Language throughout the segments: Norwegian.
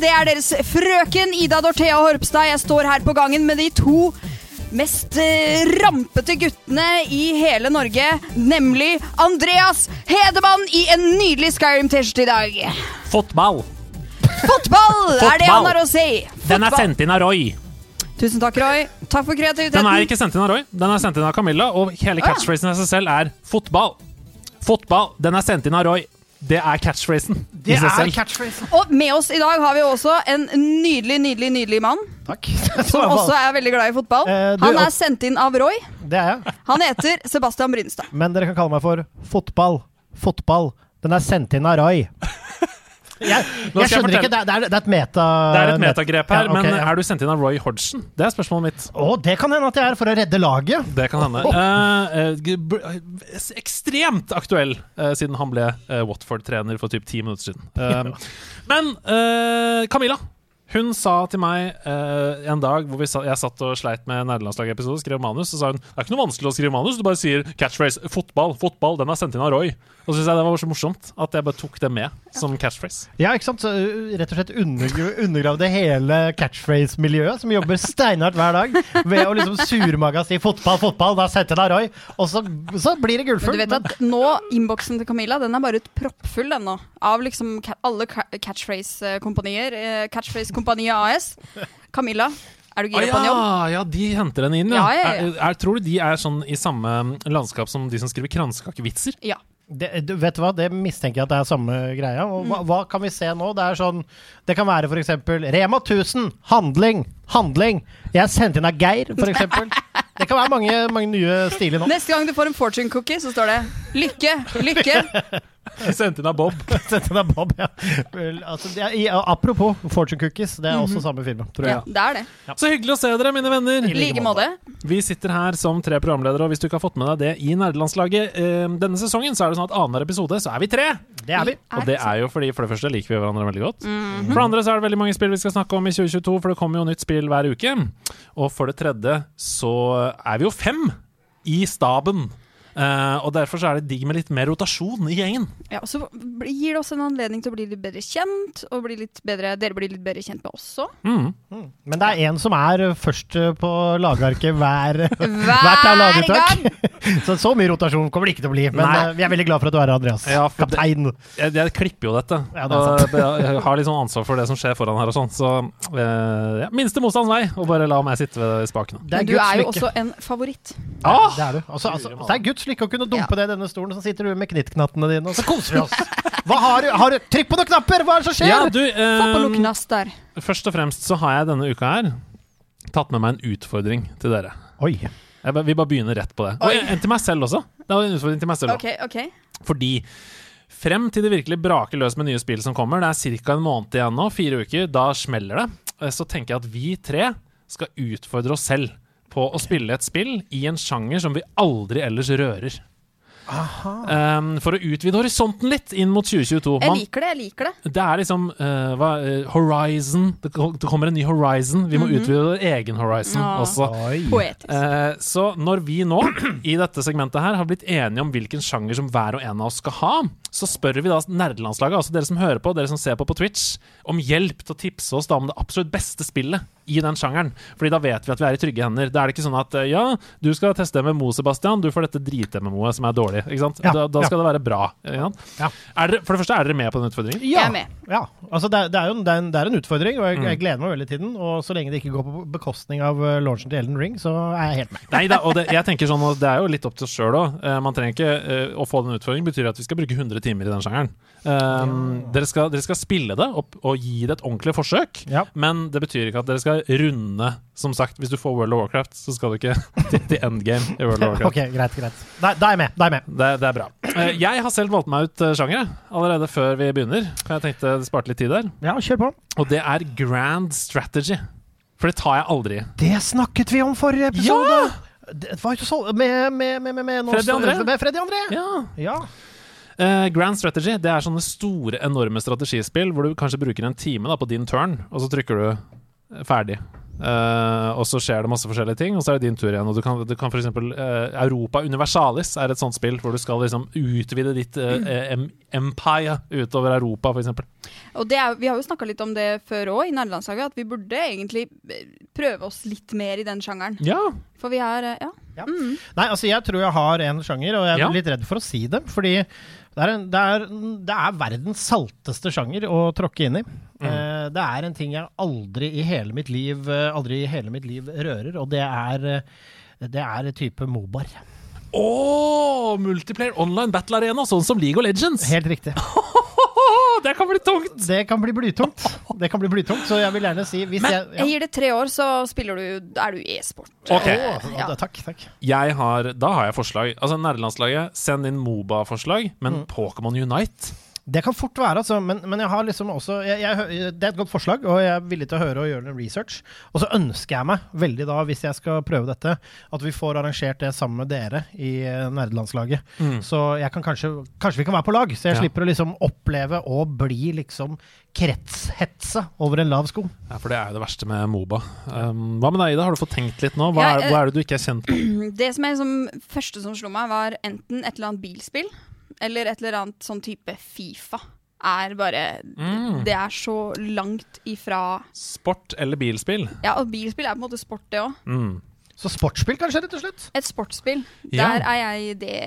Det er deres frøken Ida Dorthea Horpstad. Jeg står her på gangen med de to mest eh, rampete guttene i hele Norge, nemlig Andreas Hedemann i en nydelig Skyrim-T-skjorte i dag. Fotball. Fotball er det han har å si. Den er sendt inn av Roy. Tusen takk, Roy. Takk for kreativiteten. Den er ikke sendt inn av Roy, den er sendt inn av Camilla, og hele catchphrasen i seg selv er fotball. Fotball. Den er sendt inn av Roy. Det er catchphrasen Det er catchphrasen. Og med oss i dag har vi også en nydelig, nydelig, nydelig mann. Takk. Som også er veldig glad i fotball. Eh, du- Han er sendt inn av Roy. Det er jeg. Han heter Sebastian Brynstad. Men dere kan kalle meg for fotball. Fotball. Den er sendt inn av Roy. Jeg, jeg skjønner jeg ikke, det er, det er- et meta... Det er et metagrep her, Ja, okay, men ja. er du sendt inn av Roy Hodgson? Det er spørsmålet mitt. Å, det kan hende at jeg er for å redde laget. Det kan hende. Oh. Uh, ekstremt aktuell uh, siden han ble uh, Watford-trener for typ ti minutter siden. Men Camilla hun sa til meg eh, en dag hvor vi sa, jeg satt og sleit med nederlandslaget-episode, skrev manus, så sa hun det er ikke noe vanskelig å skrive manus, du bare sier catchphrase 'fotball', 'fotball', den er sendt inn av Roy. Og så syns jeg det var så morsomt at jeg bare tok det med som catchphrase. Ja, ikke sant? Så, rett og slett undergr undergravde hele catchphrase-miljøet, som jobber steinhardt hver dag, ved å liksom surmaga si 'fotball, fotball', da sendt inn av Roy, og så, så blir det Men du vet at nå, innboksen til Camilla Den er bare proppfull den nå Av liksom alle alle ca catchphrase-kompanier eh, Catchphrase-kompaniet AS Camilla, er du gira på en jobb? ja, ja, de henter den inn, ja. Ja, ja, ja. Er, er, tror du de er sånn i samme landskap som de som skriver kransekakevitser? Ja Det, du, vet du hva, det mistenker jeg at det er samme greia. Og hva, Mm. hva kan vi se nå? Det er sånn Det kan være f.eks. Rema 1000. Handling. Handling. Jeg er sendt inn av Geir, f.eks. Det kan være mange, mange nye stiler nå. Neste gang du får en fortune cookie Så står det Lykke, lykke Sendt inn av Bob. Sendt inn av Bob, ja. Vel, Altså, det er, apropos Fortune Cookies, det er også samme firma, tror ja. Det er det Så hyggelig å se dere, mine venner. I like måte Vi sitter her som tre programledere, og hvis du ikke har fått med deg det i nerdelandslaget eh, denne sesongen, så er det sånn at annenhver episode så er vi tre. Det er vi. Og det er jo fordi for det første liker vi hverandre veldig godt. For det andre så er det veldig mange spill vi skal snakke om i 2022, for det kommer jo nytt spill hver uke. Og for det tredje så er vi jo fem i staben. Eh, og derfor så er det digg med litt mer rotasjon i gjengen. ja, og Så gir det oss en anledning til å bli litt bedre kjent Og bli litt bedre, dere blir litt bedre kjent med oss også Mm. Men det er én som er først på lagarket hver, hvert av Hver gang Så så mye rotasjon kommer det ikke til å bli. Men Nei. eh, vi er veldig glad for at du er her, Andreas. Ja, Kaptein. Jeg, jeg klipper jo dette. Ja, det er sant. jeg har litt sånn ansvar for det som skjer foran her og sånn. Så uh, ja, minste motstands vei, og bare la meg sitte ved spakene. Men du er jo også en favoritt Ah! Det er du. Altså, altså, det er Guds lykke å kunne dumpe det i denne stolen, så sitter du med knittknattene dine, og så koser vi oss. Hva har du? Har du? Trykk på noen knapper! Hva er det som skjer? Ja, du, Få på noen eh, knaster først og fremst så har jeg denne uka her tatt med meg en utfordring til dere. Oi. Jeg vi bare begynne rett på det. Og Oi. en til meg selv også. Det var en utfordring til meg selv okay, okay. Fordi frem til det virkelig braker løs med nye spill som kommer, det er ca. en måned igjen nå, fire uker, da smeller det, eh, så tenker jeg at vi tre skal utfordre oss selv på å spille et spill i en sjanger som vi aldri ellers rører. Um, for å utvide horisonten litt inn mot 2022. Jeg liker det, jeg liker det det er liksom uh, hva, eh, Horizon. Det, det kommer en ny Horizon. Vi må utvide vår egen Horizon Ja. også. Uh, Eh, så når vi nå, i dette segmentet her, har blitt enige om hvilken sjanger som hver og en av oss skal ha, så spør vi da nerdelandslaget, altså dere som hører på, dere som ser på på Twitch, om hjelp til å tipse oss da om det absolutt beste spillet i den sjangeren. Fordi da vet vi at vi er i trygge hender. Da er det ikke sånn at eh, ja, du skal teste MMO, Sebastian, du får dette drit-MMO-et som er dårlig. Ikke sant? Ja, da, da ja. skal det være bra. Ja. Er dere, for det første, er dere med på den utfordringen? Jeg er med Ja, altså det, det, er jo en, det, er en, det er en utfordring, og jeg, Mm. jeg gleder meg veldig til den. Og så lenge det ikke går på bekostning av uh, launchen til Elden Ring, så er jeg helt med. Nei da, og det, jeg tenker sånn, at det er jo litt opp til oss sjøl òg. man trenger ikke eh, Å få den utfordringen betyr at vi skal bruke 100 timer i den sjangeren. Um, dere, skal, dere skal spille det opp og gi det et ordentlig forsøk, Ja. men det betyr ikke at dere skal runde Som sagt, hvis du får World of Warcraft, så skal du ikke til, til endgame i World of Warcraft. Ok, greit, greit. Da, da er jeg med. Da er jeg Det, det er bra. Eh, Jeg har selv valgt meg ut eh, allerede før vi begynner. For jeg tenkte det sparte litt tid der. Ja, kjør på. Og det er grand strategy. For det tar jeg aldri. Det snakket vi om forrige episode! Ja! Det var jo så Med, med, med, med, med, Freddy André. Med Freddy André. Ja. Ja. Uh, grand strategy det er sånne store, enorme strategispill hvor du kanskje bruker en time da, på din turn, og så trykker du ferdig. Uh, og så skjer det masse forskjellige ting, og så er det din tur igjen. Og du kan, du kan for eksempel, uh, Europa Universalis er et sånt spill hvor du skal liksom utvide ditt uh, em empire utover Europa, for eksempel. Og er, vi har jo snakka litt om det før òg, i nederlandslaget, at vi burde egentlig prøve oss litt mer i den sjangeren. Ja. For vi er eh, Ja. Nei, altså jeg tror jeg har en sjanger, og jeg er Ja. litt redd for å si det. Fordi det er, en, det, er, det er verdens salteste sjanger å tråkke inn i. Eh, det er en ting jeg aldri i hele mitt liv eh, Aldri i hele mitt liv rører, og det er eh, det er type Mobar. Å, multiplayer online battle arena, sånn som League of Legends! Helt riktig. det kan bli tungt! Det kan bli blytungt. Det kan bli blytungt, så jeg vil gjerne si hvis Men jeg, ja. jeg gir det tre år, så spiller du er du e-sport. Ok. Å, ja, takk, takk. Jeg har, da har jeg forslag. Altså Nerdelandslaget, send inn Moba-forslag, men Pokémon Unite Det kan fort være, altså, men, men jeg har liksom også jeg, jeg, Det er et godt forslag, og jeg er villig til å høre og gjøre noe research. Og så ønsker jeg meg veldig da, hvis jeg skal prøve dette, at vi får arrangert det sammen med dere i nerdelandslaget. Mm. Så jeg kan kanskje Kanskje vi kan være på lag, så jeg Ja. slipper å liksom oppleve å bli liksom kretshetsa over en lav sko. Ja, for det er jo det verste med Moba. Um, hva med deg, Ida? Har du fått tenkt litt nå? Hva Ja, er, eh, hva er det du ikke er kjent med? Det som er som første som slo meg, var enten et eller annet bilspill, eller et eller annet sånn type Fifa. Er bare Mm. Det er så langt ifra Sport eller bilspill? Ja, og bilspill er på en måte sport, det òg. Mm. Så sportsspill, kanskje, rett og slett? Et sportsspill. Ja. Der er jeg det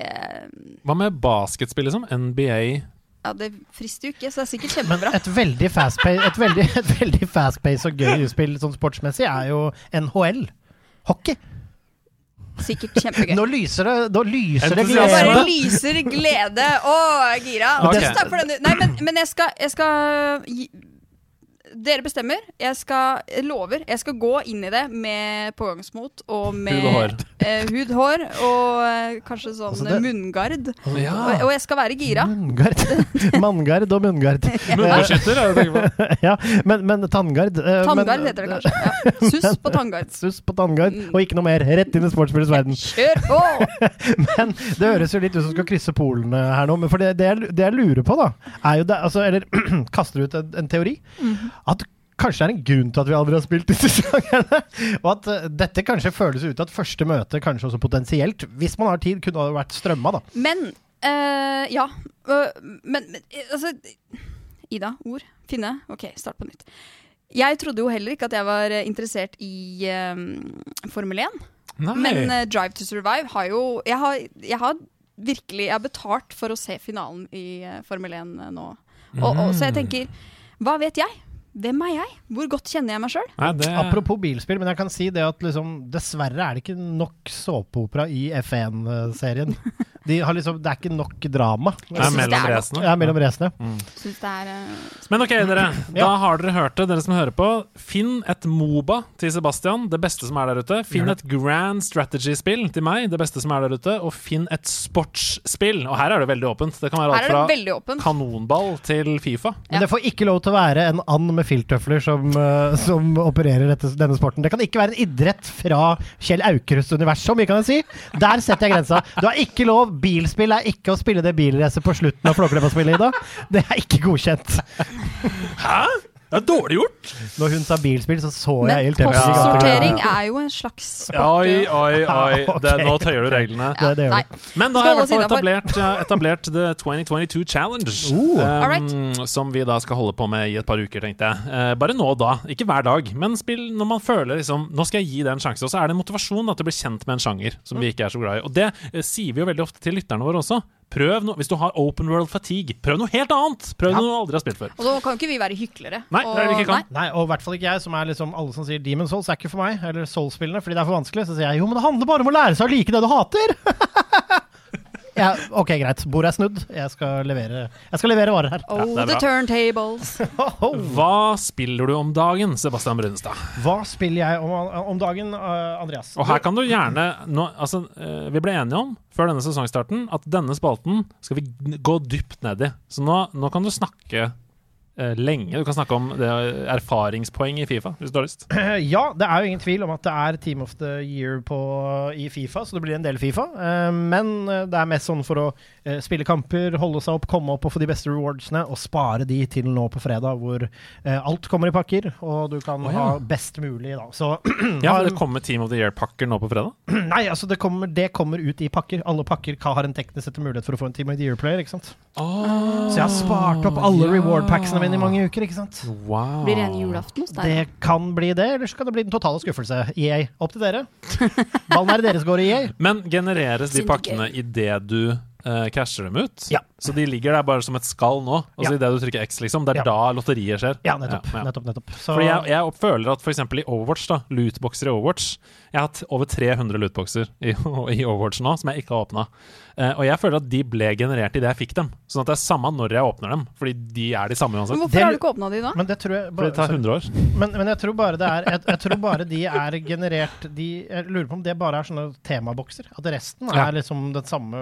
Hva med basketspill, liksom? NBA? Ja, det frister jo ikke, så det er sikkert Men kjempebra. et veldig fast-pace et veldig, et veldig fast-pace og gøy spill sånn sportsmessig er jo NHL. Hockey. Sikkert kjempegøy. Nå lyser det, nå lyser det glede. Nå glede. bare lyser glede. Å, jeg er gira. Okay. Tusen takk for den. Nei, men, men jeg skal, jeg skal gi, Dere bestemmer. Jeg skal lover. Jeg skal gå inn i det med pågangsmot og med Hud og hår. eh, hud, hår og eh, kanskje sånn Altså det- munngard. Ja. Og, og jeg skal være gira. Munngard. Manngard og munngard. Munnbeskytter, er det du tenker på? ja, men, men tanngard eh, Tanngard men- heter det kanskje. Ja. Suss på tanngard. Suss på tanngard, Mm. og ikke noe mer. Rett inn i sportsspillets verden. Kjør på! Men det høres jo litt ut som skal krysse polene her nå. Men for det, det, jeg, det jeg lurer på, da, er jo det altså, Eller kaster ut en, en teori. Mhm. At kanskje det er en grunn til at vi aldri har spilt disse sjangerne. Og at eh, dette kanskje føles ut at første møte kanskje også potensielt, hvis man har tid, kunne ha vært strømma, da. Men eh, Ja. øh, men, men eh, altså Ida, ord. Finne. OK, start på nytt. Jeg trodde jo heller ikke at jeg var interessert i eh, Formel 1. Nei. Men uh, Drive to Survive har jo Jeg har, jeg har virkelig Jeg har betalt for å se finalen i uh, Formel 1 nå. Og, og, så jeg tenker Hva vet jeg? Hvem er jeg? Hvor godt kjenner jeg meg sjøl? Det Apropos bilspill, men jeg kan si det at liksom, dessverre er det ikke nok såpeopera i F1-serien. De har liksom, det er ikke nok drama. det er mellom det er racene. Ja, mellom racene. Mm. det er eh, Men ok, dere. Da har dere hørt det, dere som hører på. Finn et Moba til Sebastian, det beste som er der ute. Finn et Grand Strategy-spill til meg, det beste som er der ute. Og finn et sportsspill. Og her er det veldig åpent. Det kan være alt fra kanonball til Fifa. Men det får ikke lov til å være en and med filttøfler som, eh, som opererer dette, denne sporten. Det kan ikke være en idrett fra Kjell Aukrusts univers, så vi kan si. Der setter jeg grensa. Du har ikke lov. Bilspill er ikke å spille det bilracet på slutten av Flåklypa-spillet, Ida. Det er ikke godkjent. Hæ? Det er dårlig gjort! Når hun sa bilspill, så så jeg helt Men postsortering ja. er jo en slags sport. Oi, oi, oi. Det, nå tøyer du reglene. Det, det gjør det. Men da har jeg i hvert fall etablert, etablert The 2022 Challenge. Uh. um, som vi da skal holde på med i et par uker, tenkte jeg. Uh, bare nå og da, ikke hver dag. Men spill når man føler liksom Nå skal jeg gi det en sjanse. Og så er det en motivasjon da, til å bli kjent med en sjanger som vi ikke er så glad i. Og det uh, sier vi jo veldig ofte til lytterne våre også. Prøv noe, Hvis du har open world fatigue, prøv noe helt annet! Prøv Ja. noe du aldri har spilt før. Og da kan ikke vi være hyklere. Nei, det er vi ikke kan. nei. Nei, og i hvert fall ikke jeg, som er liksom alle som sier Demon Souls er ikke for meg, eller Soul-spillene, fordi det er for vanskelig. Så sier jeg jo, men det handler bare om å lære seg å like det du hater! Ja, ok, greit. Bordet er snudd. Jeg skal levere, jeg skal levere varer her. Oh, er the turntables. Hva spiller du om dagen, Sebastian Brunestad? Hva spiller jeg om, om dagen, eh, Andreas? Og her kan du gjerne nå, altså, eh, Vi ble enige om før denne sesongstarten at denne spalten skal vi gå dypt ned i. Så nå, nå kan du snakke lenge. Du kan snakke om det, erfaringspoeng i Fifa, hvis du har lyst. Ja, det er jo ingen tvil om at det er Team of the Year på, i Fifa, så det blir en del Fifa. Eh, Men eh, det er mest sånn for å eh, spille kamper, holde seg opp, komme opp og få de beste rewardsene, og spare de til nå på fredag, hvor eh, alt kommer i pakker, og du kan oh, ja. ha best mulig, da. Så Ja, har- Det kommer Team of the Year-pakker nå på fredag. Nei, altså det kommer, det kommer ut i pakker. Alle pakker har en teknisk sett mulighet for å få en Team of the Year-player, ikke sant. Så jeg har spart opp alle ja. reward packsene i mange uker, ikke sant. Wow. Blir det en julaften hos deg? Det kan bli det, eller så kan det bli den totale skuffelse. EA, opp til dere. Ballen er i deres gård, EA. Men genereres de pakkene idet du uh, casher dem ut? Ja. Så de ligger der bare som et skall nå? Altså Ja. idet du trykker X, liksom? Det er Ja. da lotteriet skjer? Ja, nettopp. Ja, ja. nettopp, nettopp. Så, Fordi jeg, jeg føler at f.eks. i Overwatch, da, lootboxer i Overwatch Jeg har hatt over 300 lootboxer i, i Overwatch nå, som jeg ikke har åpna. og jeg føler at de ble generert idet jeg fikk dem. Sånn at det er samme når jeg åpner dem, fordi de er de samme Men hvorfor Det- har du ikke åpna de, da? men det tror jeg Fordi det tar 100 år. men, men jeg tror bare det er jeg, jeg tror bare de er generert de, Jeg lurer på om det bare er sånne temabokser. At resten Ja. er liksom den samme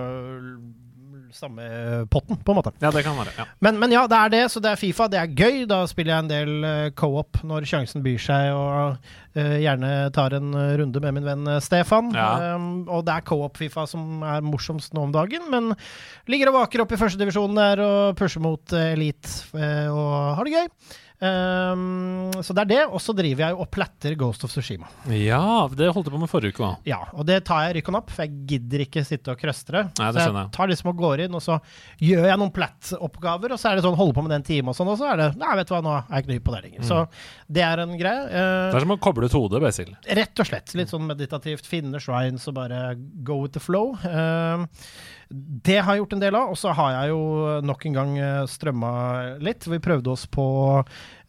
samme potten, på en måte. Ja, det kan være. Ja. Men, men ja, det er det. Så det er Fifa. Det er gøy. Da spiller jeg en del eh, co-op når sjansen byr seg, og uh, gjerne tar en eh, runde med min venn Stefan. Ja. Um, og det er co-op-Fifa som er morsomst nå om dagen, men ligger og vaker opp i førstedivisjonen der og pusher mot uh, elite og har det gøy. Um, så det er det. Og så driver jeg og platter Ghost of Tsushima. ja, det holdt jeg på med forrige uke òg. Ja, og det tar jeg rykken opp, for jeg gidder ikke sitte og krøstre. Nei, det så jeg jeg. tar liksom og går inn, og så gjør jeg noen platt-oppgaver, og så er det sånn holde på med den time og sånn, og så er det Nei, vet du hva, nå er jeg ikke ny på det lenger. Så det er en greie. Det Eh, er som å koble ut hodet, basically. rett og slett. Litt sånn meditativt. Finne shrines og bare go with the flow. Eh, det har jeg gjort en del av, og så har jeg jo nok en gang uh, strømma litt. Vi prøvde oss på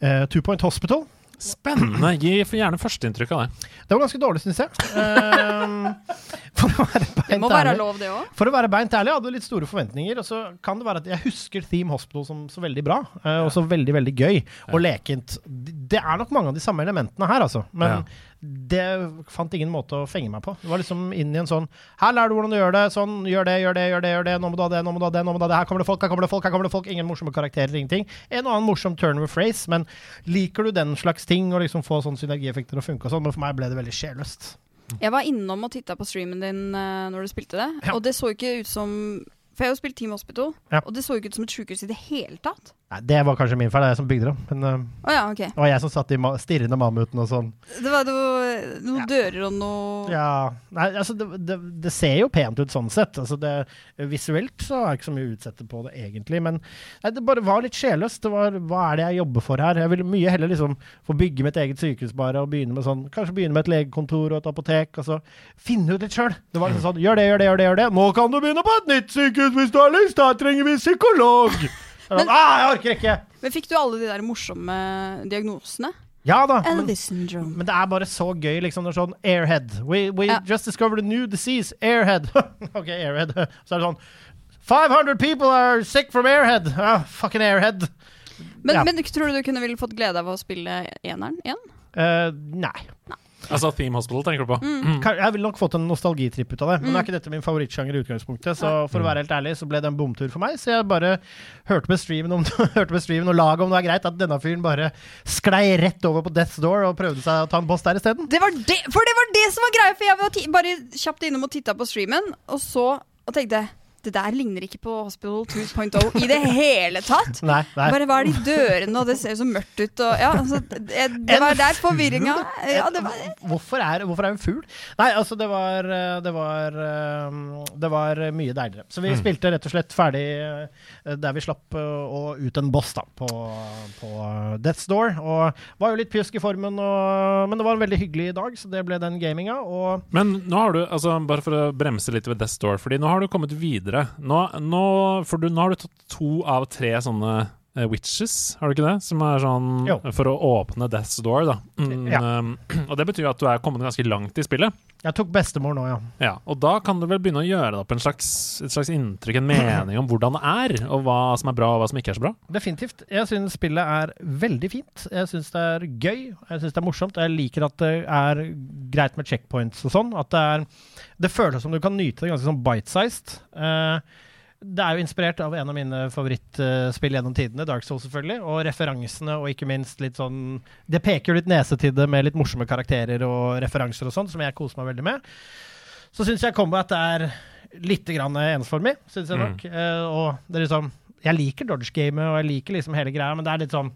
eh, Two Point Hospital. Spennende. Gi gjerne førsteinntrykk av det. Det var ganske dårlig, syns jeg. Eh, for å være Det må være ærlig. lov, det òg. For å være beint ærlig, jeg hadde litt store forventninger. Og så kan det være at jeg husker Theme Hospital som så veldig bra, eh, og så veldig veldig gøy og lekent. Det er nok mange av de samme elementene her, altså. Men det fant ingen måte å fenge meg på. Det var liksom inn i en sånn Her lærer du hvordan du gjør det. Sånn, gjør det, gjør det, gjør det. gjør det Nå må du ha det, nå må du ha det. nå må du ha det Her kommer det folk, her kommer det folk, her kommer det folk. Ingen morsomme karakterer, ingenting. En og annen morsom turn of phrase, men liker du den slags ting, og liksom få sånne synergieffekter og funke og sånn? Men for meg ble det veldig sjelløst. Jeg var innom og titta på streamen din uh, når du spilte det, Ja. og det så ikke ut som For jeg har jo spilt Team Hospital, Ja. og det så ikke ut som et sjukehus i det hele tatt. Nei, det var kanskje min feil, det er jeg som bygde det. Men Å ja, ok. det var jeg som satt i ma stirrende mammuten og sånn. Det var noe, noen dører og noe Ja, nei, altså det, det, det ser jo pent ut sånn sett. Altså det, visuelt så har jeg ikke så mye å utsette på det egentlig, men nei, det bare var litt sjelløst. Det var hva er det jeg jobber for her? Jeg vil mye heller liksom få bygge mitt eget sykehus bare, og begynne med sånn Kanskje begynne med et legekontor og et apotek, og så finne ut litt sjøl. Det var liksom sånn gjør det, gjør det, gjør det, gjør det. Nå kan du begynne på et nytt sykehus hvis du har lyst, da trenger vi psykolog. Sånn, ah, jeg orker ikke! Men fikk du alle de der morsomme diagnosene? Ja da. Men, Men det er bare så gøy, liksom. Det er sånn Airhead. We, we Ja. just discovered a new disease. Airhead. ok, airhead. Så er det sånn 500 people are sick from airhead. Ah, fucking airhead. Men, Ja. men tror du du kunne ville fått glede av å spille eneren igjen? Nei nei. Altså Theme Hospital, tenker du på? Mm. Jeg ville nok fått en nostalgitripp ut av det. Men det er ikke dette min favorittsjanger i utgangspunktet, så for å være helt ærlig så ble det en bomtur for meg. Så jeg bare hørte med streamen, om, hørte med streamen og laget om det er greit at denne fyren bare sklei rett over på Death's Door og prøvde seg å ta en boss der isteden. Det det, for det var det som var greia! For jeg var bare kjapt innom og titta på streamen, og så og tenkte det der ligner ikke på Hospital 2.0 i det hele tatt. Nei, nei. Bare hva er de dørene, og det ser jo så mørkt ut, og ja, altså, det, det var der forvirringa Ja, Hvorfor er, hvorfor er hun fugl? Nei, altså, det var eh, Det var, eh, det var mye deiligere. Så vi spilte rett og slett ferdig eh, der vi slapp å ut en boss, da, på, på Death's Door. Og var jo litt pjusk i formen, og, men det var en veldig hyggelig dag, så det ble den gaminga. Og Men nå har du, altså bare for å bremse litt ved Death's Door, fordi nå har du kommet videre. Nå, nå, for du, nå har du tatt to av tre sånne uh, Witches, har du ikke det? Som er sånn Jo. for å åpne Death's Door, da. Mm, Ja. um, og det betyr at du er kommet ganske langt i spillet. Jeg tok bestemor nå, ja. Ja, og da kan du vel begynne å gjøre deg opp en slags, et slags inntrykk, en mening om hvordan det er, og hva som er bra, og hva som ikke er så bra. Definitivt. Jeg syns spillet er veldig fint. Jeg syns det er gøy. Jeg syns det er morsomt. Jeg liker at det er greit med checkpoints og sånn. At det er Det føles som du kan nyte det ganske sånn bite-sized. Eh, det er jo inspirert av en av mine favorittspill gjennom tidene, Dark Souls selvfølgelig, og referansene og ikke minst litt sånn Det peker jo litt nese til det med litt morsomme karakterer og referanser og sånn, som jeg koser meg veldig med. Så syns jeg Combat er litt grann ensformig, syns jeg nok. Eh, og det er liksom Jeg liker Dodge-gamet, og jeg liker liksom hele greia, men det er litt sånn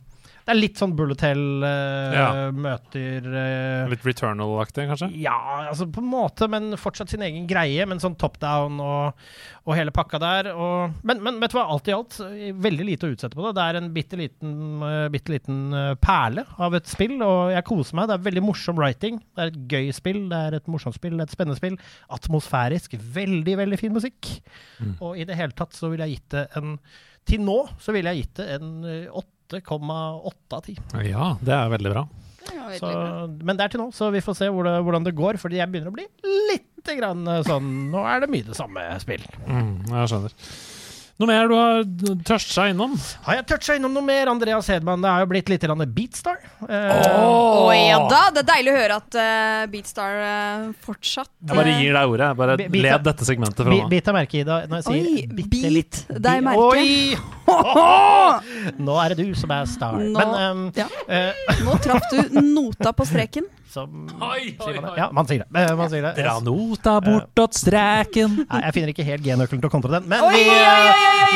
det er litt sånn Bullet Hell uh, Ja. møter eh, Litt Returnal-aktig, kanskje? ja, altså på en måte, men fortsatt sin egen greie. Men sånn top down og, og hele pakka der. Og, men, men vet du hva, alt i alt, veldig lite å utsette på det. Det er en bitte liten, uh, bitte liten perle av et spill, og jeg koser meg. Det er veldig morsom writing. Det er et gøy spill, det er et morsomt spill, et spennende spill. Atmosfærisk. Veldig, veldig fin musikk. Og i det hele tatt så ville jeg gitt det en Til nå så ville jeg gitt det en eh, 8,8 av 10. Ja, det er veldig bra. Det veldig Så, men det er til nå, så vi får se hvor det, hvordan det går. Fordi jeg begynner å bli litt grann eh, sånn Nå er det mye det samme spill. Mm, jeg skjønner. Noe mer du har toucha innom? Har jeg toucha innom noe mer, Andreas Hedman? Det har jo blitt litt Beatstar. Å ja da! Det er deilig å høre at uh, Beatstar uh, fortsatt Jeg bare gir deg ordet. Bare led dette segmentet fra meg. Bit deg merke i det når jeg sier Oi, bitte bit litt. deg merke. Oi! Nå er det du som er star. Nå- Men um, ja. eh, Nå traff du nota på streken. Som Oi, oi, oi. Ja, man sier det. Eh, Man sier det. Dra nota bortåt streken. Nei, jeg finner ikke helt G-nøkkelen til å kontre den. Men, vi,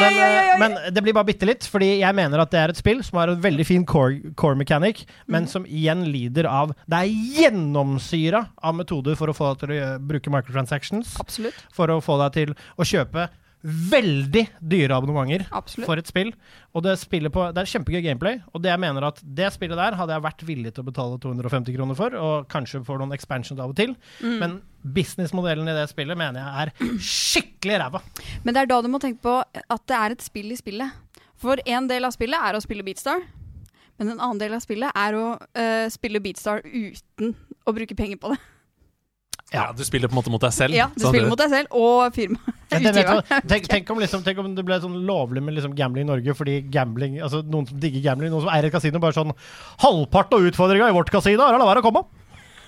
men, men det blir bare bitte litt, fordi jeg mener at det er et spill som har en veldig fin core, core mechanic, men som igjen lider av Det er gjennomsyra av metoder for å få deg til å bruke microtransactions. Absolutt. For å få deg til å kjøpe veldig dyre abonnementer Absolutt. for et spill. Og det, på, det er kjempegøy gameplay, og det jeg mener at det spillet der hadde jeg vært villig til å betale 250 kroner for, og kanskje får noen expansions av og til. Mm. Men businessmodellen i det spillet mener jeg er skikkelig ræva. Men det er da du må tenke på at det er et spill i spillet. For en del av spillet er å spille Beatstar. Men en annen del av spillet er å uh, spille Beatstar uten å bruke penger på det. Ja, du spiller på en måte mot deg selv. Ja, Du spiller mot deg selv og firmaet. Ja, det tenk, tenk, om liksom, tenk om det ble sånn lovlig med liksom gambling i Norge fordi gambling, altså noen som digger gambling, noen som eier et kasino, bare sånn Halvparten av utfordringa i vårt kasino er å la være å komme.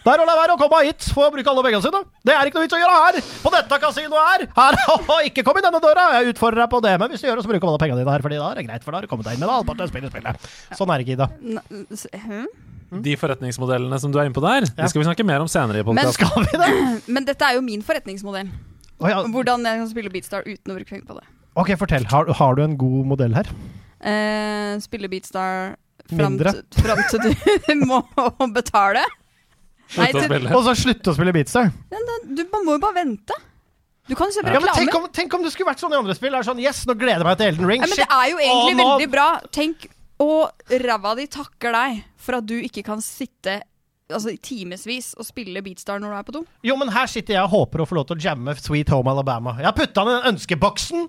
Det er å la være å komme hit for å bruke alle pengene sine. Det er ikke noe vits å gjøre her! På dette kasinoet her! Her, Ikke kom i denne døra! Jeg utfordrer deg på det, men hvis du gjør det, så bruker alle pengene dine her, fordi da er det greit, for da har du kommet deg inn med halvparten av spillet. Sånn er det ikke, Ida. De forretningsmodellene som du er inne på der, Ja. det skal vi snakke mer om senere i Men-. Skal vi det? Men dette er jo min forretningsmodell. Å ja. Hvordan jeg kan spille Beatstar uten å bruke penger på det. Ok, fortell. Har, har du en god modell her? Eh, spille Beatstar fram Mindre. til, fram til du må betale. Nei, Slutt å til, spille. Og så slutte å spille Beatstar? men du man må jo bare vente. Du kan jo på Ja, men reklame. tenk om, tenk om det skulle vært sånn i andre spill. Er sånn, yes, nå gleder jeg meg til Elden Ring. Ja, men det Shit. er jo egentlig Å, nå- veldig bra. Tenk, og ræva di takker deg for at du ikke kan sitte altså, timevis og spille Beatstar når du er på do. Jo, men her sitter jeg og håper å få lov til å jamme Sweet Home Alabama. Jeg har putta den i ønskeboksen.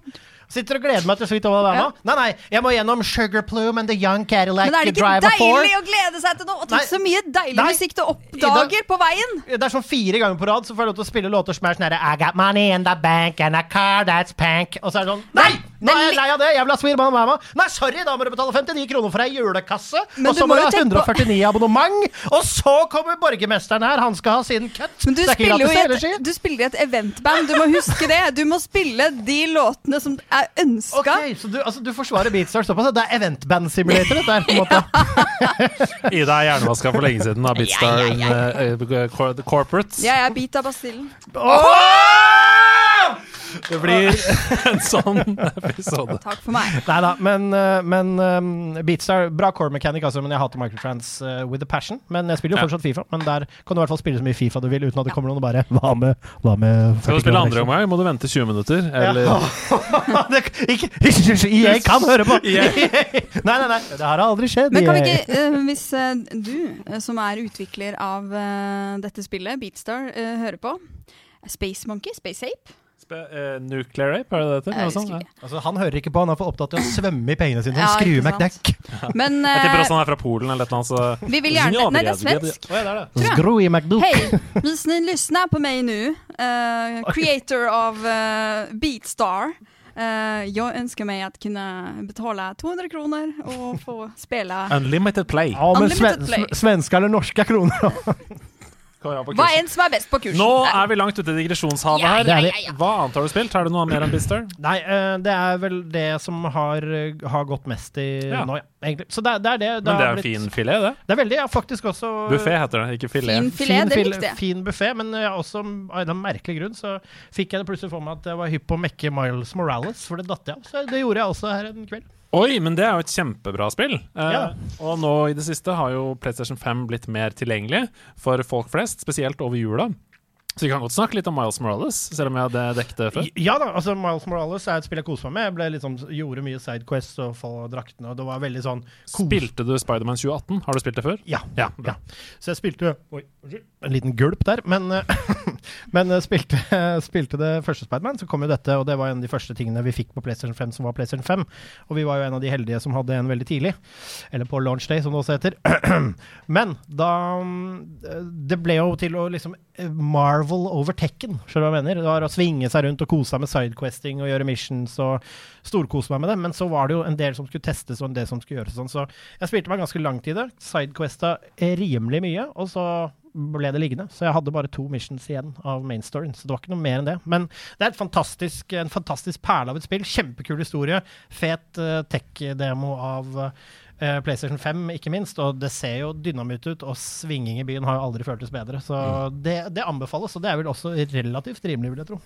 Sitter og gleder meg til Sweet Home Alabama. Nei, nei, jeg må gjennom Sugar Plume and The Young Cadillac Men er det ikke Driver 4. deilig å glede seg til noe? Og Nei. tenk så mye deilig Nei. musikk du oppdager på veien! Det er sånn fire ganger på rad så får jeg lov til å spille låter som er sånn herre I got money in the bank and a car that's pank. Og så er det sånn Nei! Nå er jeg lei av det! Jeg vil ha Swirman Mama. Nei, sorry, da må du betale 59 kroner for ei julekasse. Men Og så må du ha tenke på- 149 abonnement. Og så kommer borgermesteren her. Han skal ha sin cut. Men du er spiller jo i et, du spiller i et eventband. Du må huske det. Du må spille de låtene som er ønska. Okay, så du, altså, du forsvarer Beatstar såpass? Det er eventband simulator, dette her, på en måte. Ida er hjernevaska for lenge siden av Beatstar eh, ja. cor- Corporate. Jeg er bit av basillen. Det blir en sånn episode. Takk for meg. Nei da, men, eh, men um, Beatstar Bra core mechanic, altså, men jeg hater microtrans uh, with a passion. Men jeg spiller jo Ja. fortsatt Fifa. Men der kan du i hvert fall spille så mye Fifa du vil, uten at det kommer noen og bare Hva med, hva med Skal du spille andre om her, må du vente 20 minutter. Eller det, ikke, hysj, hysj, EA kan høre på! Nei, nei, nei, det har aldri skjedd. Men kan vi ikke, uh, hvis uh, du, som er utvikler av dette spillet, Beatstar, hører på Space Monkey, Space Ape Spe eh, nuclear rape, er det det heter? Ja. Altså, han hører ikke på, han er for opptatt av å svømme i pengene sine. Ja, Han skrur ikke med sant. Jeg tipper eh, også han er fra Polen eller noe sånt. vi vil gjerne Nei, det er svensk. Oh, ja, det er det. jag. McDuck. Hej, hvis ni lyssnar på meg nå, uh, creator av uh, Beatstar. jeg ønsker meg å kunne betale betala 200 kroner og få spela Unlimited play. Ja, men Unlimited sven play. svenske eller norske kroner? Hva enn som er best på kursen. Nå er vi langt ute i digresjonshavet her. Ja, ja, ja. Hva annet har du spilt? Er det noe mer enn Bister? Nei, eh, det er vel det som har, eh, har gått mest i Ja. nå, ja. Egentlig. Så det, det er det. Men det er en blitt- fin filet, det. Det er veldig, ja, faktisk også Buffé heter det, ikke filet. Fin filet, det likte jeg. Fin buffé, men jeg også, av en merkelig grunn så fikk jeg det plutselig for meg at jeg var hypp på å mekke Miles Morales, for det datt jeg av. Så det gjorde jeg også her en kveld. Oi, men det er jo et kjempebra spill. Eh, Ja. Og nå i det siste har jo PlayStation 5 blitt mer tilgjengelig for folk flest, spesielt over jula. Så vi kan godt snakke litt om Miles Morales, selv om jeg hadde dekket det før. Ja da, altså Miles Morales er et spill jeg koser meg med. Jeg ble liksom, gjorde mye sidequests og få draktene, og det var veldig sånn kos- Spilte du Spiderman 2018? Har du spilt det før? Ja. Ja, ja. Så jeg spilte Oi. En liten gulp der. Men, eh, men eh, spilte, spilte det første Spiderman, så kom jo dette, og det var en av de første tingene vi fikk på PlayStation 5 som var PlayStation 5. Og vi var jo en av de heldige som hadde en veldig tidlig. Eller på launch day, som det også heter. Men da mm, Det ble jo til å liksom eh, Marvel over Tekken, skjønner du hva jeg mener? Det var å svinge seg rundt og kose seg med sidequesting og gjøre missions og storkose meg med det. Men så var det jo en del som skulle testes og en del som skulle gjøres sånn, så jeg spilte meg ganske langt i det. Sidequesta rimelig mye, og så ble det liggende. Så jeg hadde bare to missions igjen av mainstoryen, så det var ikke noe mer enn det. Men det er fantastisk, en fantastisk perle av et spill. Kjempekul historie. Fet uh, tech-demo av eh, PlayStation 5, ikke minst. Og det ser jo dynamitt ut, og svinging i byen har jo aldri føltes bedre. Så det, det anbefales, og det er vel også relativt rimelig, vil jeg tro.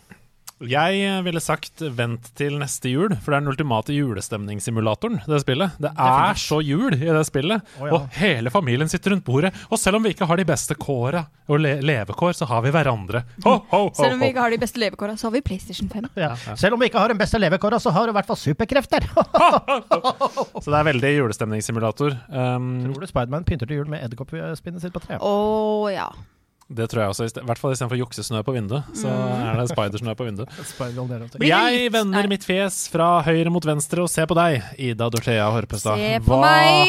Jeg eh, ville sagt vent til neste jul, for det er den ultimate julestemningssimulatoren. Det spillet. Det er så jul i det spillet, oh, ja. og hele familien sitter rundt bordet. Og selv om vi ikke har de beste kåra og le levekår, så har vi hverandre. Ho, ho, ho, Selv om vi ikke har de beste levekåra, så har vi PlayStation 5. Ja. Selv om vi ikke har den beste levekåra, så har du i hvert fall superkrefter. Så det er veldig julestemningssimulator. Um, Tror du Spiderman pynter til jul med edderkoppspinnet sitt på treet? Å ja. Det tror jeg også. I hvert fall istedenfor juksesnø på vinduet, så er det spidersnø på vinduet. Jeg vender mitt fjes fra høyre mot venstre og ser på deg, Ida Dorthea Horpestad. Hva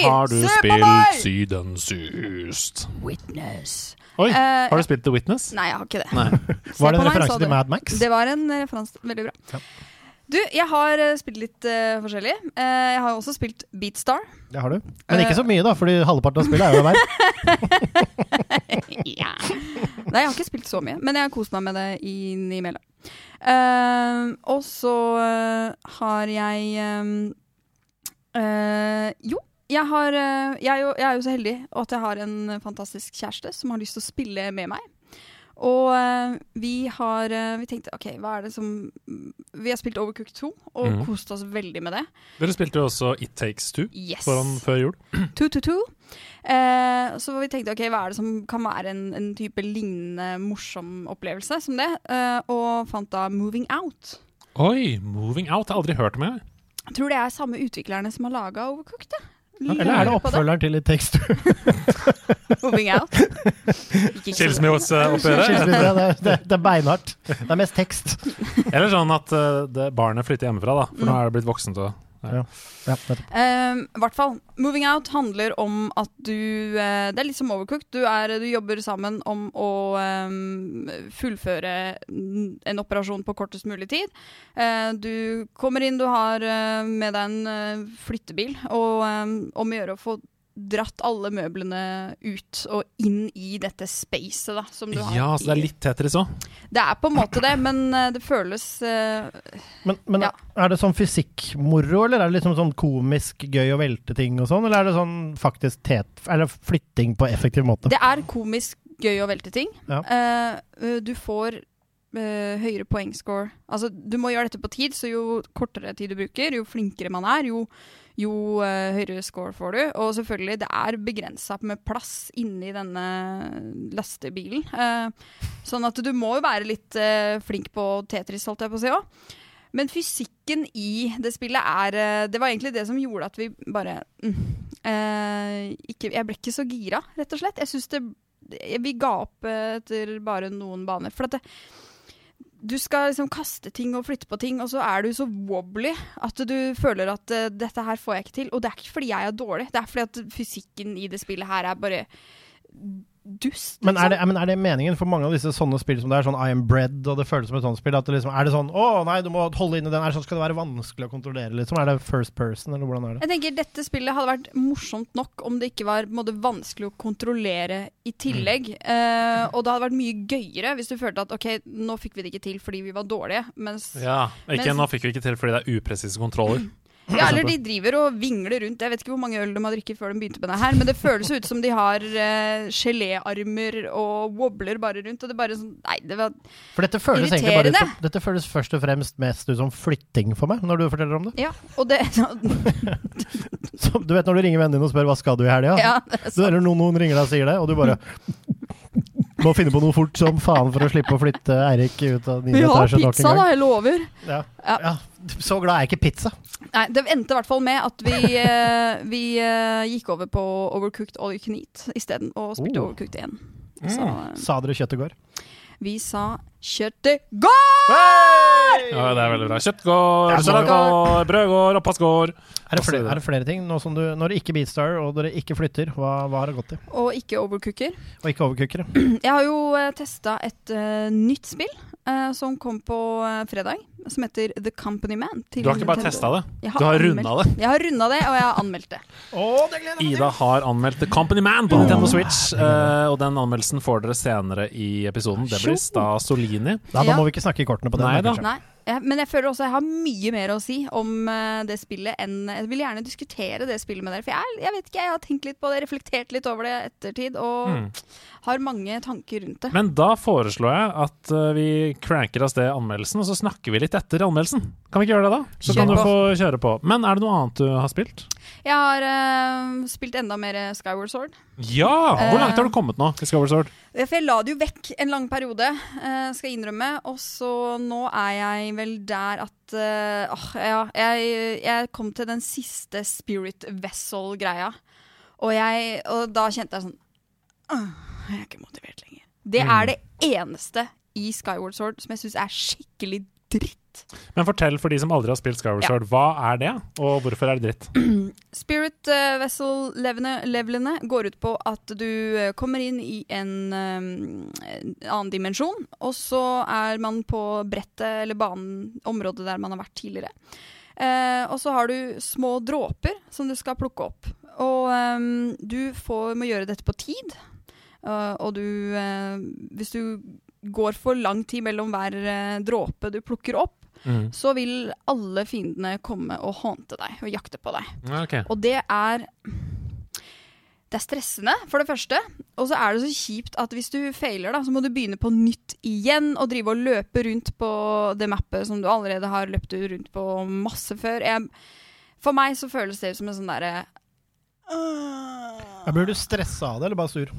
har du spilt siden sist? Witness. Oi, Eh, har du spilt The Witness? Nei, jeg har ikke det. Nei. Var det en referanse til. Mad Max? Det var en referanse. Veldig bra. Du, jeg har eh, spilt litt uh, forskjellig. Uh, jeg har også spilt Beatstar. Det har du. Men ikke så mye, da, fordi halvparten av spillet er jo der. ja. Nei, jeg har ikke spilt så mye, men jeg har kost meg med det innimellom. Uh, og så har jeg eh, Jo, jeg, har, jeg, er jo, jeg er jo så heldig at jeg har en fantastisk kjæreste som har lyst til å spille med meg. Og uh, vi har uh, Vi tenkte OK, hva er det som Vi har spilt Overcooked 2 og mm. kost oss veldig med det. Dere spilte jo også It Takes Two Yes. foran før jul. 222. Uh, så vi tenkte ok, hva er det som kan være en, en type lignende morsom opplevelse som det? Eh, og fant da Moving Out. Oi, Moving Out. Jeg har aldri hørt om det. Jeg tror det er samme utviklerne som har laga Overcooked. ja. Eller er det oppfølgeren til It Takes Two? Moving Out. Skilsmisseoppgjøret? Skilsmisse, Det, det, det er beinhardt. Det er mest tekst. Eller sånn at eh, det barnet flytter hjemmefra, da. For nå er det blitt voksent. Og, Ja, ja I hvert fall. Moving Out handler om at du uh, Det er litt som Overcooked. Du, er, du jobber sammen om å um, fullføre en operasjon på kortest mulig tid. Uh, du kommer inn, du har uh, med deg en flyttebil, og um, om å gjøre å få dratt alle møblene ut og inn i dette spacet da, som du har. ja, så det er litt Tetris òg. Det er på en måte det, men eh, det føles uh, Men, men Ja. er det sånn fysikkmoro, eller er det liksom sånn komisk gøy å velte ting og sånn, eller er det sånn faktisk tet, eller flytting på effektiv måte? Det er komisk gøy å velte ting. Ja. Eh, eh, du får Uh, høyere poengscore. Altså, du må gjøre dette på tid, så jo kortere tid du bruker, jo flinkere man er, jo, jo eh, høyere score får du. Og selvfølgelig, det er begrensa med plass inni denne lastebilen. Eh, sånn at du må jo være litt eh, flink på Tetris, holdt jeg på å si òg. Men fysikken i det spillet er Det var egentlig det som gjorde at vi bare mm, ikke, Jeg ble ikke så gira, rett og slett. Jeg synes det Vi ga opp etter bare noen baner. For at det, du skal liksom kaste ting og flytte på ting, og så er du så wobbly at du føler at uh, dette her får jeg ikke til. Og det er ikke fordi jeg er dårlig, det er fordi at fysikken i det spillet her er bare dust. Men er, liksom. det, men er det meningen for mange av disse sånne spill som det er sånn I am bread, og det føles som et sånt spill? At det liksom, er det sånn Å nei, du må holde inne den her, sånn skal det være vanskelig å kontrollere, liksom? Er det first person, eller hvordan er det? Jeg tenker Dette spillet hadde vært morsomt nok om det ikke var måte, vanskelig å kontrollere i tillegg. Eh, og det hadde vært mye gøyere hvis du følte at ok, nå fikk vi det ikke til fordi vi var dårlige. Mens, ja. Ja, ikke, mens, Nå fikk vi ikke til fordi det er upresise kontroller. eller de driver og vingler rundt. Jeg vet ikke hvor mange øl de har drukket før de begynte med det her, men det føles ut som de har uh, geléarmer og wobbler bare rundt. Og det er bare sånn Nei, det var For dette føles egentlig bare ut Irriterende. Dette føles først og fremst mest ut som flytting for meg, når du forteller om det. Ja. Og det Så, du vet når du ringer vennen din og spør hva skal du i helga? Ja, er eller noen, noen ringer deg og sier det, og du bare må finne på noe fort som faen for å slippe å flytte Eirik ut av Vi niende har pizza, da, jeg lover. Ja. Ja. Så glad er jeg ikke pizza. Nei, det endte i hvert fall med at vi, eh, vi eh, gikk over på Overcooked All You Can Eat isteden, og spilte Oh. Overcooked igjen. Så eh, Sa dere kjøtt i går? vi sa kjøttet går! Ja, det er veldig bra. Kjøttgård, Ja, salatgård, brødgård, oppvaskgård. Er det, Og flere, er det flere ting? Nå som du, når det ikke Beatstar og dere ikke flytter, hva, hva har det gått i? Og ikke overcooker. Og ikke overcookere? Jeg har jo uh, testa et uh, nytt spill uh, som kom på eh, fredag, som heter The Company Man. til Du har ikke bare testa det, har du har runda det. Jeg har runda det, og jeg har anmeldt det. Ida har anmeldt The Company Man på Nintendo Switch, eh, og den anmeldelsen får dere senere i episoden. Det blir da Solini. Ja, da Ja. må vi ikke snakke i kortene på den. Nei da. kanskje. Nei, men jeg føler også jeg har mye mer å si om eh, det spillet enn Jeg vil gjerne diskutere det spillet med dere, for jeg, jeg vet ikke, jeg har tenkt litt på det, reflektert litt over det ettertid, og Mm. har mange tanker rundt det. Men da foreslår jeg at eh, vi cranker av sted anmeldelsen, og så snakker vi litt etter anmeldelsen. Kan vi ikke gjøre det, da? Så Kjør kan du få kjøre på. Men er det noe annet du har spilt? Jeg har uh, spilt enda mer Skyward Sword. Ja! Hvor langt har du kommet nå? Skyward Sword? For jeg la det jo vekk en lang periode, skal jeg innrømme. Og så nå er jeg vel der at uh, ja, jeg, jeg kom til den siste Spirit Vessel-greia. Og, og da kjente jeg sånn uh, Jeg er ikke motivert lenger. Det Mm. er det eneste i Skyward Sword som jeg syns er skikkelig dritt. Men fortell for de som aldri har spilt Skyward Ja. Sword, hva er det, og hvorfor er det dritt? Spirit eh, Vessel-levelene går ut på at du eh, kommer inn i en, eh, en annen dimensjon, og så er man på brettet eller banen, området der man har vært tidligere. Eh, og så har du små dråper som du skal plukke opp. Og eh, du får, må gjøre dette på tid. Uh, og du eh, Hvis du går for lang tid mellom hver eh, dråpe du plukker opp, Mm. så vil alle fiendene komme og hånte deg og jakte på deg. Okay. Og det er Det er stressende, for det første. Og så er det så kjipt at hvis du feiler, da, så må du begynne på nytt igjen og drive og løpe rundt på det mappet som du allerede har løpt rundt på masse før. Jeg, for meg så føles det som en sånn derre uh... Blir du stressa av det, eller bare sur?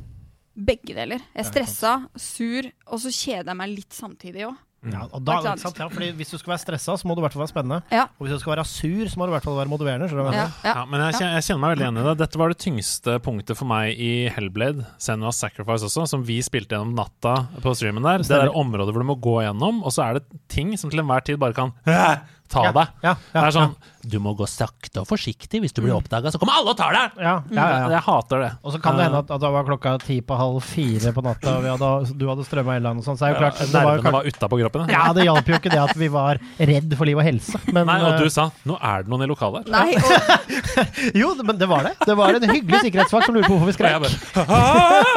Begge deler. Jeg er stressa, sur, og så kjeder jeg meg litt samtidig òg. Ja, og da, Ikke sant? Ja, fordi Hvis du skal være stressa, så må du i hvert fall være spennende. Ja. Og hvis du skal være sur, så må du i hvert fall være motiverende. Ja, ja. Ja, men jeg kjenner, jeg kjenner meg veldig igjen i det. Dette var det tyngste punktet for meg i Hellblade, Senua Sacrifice også, som vi spilte gjennom natta på streamen der. Det er området hvor du må gå gjennom, og så er det ting som til enhver tid bare kan «Æ, ta Ja, deg. ja, ja, det er sånn Du må gå sakte og forsiktig. Hvis du blir oppdaga, så kommer alle og tar deg! Ja, ja, ja, ja. Jeg hater det. Og så kan det hende at, at det var klokka ti på halv fire på natta, og vi hadde, du hadde strømma hele landet og sånn, så er jo klart det var, var utapå kroppen. ja. Ja, det hjalp jo ikke det at vi var redd for liv og helse, men Nei, og eh, du sa 'nå er det noen i lokalet her'. Nei, og, Jo, men det var det. Det var en hyggelig sikkerhetsvakt som lurte på hvorfor vi skrek. «Ah!»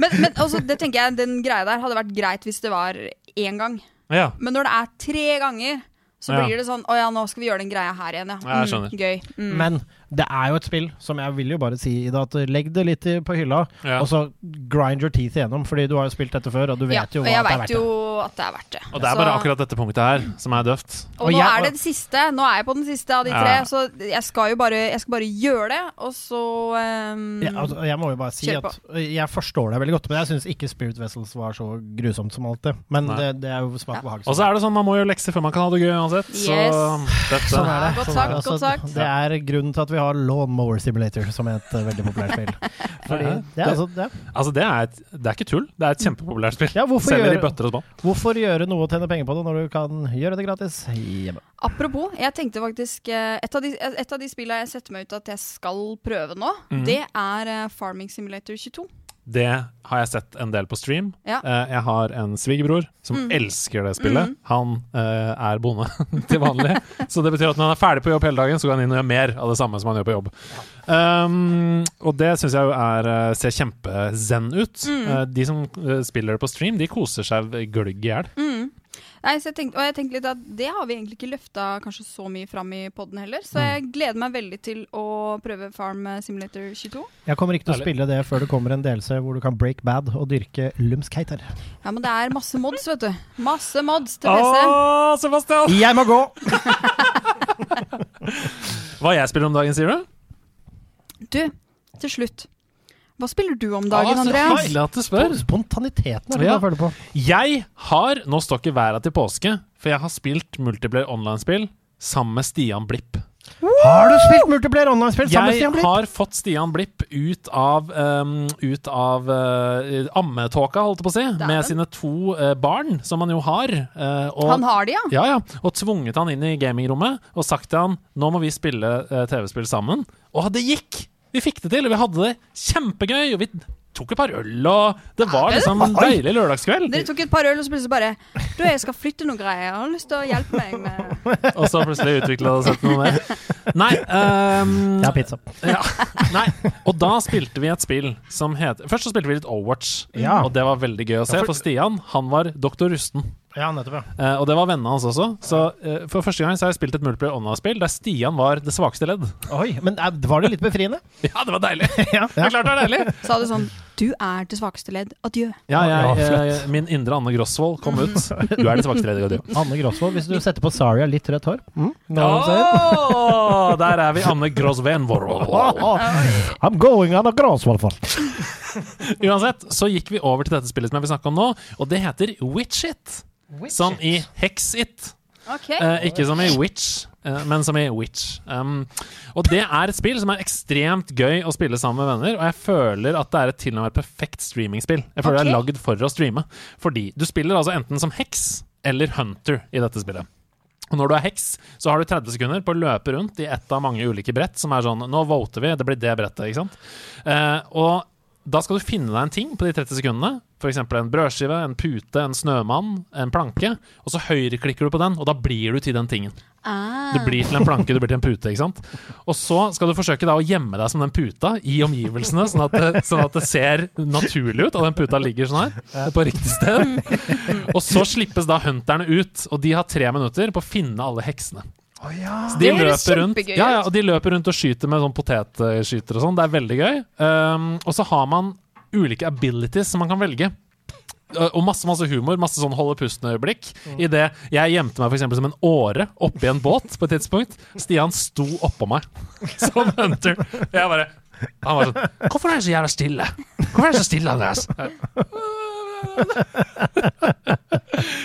Men, men altså, det tenker jeg, den greia der hadde vært greit hvis det var én gang. Ja. Men når det er tre ganger, så Ja. blir det sånn Å ja, nå skal vi gjøre den greia her igjen, ja. Ja, jeg skjønner. gøy. Mm. Men det er jo et spill som jeg vil jo bare si Ida, at legg det litt i- på hylla, Ja. og så grind your teeth igjennom, fordi du har jo spilt dette før, og du vet ja, jo hva jeg det er verdt. det. jo at det er verdt det. Og det er Så- bare akkurat dette punktet her som er døvt. Og, Og nå jeg- er det det siste. Nå er jeg på den siste av de Ja. tre, så jeg skal jo bare, jeg skal bare gjøre det, og så um, Ja, altså, jeg må jo bare si at jeg forstår deg veldig godt, men jeg syns ikke Spirit Vessels var så grusomt som alt det. Men det, det er jo smak Ja. og behag. Og så er det sånn, man må gjøre lekser før man kan ha det gøy uansett, så Yes. dette Sånn er det. Godt Sånn sagt, godt sagt. Det er grunnen til at vi har Lawnmower Simulator som er et eh, veldig populært spill. Fordi, det er, altså, det, Altså, det er, et, det er ikke tull. Det er et kjempepopulært spill. Ja, hvorfor Selger i gjøre- bøtter og spann. Hvorfor gjøre noe og tjene penger på det når du kan gjøre det gratis hjemme? Apropos, jeg tenkte faktisk eh, Et av de, et av de spillene jeg setter meg ut at jeg skal prøve nå, mm. det er eh, Farming Simulator 22. Det har jeg sett en del på stream. Ja. Eh, jeg har en svigerbror som Mm. elsker det spillet. Mm. Han uh, er bonde til vanlig, så det betyr at når han er ferdig på jobb hele dagen, så går han inn og gjør mer av det samme som han gjør på jobb. Um, og det syns jeg jo er, eh, ser kjempezen ut. Mm. Uh, de som spiller det på stream, de koser seg gløgg i hjel. Mm. Nei, så jeg tenkte, og jeg tenkte litt at det har vi egentlig ikke løfta kanskje så mye fram i poden heller. Så Mm. jeg gleder meg veldig til å prøve Farm Simulator 22. Jeg kommer ikke til å spille det før det kommer en delelse hvor du kan break bad og dyrke lumskater. Ja, men det er masse mods, vet du. Masse mods til PC. Å, Sebastian! Jeg må gå! Hva jeg spiller om dagen, sier du? Du, til slutt. Hva spiller du om dagen, så Andreas? hyggelig at du spør. Spontaniteten er det Ja. jeg føler på. Jeg har Nå står ikke været til påske, for jeg har spilt multiplayer online-spill sammen med Stian Blipp. Har du spilt multiplayer online-spill sammen med Stian Blipp? Jeg har fått Stian Blipp ut av, um, ut av uh, ammetåka, holdt jeg på å si, Dæven. med sine to uh, barn, som han jo har. uh, og, Han har de, ja? ja, ja, og tvunget han inn i gamingrommet og sagt til han nå må vi spille uh, TV-spill sammen. Og det gikk! Vi fikk det til, og vi hadde det kjempegøy. Og vi tok et par øl, og det var liksom en deilig lørdagskveld. Dere tok et par øl, og så plutselig bare Du, jeg skal flytte noen greier. Jeg har lyst til å hjelpe meg med Og så plutselig utvikla det seg til noe mer. Nei, um, Ja, pizza. ja, nei. Og da spilte vi et spill som het Først så spilte vi litt Overwatch, Ja. og det var veldig gøy å se. For- For Stian, han var doktor Rusten. Ja, nettopp, ja. Eh, og det var vennene hans også. Så eh, for første gang så har jeg spilt et multiplayer online-spill der Stian var det svakeste ledd. Oi, men eh, var det litt befriende? Ja, det var deilig! ja, Det er klart det er deilig! Sa du sånn Du er det svakeste ledd. Adjø. Ja, jeg, Ja, eh, min indre Anne Grosvold kom ut. Du er det svakeste ledd. Adjø. Anne Grosvold, hvis du setter på Saria litt rødt hår mm, oh, der er vi, Anne Grosven. I'm going on a Grosvold for. Uansett, så gikk vi over til dette spillet som jeg vil snakke om nå, og det heter Witch It. Som i Hex It. OK. Eh, ikke som i Witch, eh, men som i Witch. Um, og det er et spill som er ekstremt gøy å spille sammen med venner, og jeg føler at det er et tilnærmet perfekt streamingspill. Jeg føler det er lagd for å streame. Fordi du spiller altså enten som heks eller hunter i dette spillet. Og når du er heks, så har du 30 sekunder på å løpe rundt i ett av mange ulike brett, som er sånn Nå voter vi, det blir det brettet, ikke sant? Eh, og da skal du finne deg en ting på de 30 sekundene. F.eks. en brødskive, en pute, en snømann, en planke. Og så høyreklikker du på den, og da blir du til den tingen. Ah. Du blir til en planke, du blir til en pute. ikke sant? Og så skal du forsøke da å gjemme deg som den puta i omgivelsene, sånn at det, sånn at det ser naturlig ut, og den puta ligger sånn her, på riktig sted. Og så slippes da hunterne ut, og de har tre minutter på å finne alle heksene. Så de Det høres løper rundt, ja, ja, og de løper rundt og skyter med sånn potetskyter og sånn. Det er veldig gøy. Um, og så har man ulike abilities som man kan velge. Uh, Og masse masse humor, masse sånn holde pusten-øyeblikk. I det jeg gjemte meg for som en åre oppi en båt på et tidspunkt. Stian sto oppå meg som hunter. Jeg bare Han var sånn Hvorfor er jeg så jævla stille? Hvorfor er jeg så stille, Andreas?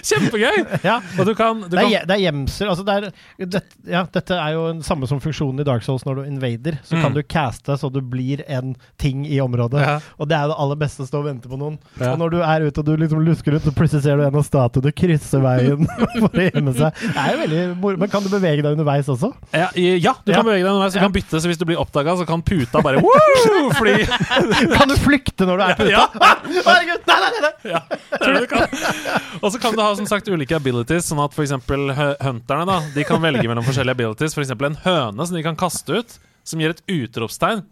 Kjempegøy! Ja. Og du kan, du Det er, kan det er gjemsel. Altså det er, det, ja, dette er jo den samme som funksjonen i Dark Souls når du invader. Så Mm. kan du caste så du blir en ting i området. Ja. Og det er det aller beste å stå og vente på noen. Og når du er ute og du liksom lusker ut, så plutselig ser du en av statuene krysse veien for å gjemme seg. Det er jo veldig moro. Men kan du bevege deg underveis også? Ja, ja du kan bevege deg underveis. Du kan bytte, så hvis du blir oppdaga, så kan puta bare Woo! fly. Kan du flykte når du er puta? Ja, Herregud! Nei, nei, nei! nei. ja, det er det du kan. Og så kan du ha som sagt ulike abilities, sånn at f.eks. hunterne da De kan velge mellom forskjellige abilities. F.eks. en høne som de kan kaste ut, som gir et utropstegn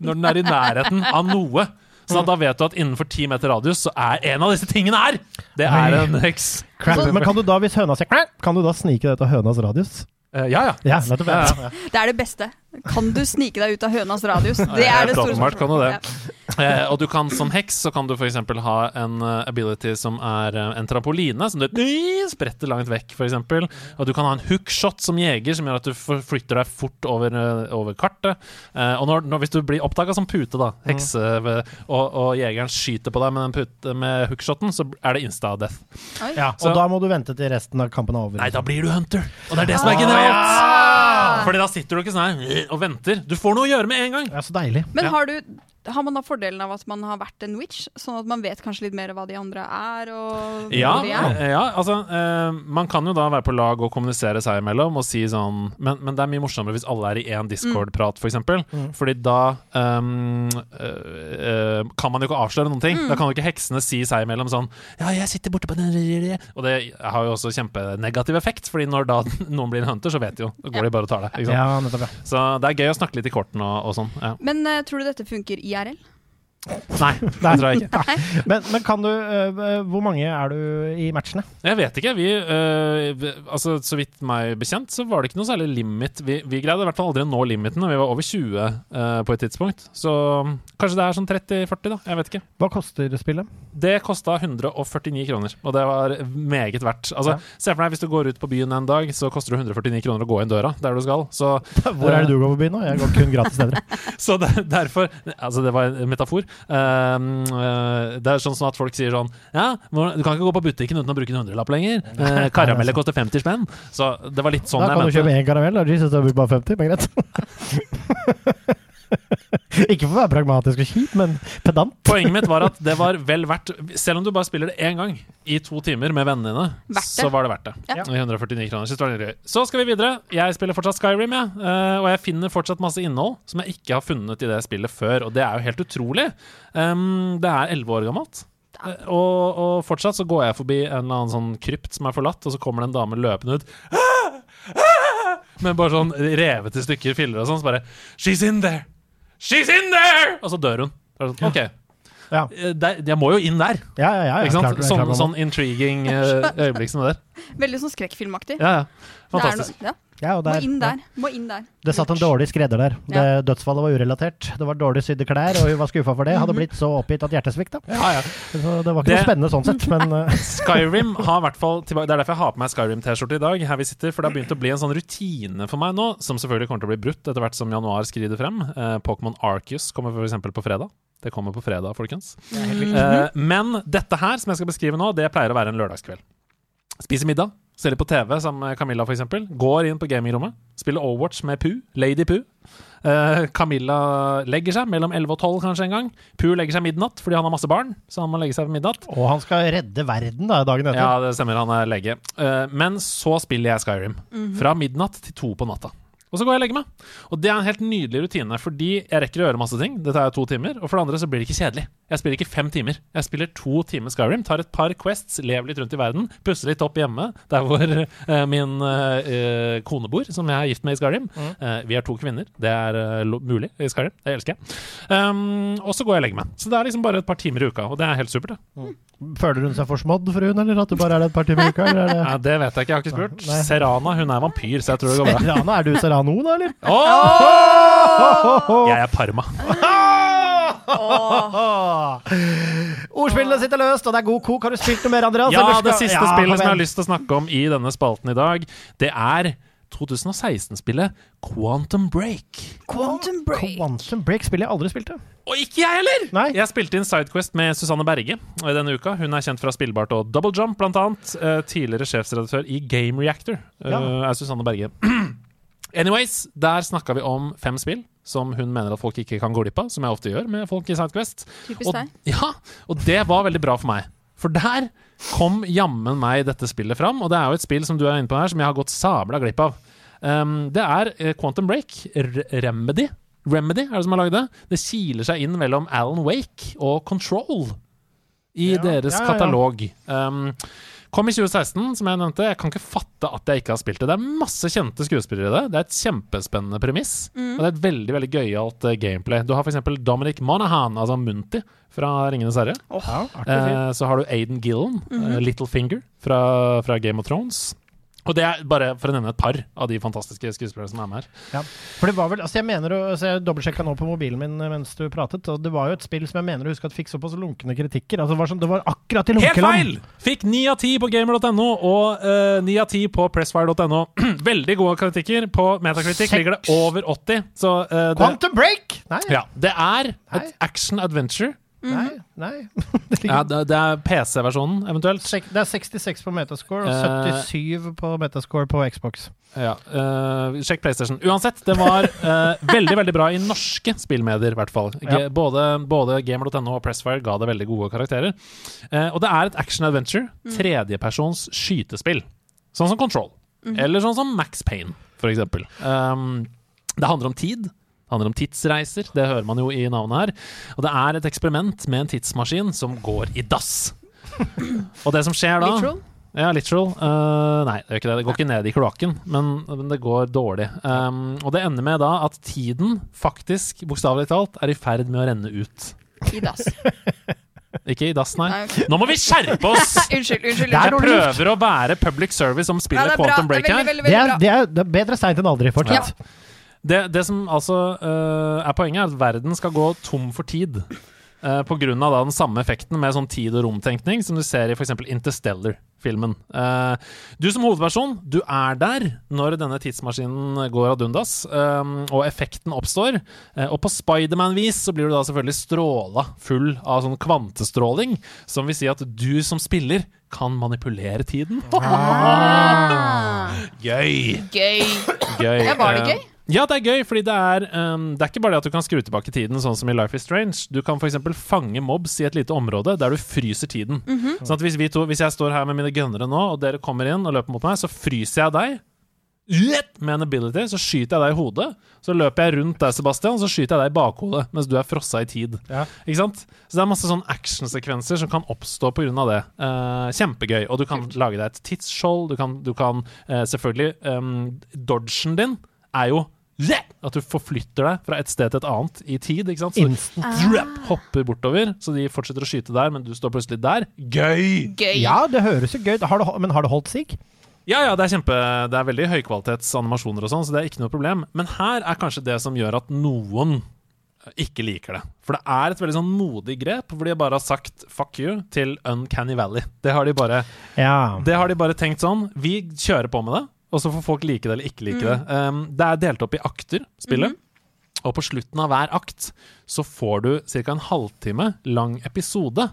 når den er i nærheten av noe. Sånn at da vet du at innenfor ti meter radius så er en av disse tingene her! Det er en heks. Men kan du da, hvis høna sier kan du da snike deg ut av hønas radius? Uh, ja, ja. Ja, nettopp. Ja, Ja. Det er det beste. Kan du snike deg ut av hønas radius? Det er det store spørsmålet. kan du det. Eh, og du kan som heks så kan du f.eks. ha en eh, ability som er eh, en trampoline, som du øh, spretter langt vekk, f.eks. Og du kan ha en hookshot som jeger, som gjør at du flytter deg fort over, eh, over kartet. Eh, og når, når, hvis du blir oppdaga som pute, da, hekse, ved- og, og jegeren skyter på deg med, den pute, med hookshoten, så er det insta-death. Ja, og Så- da må du vente til resten av kampen er over. Nei, da blir du hunter. Og det er det som er genialt! Fordi da sitter du ikke sånn her og venter. Du får noe å gjøre med en gang. Ja, så deilig. Men har, du, har man da fordelen av at man har vært en witch, sånn at man vet kanskje litt mer hva de andre er, og Ja, de er? ja altså uh, Man kan jo da være på lag og kommunisere seg imellom og si sånn Men, men det er mye morsommere hvis alle er i én Discord-prat, f.eks. For eksempel. Fordi da um, uh, uh, kan man jo ikke avsløre noen ting. Da kan jo ikke heksene si seg imellom sånn Ja, jeg sitter borte på den Og det har jo også kjempenegativ effekt, Fordi når da noen blir en hunter, så vet de jo Da går de bare og tar det. Ja, nettopp, ja. Så det er gøy å snakke litt i kortene og, og sånn. Ja. Men tror du dette funker Darrell Nei, det tror jeg ikke. Men, men kan du uh, Hvor mange er du i matchene? Jeg vet ikke. Vi, uh, altså, så vidt meg bekjent, så var det ikke noe særlig limit. Vi, vi greide i hvert fall aldri å nå limiten, vi var over 20 uh, på et tidspunkt. Så kanskje det er sånn 30-40, da. Jeg vet ikke. Hva koster spillet? Det kosta 149 kroner, og det var meget verdt. Altså, Se for deg hvis du går ut på byen en dag, så koster det 149 kroner å gå inn døra der du skal. Så, Hvor er det du går på byen nå? Jeg går kun gratis steder. så der, derfor Altså, det var en metafor. Um, øh, det er sånn, at folk sier sånn Ja, du kan ikke gå på butikken uten å bruke en hundrelapp lenger. Uh, karameller koster 50 spenn. Så det var litt sånn da kan du kjøpe én karamell. Da Jesus, da blir bare 50, men greit. Ikke for å være pragmatisk og kjip, men pedant. Poenget mitt var at det var vel verdt Selv om du bare spiller det én gang i to timer med vennene dine, så var det verdt det. Ja. 149 kroner. Så skal vi videre. Jeg spiller fortsatt Skyrim, jeg. eh, og jeg finner fortsatt masse innhold som jeg ikke har funnet i det spillet før, og det er jo helt utrolig. Det er elleve år gammelt. Eh, Og, og fortsatt så går jeg forbi en eller annen sånn krypt som er forlatt, og så kommer det en dame løpende ut. «Ah! Ah!» Med bare sånn revet i stykker filler og sånn. Så bare She's in there! She's in there! Og så dør hun. Så er det sånn, ok, Ja, Eh, der, jeg må jo inn der. ja, ja. ja, ja Ikke sant? klart- klart sånn, sånn intriguing eh, øyeblikk som det der. Veldig sånn skrekkfilmaktig. Ja, ja. Det er Fantastisk. noe- ja. Ja, og Må der, inn ja. der. Må inn der. Det satt en dårlig skredder der. Det, dødsfallet var urelatert. Det var dårlig sydde klær, og hun var skuffa for det. Hadde blitt så oppgitt at hjertesvikt. Ja, ja. Så det var ikke Det- noe spennende sånn sett, men uh, Skyrim har i hvert fall tilbake, Det er derfor jeg har på meg Skyrim-T-skjorte i dag. Her vi sitter, For det har begynt å bli en sånn rutine for meg nå, som selvfølgelig kommer til å bli brutt etter hvert som januar skrider frem. Uh, Pokémon Arceus kommer f.eks. på fredag. Det kommer på fredag, folkens. Uh, men dette her, som jeg skal beskrive nå, det pleier å være en lørdagskveld. Spiser middag, ser litt på TV sammen med Camilla f.eks. Går inn på gamingrommet, spiller Overwatch med Pooh, Lady Pooh. Uh, Camilla legger seg mellom 11 og 12 kanskje en gang. Pooh legger seg midnatt fordi han har masse barn, så han må legge seg ved midnatt. Og han skal redde verden da, dagen etter. Ja, det stemmer, han er lege. Uh, men så spiller jeg Skyrim. Fra midnatt til to på natta. Og så går jeg og legger meg. Og det er en helt nydelig rutine, fordi jeg rekker å gjøre masse ting. Det tar jo to timer. Og for det andre så blir det ikke kjedelig. Jeg spiller ikke fem timer. Jeg spiller to timer Skyrim, tar et par quests, lever litt rundt i verden, pusser litt opp hjemme, der hvor uh, min uh, kone bor, som jeg er gift med i Skyrim. Eh, vi er to kvinner. Det er mulig i Skyrim. Det elsker jeg. Um, og så går jeg og legger meg. Så det er liksom bare et par timer i uka, og det er helt supert. Det. Føler hun seg forsmådd, fruen, eller at du bare er det et par timer i uka? Eller det... Ja, det vet jeg ikke, jeg har ikke spurt. Nei. Serana hun er vampyr, så jeg tror det går bra. Serana, er du Serano, da, eller? Jeg er Parma. Ordspillene sitter løst, og det er god kok. Har du spilt noe mer, Andreas? Ja, skal- det siste Ja, spillet som jeg har lyst til å snakke om i denne spalten i dag, det er 2016-spillet Quantum Break. Quantum Break. Quantum Break spiller jeg aldri spilte. Og ikke jeg heller! Nei. Jeg spilte inn Sidequest med Susanne Berge i denne uka. Hun er kjent fra Spillbart og Double Jump, blant annet. Eh, Tidligere sjefsredaktør i Game Reactor eh, Ja. er Susanne Berge. Anyways, der snakka vi om fem spill som hun mener at folk ikke kan gå glipp av, som jeg ofte gjør med folk i Sidequest. Typisk Og, ja, og det var veldig bra for meg. For der kom jammen meg dette spillet fram, og det er jo et spill som du er inne på her, som jeg har gått sabla glipp av. Um, det er eh, Quantum Break, R Remedy. Remedy er det som har lagd det. Det kiler seg inn mellom Alan Wake og Control i Ja, deres ja. katalog. Um, kom i 2016, som jeg nevnte. Jeg kan ikke fatte at jeg ikke har spilt det. Det er masse kjente skuespillere i det. Det er et kjempespennende premiss. Og det er et veldig veldig gøyalt eh, gameplay. Du har f.eks. Dominic Monahan, altså Munti fra Ringenes herre. Artig. Eh, så har du Aiden Gillen, eh, Littlefinger fra, fra Game of Thrones. Og det er bare for å nevne et par av de fantastiske skuespillerne som er med her. Ja. For det var vel, altså jeg mener altså Jeg dobbeltsjekka nå på mobilen min mens du pratet, og det var jo et spill som jeg mener å huske at fikk såpass lunkne kritikker. Altså Det var, sånn, det var akkurat i Helt feil! Fikk ni av ti på gamer.no og ni uh, av ti på pressfire.no. Veldig gode kritikker. På Metacritic ligger det over 80. Så uh, det, Quantum Break! Nei, ja, det er et action adventure. Nei, nei. det, Ja, det, det er PC-versjonen, eventuelt. sek- det er 66 på Metascore og Eh, 77 på Metascore på Xbox. Ja, uh, sjekk PlayStation. Uansett, det var uh, veldig veldig bra i norske spillmedier, i hvert fall. G Ja. Både, både gamer.no og Pressfire ga det veldig gode karakterer. Uh, og det er et action adventure, tredjepersons skytespill. Sånn som Control. Eller sånn som Max Payne, eksempel. Um, det handler om tid. Det handler om tidsreiser, det hører man jo i navnet her. Og det er et eksperiment med en tidsmaskin som går i dass. Og det som skjer da Literal? ja, literal. Uh, nei, det det. Det går ikke ned i kloakken, men, men det går dårlig. Um, og det ender med da at tiden faktisk, bokstavelig talt, er i ferd med å renne ut. I dass. Ikke i dass, nei. Nei. Nå må vi skjerpe oss! Unnskyld, unnskyld. Der Jeg prøver å være public service som Ja, spiller det er bra. Quantum Break er her. Det er, det, er, bedre seint enn aldri, fortsatt. Det, det som altså uh, er poenget, er at verden skal gå tom for tid. Uh, på grunn av da den samme effekten med sånn tid- og romtenkning som du ser i f.eks. Interstellar-filmen. Uh, du som hovedperson, du er der når denne tidsmaskinen går ad undas, eh, og effekten oppstår. Uh, og på Spiderman-vis så blir du da selvfølgelig stråla full av sånn kvantestråling, som vil si at du som spiller kan manipulere tiden. Gøy! Gøy. gøy. Ja, var det gøy? Ja, det er gøy, fordi det er, um, det er ikke bare det at du kan skru tilbake tiden, sånn som i Life is Strange. Du kan f.eks. fange mobs i et lite område der du fryser tiden. Mhm. Sånn at hvis, vi to, hvis jeg står her med mine gunnere nå, og dere kommer inn og løper mot meg, så fryser jeg deg. Med en ability så skyter jeg deg i hodet. Så løper jeg rundt deg, Sebastian, så skyter jeg deg i bakhodet mens du er frossa i tid. Ja. Ikke sant? Så det er masse sånn actionsekvenser som kan oppstå pga. det. Uh, kjempegøy. Og du kan lage deg et tidsskjold. Du kan, du kan uh, selvfølgelig um, Dodgen din er jo at du forflytter deg fra et sted til et annet i tid. ikke sant? Så Instant. du hopper bortover, så de fortsetter å skyte der, men du står plutselig der. Gøy! Gøy. Ja, det høres jo gøy ut. Har det, men har det holdt sig? Ja, ja, det er kjempe Det er veldig høykvalitets animasjoner og sånn, så det er ikke noe problem. Men her er kanskje det som gjør at noen ikke liker det. For det er et veldig sånn modig grep, hvor de bare har sagt 'fuck you' til Uncanny Valley. Det har de bare, Ja. det har de bare tenkt sånn. Vi kjører på med det, og så får folk like det eller ikke like det. Um, det er delt opp i akter, spillet. Og på slutten av hver akt så får du ca. en halvtime lang episode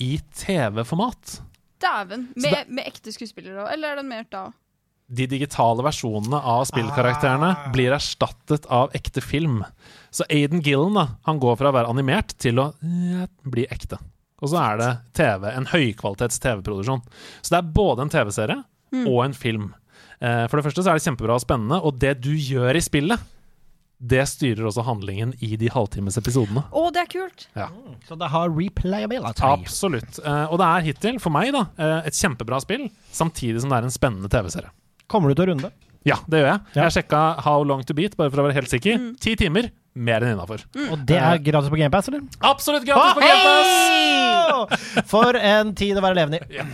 i TV-format. Dæven. Med, med ekte skuespillere òg, eller er den mer da? de digitale versjonene av spillkarakterene Ah. blir erstattet av ekte film. Så Aiden Gillen da, han går fra å være animert til å bli ekte. Og så er det TV, en høykvalitets TV-produksjon. Så det er både en TV-serie og en film. Eh, For det første så er det kjempebra og spennende, og det du gjør i spillet, det styrer også handlingen i de halvtimesepisodene. Å, det er kult! Så det har replayability. Absolutt. Eh, Og det er hittil, for meg, da, eh, et kjempebra spill, samtidig som det er en spennende TV-serie. Kommer du til å runde? Ja, det gjør jeg. Ja. Jeg sjekka How Long To Beat, bare for å være helt sikker. Ti timer. Mer enn innafor. Og det er gratis på GamePass, eller? Absolutt gratis på Game Pass! For en tid å være levende i.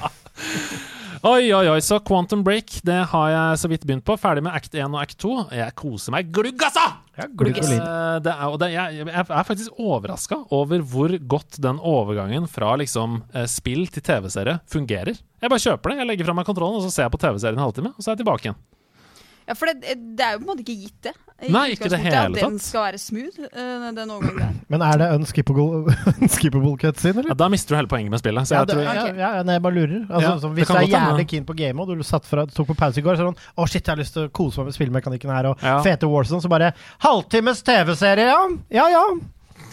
Oi, oi, oi, så Quantum Break det har jeg så vidt begynt på. Ferdig med act 1 og act 2. Jeg koser meg glugg, altså! Ja, glugg. Eh, Det er, og det, jeg, jeg er faktisk overraska over hvor godt den overgangen fra liksom eh, spill til TV-serie fungerer. Jeg bare kjøper det, jeg legger fra meg kontrollen, og så ser jeg på TV-serien en halvtime, og så er jeg tilbake igjen. Ja, For det, det er jo på en måte ikke gitt, det. I Nei, ikke det hele tatt. At den skal være smooth, eh, den overgangen der. Men er det unskippable, unskippable cutscene, Ja, da mister du hele poenget med spillet. Så Ja, jeg det, tror, ja, ja, nei, jeg bare lurer. Altså, Ja, så hvis jeg du er jævlig keen på game, og du satt fra, tok på pause i går, så er det sånn Å, shit, jeg har lyst til å kose meg med spillmekanikken her, og Ja. fete Warzone, så bare Halvtimes TV-serie, ja! Ja ja!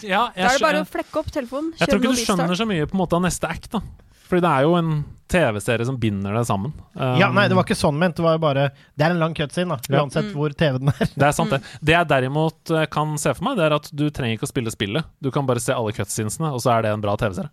ja, Da er det bare å flekke opp telefonen. Jeg tror ikke du skjønner så mye på en måte av neste act, da. Fordi det er jo en TV-serie som binder det sammen. Um, Ja, nei, det var ikke sånn ment. Det var jo bare Det er en lang cutscene, da. Ja. Uansett hvor TV den er. Det er sant, det. Det jeg derimot eh, kan se for meg, det er at du trenger ikke å spille spillet. Du kan bare se alle cutscenesene, og så er det en bra TV-serie.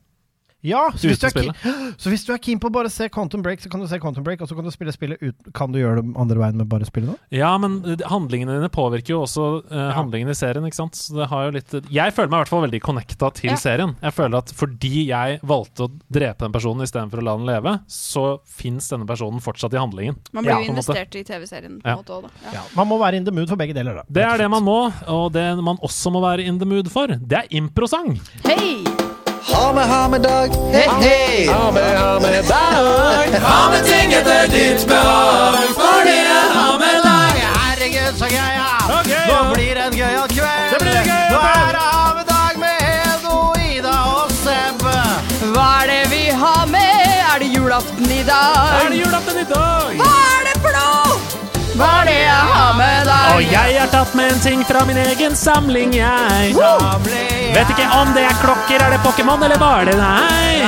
Ja, så hvis, du er keen, så hvis du er keen på å bare se Quantum Break, så kan du se Quantum Break, og så kan du spille spillet ut Kan du gjøre det andre veien med bare spille nå? Ja, men handlingene dine påvirker jo også eh, handlingene i serien, ikke sant? Så det har jo litt Jeg føler meg i hvert fall veldig connecta til Ja. serien. Jeg føler at fordi jeg valgte å drepe den personen istedenfor å la den leve, så fins denne personen fortsatt i handlingen. Man blir jo ja, investert i TV-serien på en Ja. måte òg, da. Ja. Ja. Man må være in the mood for begge deler, da. Det er det man må, og det man også må være in the mood for, det er improsang. Hei! Ha med, ha med dag. Hei, hei. Ha med, ha med dag. Ha med ting etter ditt behag. For det er ha med dag. Herregud, så gøy! Ja. Ok, Nå blir det en gøyal kveld! Det blir en gøyal Nå er det ha med dag med Edo, Ida og Seb. Hva er det vi har med? Er det julaften i dag? Er det julaften i dag? Hva er det for noe? Hva er det jeg har med deg? Og jeg har tatt med en ting fra min egen samling, jeg. Samling Vet ikke om det er klokker, er det Pokémon, eller var det nei?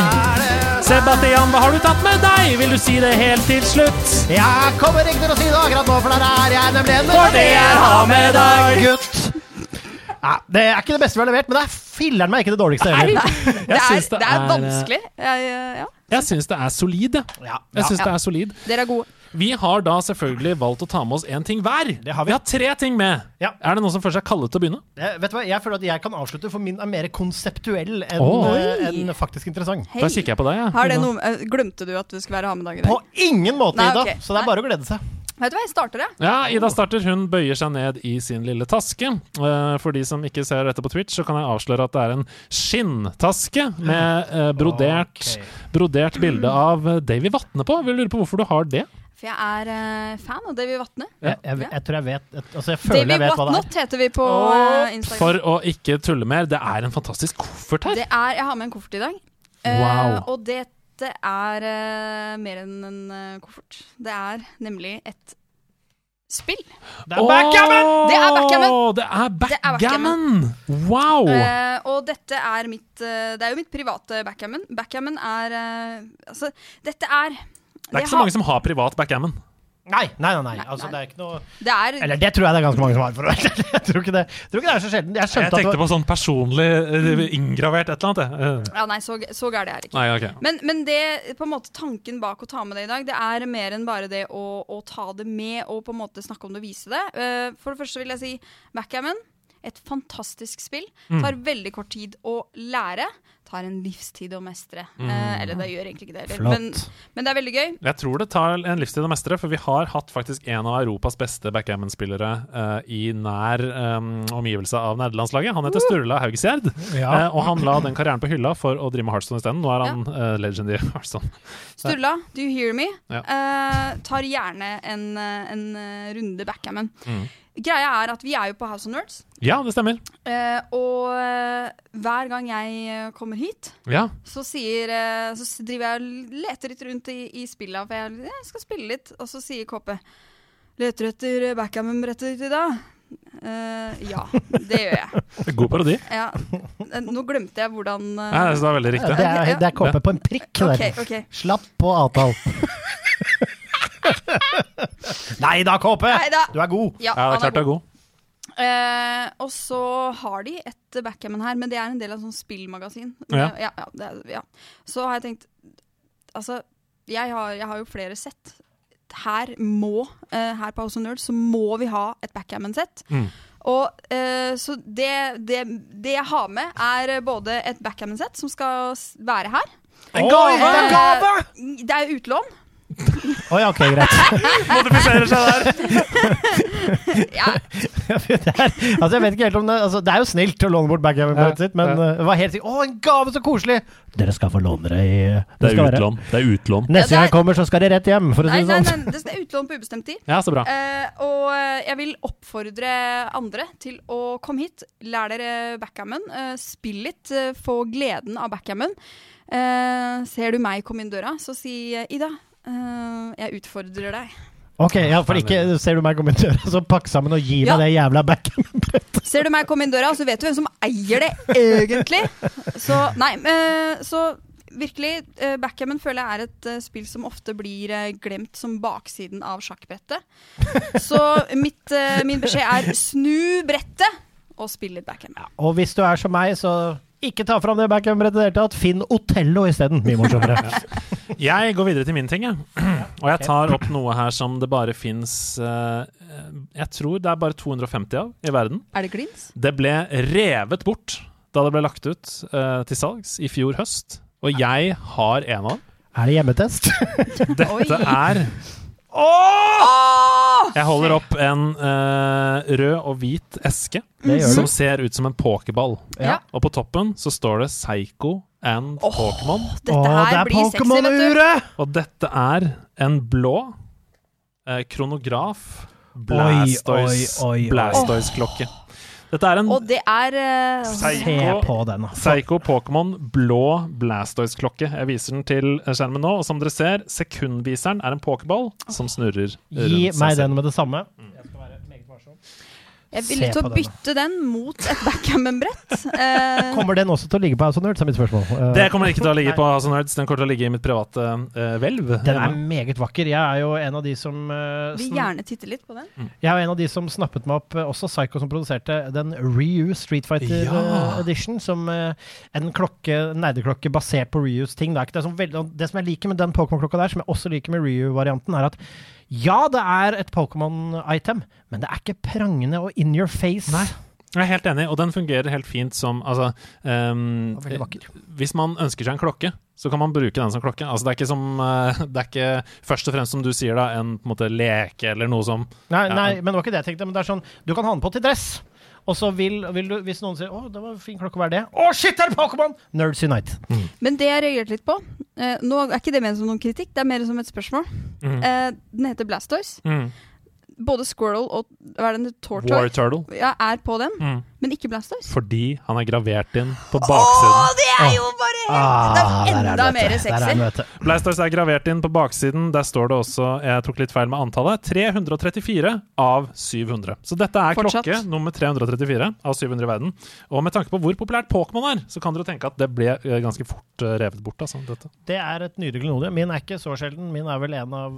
Sebastian, hva har du tatt med deg? Vil du si det helt til slutt? Jeg kommer ikke til å si det akkurat nå, for der er jeg nemlig en For det jeg har med deg. gutt. Ja, det er ikke det beste vi har levert, men det er filler'n meg ikke det dårligste heller. det, det det er vanskelig. Jeg, ja. Jeg syns det er solid, jeg. Ja, Jeg synes Ja. det er solid. Dere er gode. Vi har da selvfølgelig valgt å ta med oss én ting hver. Det har vi. vi har tre ting med. Ja. Er det noen som føler seg kallet til å begynne? Jeg, vet du hva, Jeg føler at jeg kan avslutte, for min er mer konseptuell enn oh. en faktisk interessant. Hei. Da kikker jeg på deg. jeg. Eh, glemte du at du skulle være ha med dag i dag? På ingen måte, Nei, Ida. ok. Så det er bare å glede seg. Vet du hva, jeg starter jeg. Ja, Ida starter. Hun bøyer seg ned i sin lille taske. Eh, for de som ikke ser dette på Twitch, så kan jeg avsløre at det er en skinntaske med eh, brodert, brodert bilde av eh, Davy Vatne på. Vi lurer på hvorfor du har det. For jeg er eh, fan av Davy Vatne. Jeg, jeg, jeg tror jeg vet Altså, jeg føler Davy jeg vet hva det er. Whatnot heter vi på Åh, eh, Instagram. For å ikke tulle mer, det er en fantastisk koffert her. Det er, jeg har med en koffert i dag. Wow. Wow. og dette er uh, mer enn en uh, koffert. Det er nemlig et spill. Det er backgammon! Det er backgammon! Det er er backgammon! Wow! Uh, og dette er mitt uh, Det er jo mitt private backgammon. Backgammon er uh, Altså, dette er det er ikke så mange som har privat backgammon. Nei, nei, nei. nei. Altså, nei. det er ikke noe Det er Eller det tror jeg det er ganske mange som har, for å være ærlig. Jeg tror ikke det, jeg tror ikke det er så sjelden. Jeg Jeg skjønte at tenkte det var på sånn personlig eh, inngravert et eller annet. jeg. Ja, nei, så, så gærent er det ikke. Nei, ok. Men, men det, på en måte tanken bak å ta med det i dag, det er mer enn bare det å, å ta det med og på en måte snakke om det og vise det. Eh, for det første vil jeg si backgammon. Et fantastisk spill. Mm. Tar veldig kort tid å lære. Tar en livstid å mestre. Eh, eller det gjør egentlig ikke det heller. Men, men det er veldig gøy. Jeg tror det tar en livstid å mestre, for vi har hatt faktisk en av Europas beste backgammon-spillere eh, i nær um, omgivelse av nederlandslaget. Han heter Sturla Haugesgjerd, Ja. eh, og han la den karrieren på hylla for å drive med Heartstone isteden. Nå er han ja. legend i Heartstone. Sturla, do you hear me? Ja. Eh, tar gjerne en, eh, en eh, runde backgammon. Mm. Greia er at vi er jo på House of Nerds. Ja, det stemmer. Eh, og eh, hver gang jeg eh, kommer hit, Ja. så, sier, eh, så driver jeg og leter litt rundt i, i spillet, for jeg, jeg skal spille litt. Og så sier KP Leter du etter backgammon-brettet ditt i dag? Eh, ja, det gjør jeg. God parodi. Ja. Nå glemte jeg hvordan uh, Nei, det er veldig riktig. Det er, det er KP på en prikk. Okay, okay. Slapp på avtale. Nei da, KP! Neida. Du er god. Ja, Ja, det er klart du er god. Eh, og så har de et backgammon her, men det er en del av sånn spillmagasin. Ja. ja, ja, det ja. Så har jeg tenkt Altså, jeg har, jeg har jo flere sett. Her må eh, Her på House of Nerds så må vi ha et backgammon-sett. Mm. Og eh, Så det, det, det jeg har med, er både et backgammon-sett som skal være her. En gave! Det er gave! Det er utlån. Å ja, ok, greit. Modifiserer seg der. Ja, det, er, altså, jeg vet ikke helt om det altså, Det er jo snilt å låne bort backgammon-brettet sitt, men Ja. det var helt sikkert Å, en gave, så koselig! Dere skal få låne det i Det er være- utlån. Det er utlån. Neste gang jeg kommer, så skal dere rett hjem, for å nei, si nei, det sånn. nei, det er utlån på ubestemt tid. Ja, så bra. Uh, og eh, jeg vil oppfordre andre til å komme hit. Lær dere backgammon. Uh, spill litt. Uh, få gleden av backgammon. Eh, ser du meg komme inn døra, så si eh, Ida, eh, jeg utfordrer deg. Ok, ja, for ikke ser du meg komme inn døra, så pakk sammen og gi Ja. meg det jævla backgammon-brettet. Ser du meg komme inn døra, så vet du hvem som eier det egentlig. Så nei, uh, så virkelig, uh, backgammon føler jeg er et uh, spill som ofte blir uh, glemt som baksiden av sjakkbrettet. Så mitt, min beskjed er snu brettet og spill litt backgammon. Og hvis du er som meg, så Ikke ta fram det backcam-brettet i det hele tatt. Finn Otello isteden. Mye morsommere. Jeg går videre til min ting, jeg. Og jeg tar opp noe her som det bare fins Jeg tror det er bare 250 av i verden. Er det glins? Det ble revet bort da det ble lagt ut uh, til salgs i fjor høst. Og jeg har en av dem. Er det hjemmetest? Dette er Jeg holder opp en uh, rød og hvit eske som ser ut som en pokerball. Ja. Og på toppen så står det Psycho and Pokémon. Dette Å, det her er blir sexy, vet du. Pokémon-uret! Og dette er en blå uh, kronograf Blastoise Dette er en Og det er uh, Seiko, Se på den, altså. Psycho Pokémon blå Blastoise-klokke. Jeg viser den til skjermen nå, og som dere ser, sekundviseren er en pokerball som snurrer rundt Gi meg den med det samme. Jeg skal være meget varsom. Jeg vil til å bytte den mot et backgammon-brett. Eh, Kommer den også til å ligge på House of Nerds, er mitt spørsmål. Eh, Det kommer ikke til å ligge på House of Nerds, den kommer til å ligge i mitt private hvelv. Den er meget vakker. Jeg er jo en av de som uh, vil gjerne titte litt på den. Jeg er jo en av de som snappet meg opp, også Psycho som produserte den Ryu Street Fighter Ja. uh, Edition, som uh, en klokke, nerdeklokke basert på Reus ting. Det, er ikke det, som veldig, det som jeg liker med den Pokémon-klokka der, som jeg også liker med Ryu-varianten, er at ja, det er et Pokémon-item, men det er ikke prangende og in your face. Nei. Jeg er helt enig, og den fungerer helt fint som altså, vakker. Hvis man ønsker seg en klokke, så kan man bruke den som klokke. Altså, det, er ikke som, uh, det er ikke først og fremst, som du sier, da, en på en måte, leke eller noe som Nei, Ja. nei, men det var ikke det jeg tenkte. Men det er sånn, du kan ha den på til dress. Og så vil, vil du, hvis noen sier 'Å, det var en fin klokke, hva er det?' 'Å, shit, er det Pokémon?' Nerds Unite. Men det jeg reagerte litt på eh, Nå er ikke det ment som noen kritikk, det er mer som et spørsmål. Mm. Eh, den heter Blastoise. mm. Både Squirrel og hva er det, War Turtle. ja, er på den, Mm. men ikke Blastoise. Fordi han er gravert inn på Å, Åh, det er jo bare helt Ah, Det er enda er mer er sexy. Blastoise er gravert inn på baksiden. Der står det også Jeg tok litt feil med antallet. 334 av 700. Så dette er Fortsatt. klokke nummer 334 av 700 i verden. Og med tanke på hvor populært Pokémon er, så kan dere tenke at det ble eh, ganske fort eh, revet bort. Altså, dette. Det er et nydelig klenodie. Min er ikke så sjelden. Min er vel en av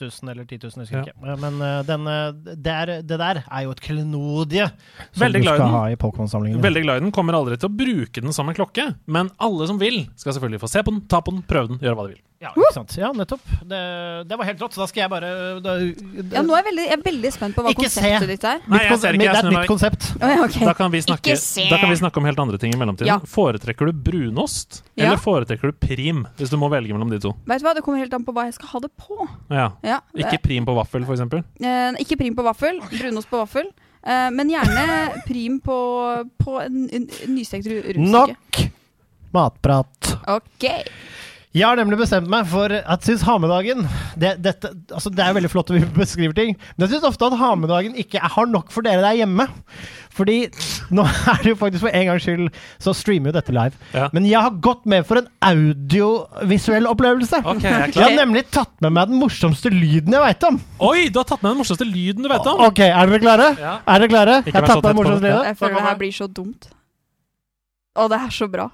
1000 eller 10 000, jeg Ja. ikke. Eh, Men eh, denne, det, er, det der er jo et klenodie som Veldig du skal ha i Pokémon-samlingen. Veldig glad i den. Kommer aldri til å bruke den som en klokke, men alle som vil, skal selvfølgelig få se på den, ta på den, prøve den, gjøre hva de vil. Ja, ikke sant? ja, nettopp. Det, det var helt rått. Så da skal jeg bare da, Ja, nå er jeg veldig, jeg er veldig spent på hva Ikke se. konseptet ditt er. Nei, jeg ser ikke, jeg Det er et nytt konsept. Oh, ja, okay. Da kan, vi snakke, Ikke se. da kan vi snakke om helt andre ting i mellomtiden. Ja. Foretrekker du brunost, Ja. eller foretrekker du prim, hvis du må velge mellom de to? Vet du hva, Det kommer helt an på hva jeg skal ha det på. Ja. Ja, Ikke prim på vaffel, eksempel. eh, ikke prim på vaffel, brunost på vaffel. Eh, men gjerne prim på, på en, en, en nystekt rundstykke. Nok matprat. Ok. Jeg har nemlig bestemt meg for at jeg syns ha-med-dagen det, dette, altså det er veldig flott at vi beskriver ting, men jeg syns ofte at ha-med-dagen ikke har nok for dere der hjemme. Fordi nå er det jo faktisk for en gangs skyld så streamer jo dette live. Ja. Men jeg har gått med for en audiovisuell opplevelse. Okay, jeg Jeg har nemlig tatt med meg den morsomste lyden jeg veit om. Oi, du har tatt med den morsomste lyden du vet om! Ok, Er dere klare? Ja. Er dere klare? Ikke Jeg har tatt med den morsomste lyden. Jeg føler det her blir så dumt. Og det er så bra.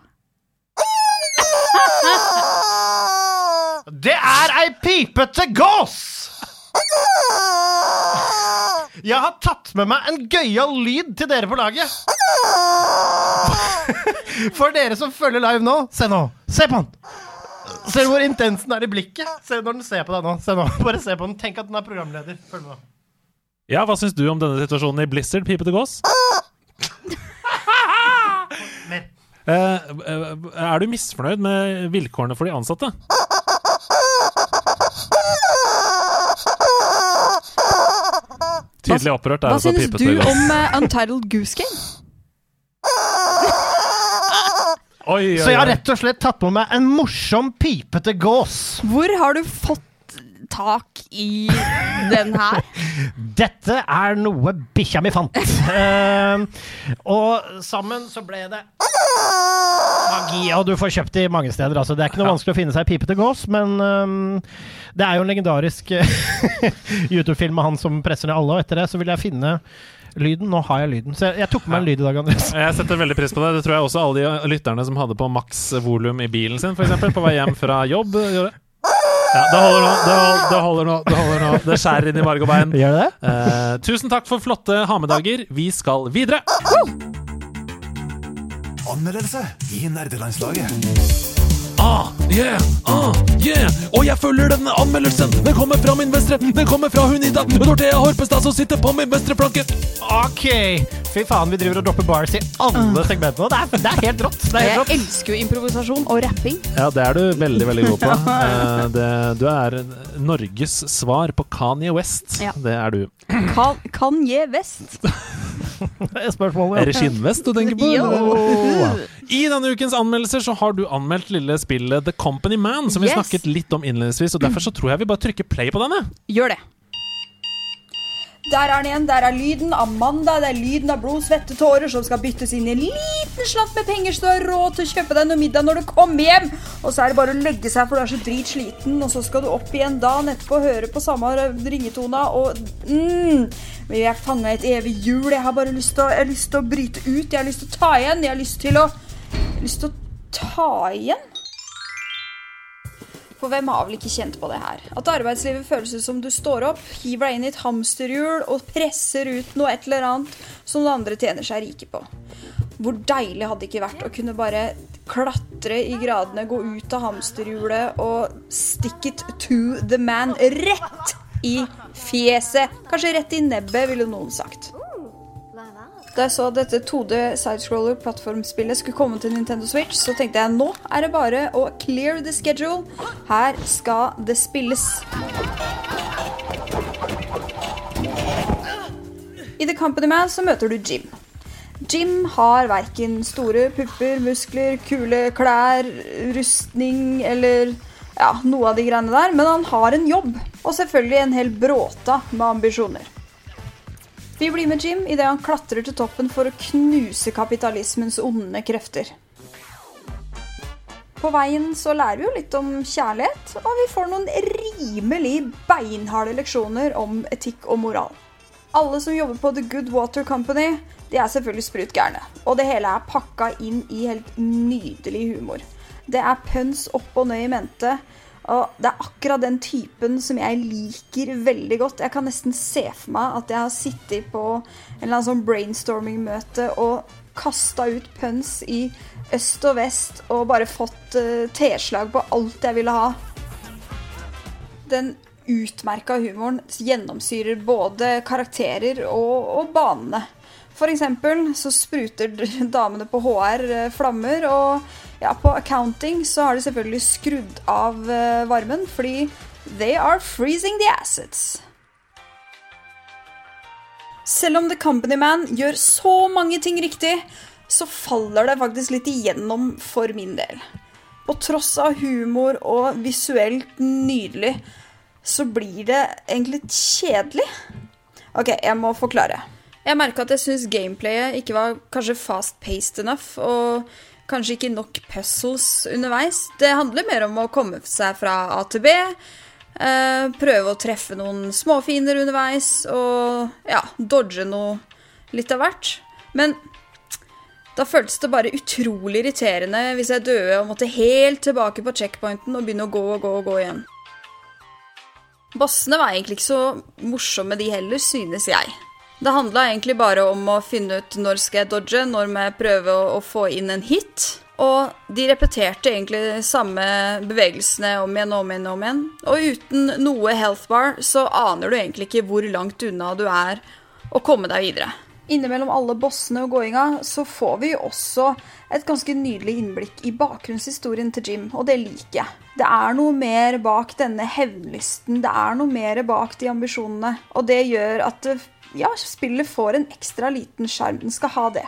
Det er ei pipete gås! Jeg har tatt med meg en gøyal lyd til dere på laget. For dere som følger live nå, se nå. Se på den! Ser du hvor intens den er i blikket? Se når den ser på deg nå. Se nå. Bare se på den. Tenk at den er programleder. Følg med nå. Ja, Hva syns du om denne situasjonen i Blizzard, pipete gås? Eh, eh, er du misfornøyd med vilkårene for de ansatte? Tydelig opprørt Hva synes du om uh, Untitled Goose Game? Oi, oi, Så jeg har rett og slett tatt på meg en morsom pipete gås. Hvor har du fått tak i den her? Dette er noe bikkja mi fant. uh, og sammen så ble det magi. Og du får kjøpt de mange steder. Altså. Det er ikke noe vanskelig å finne seg pipete gås, men um, det er jo en legendarisk YouTube-film med han som presser ned alle, og etter det så vil jeg finne lyden. Nå har jeg lyden. Så jeg, jeg tok med meg en lyd i dag, Andreas. Jeg setter veldig pris på det. Det tror jeg også alle de lytterne som hadde på maks volum i bilen sin, f.eks. på vei hjem fra jobb, gjorde. Ja, det holder nå. Det holder, det holder nå. Det holder nå. Det skjærer inn i marg og bein. Gjør det det? Eh, tusen takk for flotte ha-med-dager. Vi skal videre. Anmeldelse i nerdelandslaget. Ah, yeah, ah, yeah. Og jeg følger denne anmeldelsen. Den kommer fra min venstre. Den kommer fra hun Ida Dorthea Horpestad som sitter på min venstre flanke. Ok! Fy faen, vi driver og dropper bars i alle segmentene. Det er, det er helt rått. Det er helt Jeg rått. elsker jo improvisasjon og rapping. Ja, det er du veldig, veldig god på. Eh, det, du er Norges svar på Kanye West. Ja. Det er du. Ka Kanye West. Spørsmålet. Er det skinnvest du tenker på? Jo. I denne ukens anmeldelser så har du anmeldt lille spillet The Company Man, som vi Yes. snakket litt om innledningsvis, og derfor så tror jeg vi bare trykker play på denne. Gjør det. Der er den igjen. Der er lyden av mandag. Det er lyden av blod, svette, tårer som skal byttes inn i en liten slatt med penger, så du har råd til å kjøpe deg noe middag når du kommer hjem. Og så er det bare å legge seg, for du er så dritsliten, og så skal du opp igjen dagen etterpå og høre på samme ringetona, og mm, Men jeg er fanga i et evig hjul. Jeg har bare lyst til å, jeg har lyst til å bryte ut. Jeg har lyst til å ta igjen. Jeg har lyst til å, jeg har lyst til å ta igjen. For hvem har vel ikke kjent på det her? At arbeidslivet føles ut som du står opp, hiver deg inn i et hamsterhjul og presser ut noe et eller annet som de andre tjener seg rike på. Hvor deilig hadde det ikke vært å kunne bare klatre i gradene, gå ut av hamsterhjulet og stick it to the man rett i fjeset. Kanskje rett i nebbet, ville noen sagt. Da jeg så at dette 2D sidescroller-plattformspillet skulle komme til Nintendo Switch, så tenkte jeg nå er det bare å clear the schedule. Her skal det spilles. I The Company Man så møter du Jim. Jim har verken store pupper, muskler, kule klær, rustning eller ja, noe av de greiene der, men han har en jobb. Og selvfølgelig en hel bråta med ambisjoner. Vi blir med Jim idet han klatrer til toppen for å knuse kapitalismens onde krefter. På veien så lærer vi jo litt om kjærlighet, og vi får noen rimelig beinharde leksjoner om etikk og moral. Alle som jobber på The Good Water Company, de er selvfølgelig sprut gærne. Og det hele er pakka inn i helt nydelig humor. Det er pønsk opp og ned i mente. Og det er akkurat den typen som jeg liker veldig godt. Jeg kan nesten se for meg at jeg har sittet på en eller annen sånn brainstorming-møte og kasta ut pøns i øst og vest og bare fått uh, teslag på alt jeg ville ha. Den utmerka humoren gjennomsyrer både karakterer og, og banene. For eksempel så spruter damene på HR eh, flammer, og ja, på accounting så har de selvfølgelig skrudd av eh, varmen, fordi they are freezing the assets. Selv om The Company Man gjør så mange ting riktig, så faller det faktisk litt igjennom for min del. På tross av humor og visuelt nydelig, så blir det egentlig kjedelig. Ok, jeg må forklare. Jeg merka at jeg syns gameplayet ikke var kanskje fast-paced enough, og kanskje ikke nok puzzles underveis. Det handler mer om å komme seg fra A til B, eh, prøve å treffe noen småfiender underveis, og ja, dodge noe litt av hvert. Men da føltes det bare utrolig irriterende hvis jeg døde og måtte helt tilbake på checkpointen og begynne å gå og gå og gå igjen. Bossene var egentlig ikke så morsomme de heller, synes jeg. Det handla egentlig bare om å finne ut når skal jeg dodge, når må jeg prøve å, å få inn en hit. Og de repeterte egentlig de samme bevegelsene om igjen og om igjen. Om igjen. Og uten noe health bar så aner du egentlig ikke hvor langt unna du er å komme deg videre. Innimellom alle bossene og gåinga så får vi også et ganske nydelig innblikk i bakgrunnshistorien til Jim, og det liker jeg. Det er noe mer bak denne hevnlysten, det er noe mer bak de ambisjonene, og det gjør at det, ja, spillet får en ekstra liten sjarm. Den skal ha det.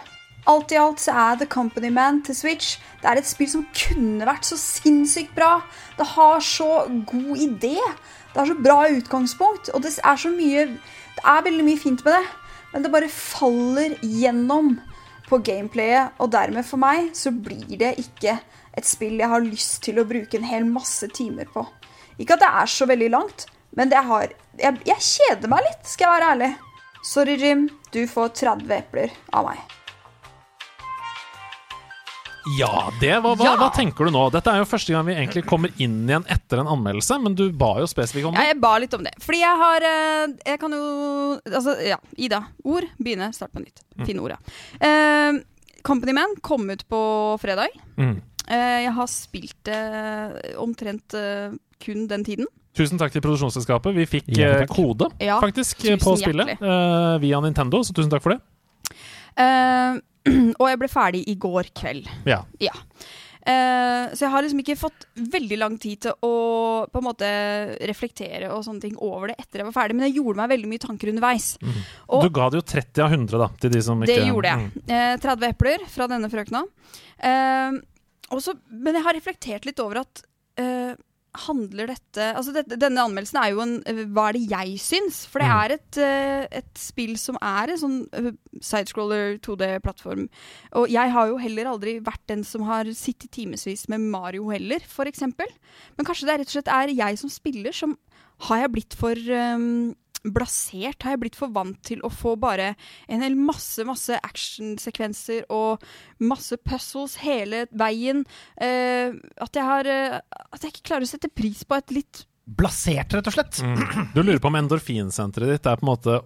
Alt i alt så er The Company Man til Switch Det er et spill som kunne vært så sinnssykt bra. Det har så god idé. Det har så bra utgangspunkt, og det er så mye Det er veldig mye fint med det, men det bare faller gjennom på gameplayet, og dermed for meg så blir det ikke et spill jeg har lyst til å bruke en hel masse timer på. Ikke at det er så veldig langt, men det har Jeg, jeg kjeder meg litt, skal jeg være ærlig. Sorry, Jim. Du får 30 epler av meg. Ja, det var, hva, Ja. hva tenker du nå? Dette er jo første gang vi egentlig kommer inn igjen etter en anmeldelse, men du ba jo spesifikt om det. Ja, jeg ba litt om det. Fordi jeg har eh, Jeg kan jo Altså, ja. Ida. Ord. Begynne. Start på nytt. Fine ord, ja. Uh, Company Man kom ut på fredag. Mm. Uh, jeg har spilt det omtrent eh, kun den tiden. Tusen takk til produksjonsselskapet. Vi fikk Ja, eh, kode Ja, faktisk på spillet eh, via Nintendo, så tusen takk for det. Uh, og jeg ble ferdig i går kveld. Ja. Eh, så jeg har liksom ikke fått veldig lang tid til å på en måte reflektere og sånne ting over det etter jeg var ferdig, men jeg gjorde meg veldig mye tanker underveis. Og- Du ga det jo 30 av 100 da, til de som ikke Det gjorde jeg. Mm. Eh, 30 epler fra denne frøkna. Eh, også, men jeg har reflektert litt over at eh, handler dette Altså dette, Denne anmeldelsen er jo en eh, Hva er det jeg syns? For det Mm. er et, eh, et spill som er en sånn eh, sidescroller 2D-plattform. Og jeg har jo heller aldri vært den som har sittet timevis med Mario heller, eksempel. Men kanskje det er rett og slett er jeg som spiller som Har jeg blitt for eh, blasert? Har jeg blitt for vant til å få bare en hel masse, masse actionsekvenser og masse puzzles hele veien? Uh, at jeg har uh, At jeg ikke klarer å sette pris på et litt Blasert, rett og slett. Mm. Du lurer på om endorfinsenteret ditt er på en måte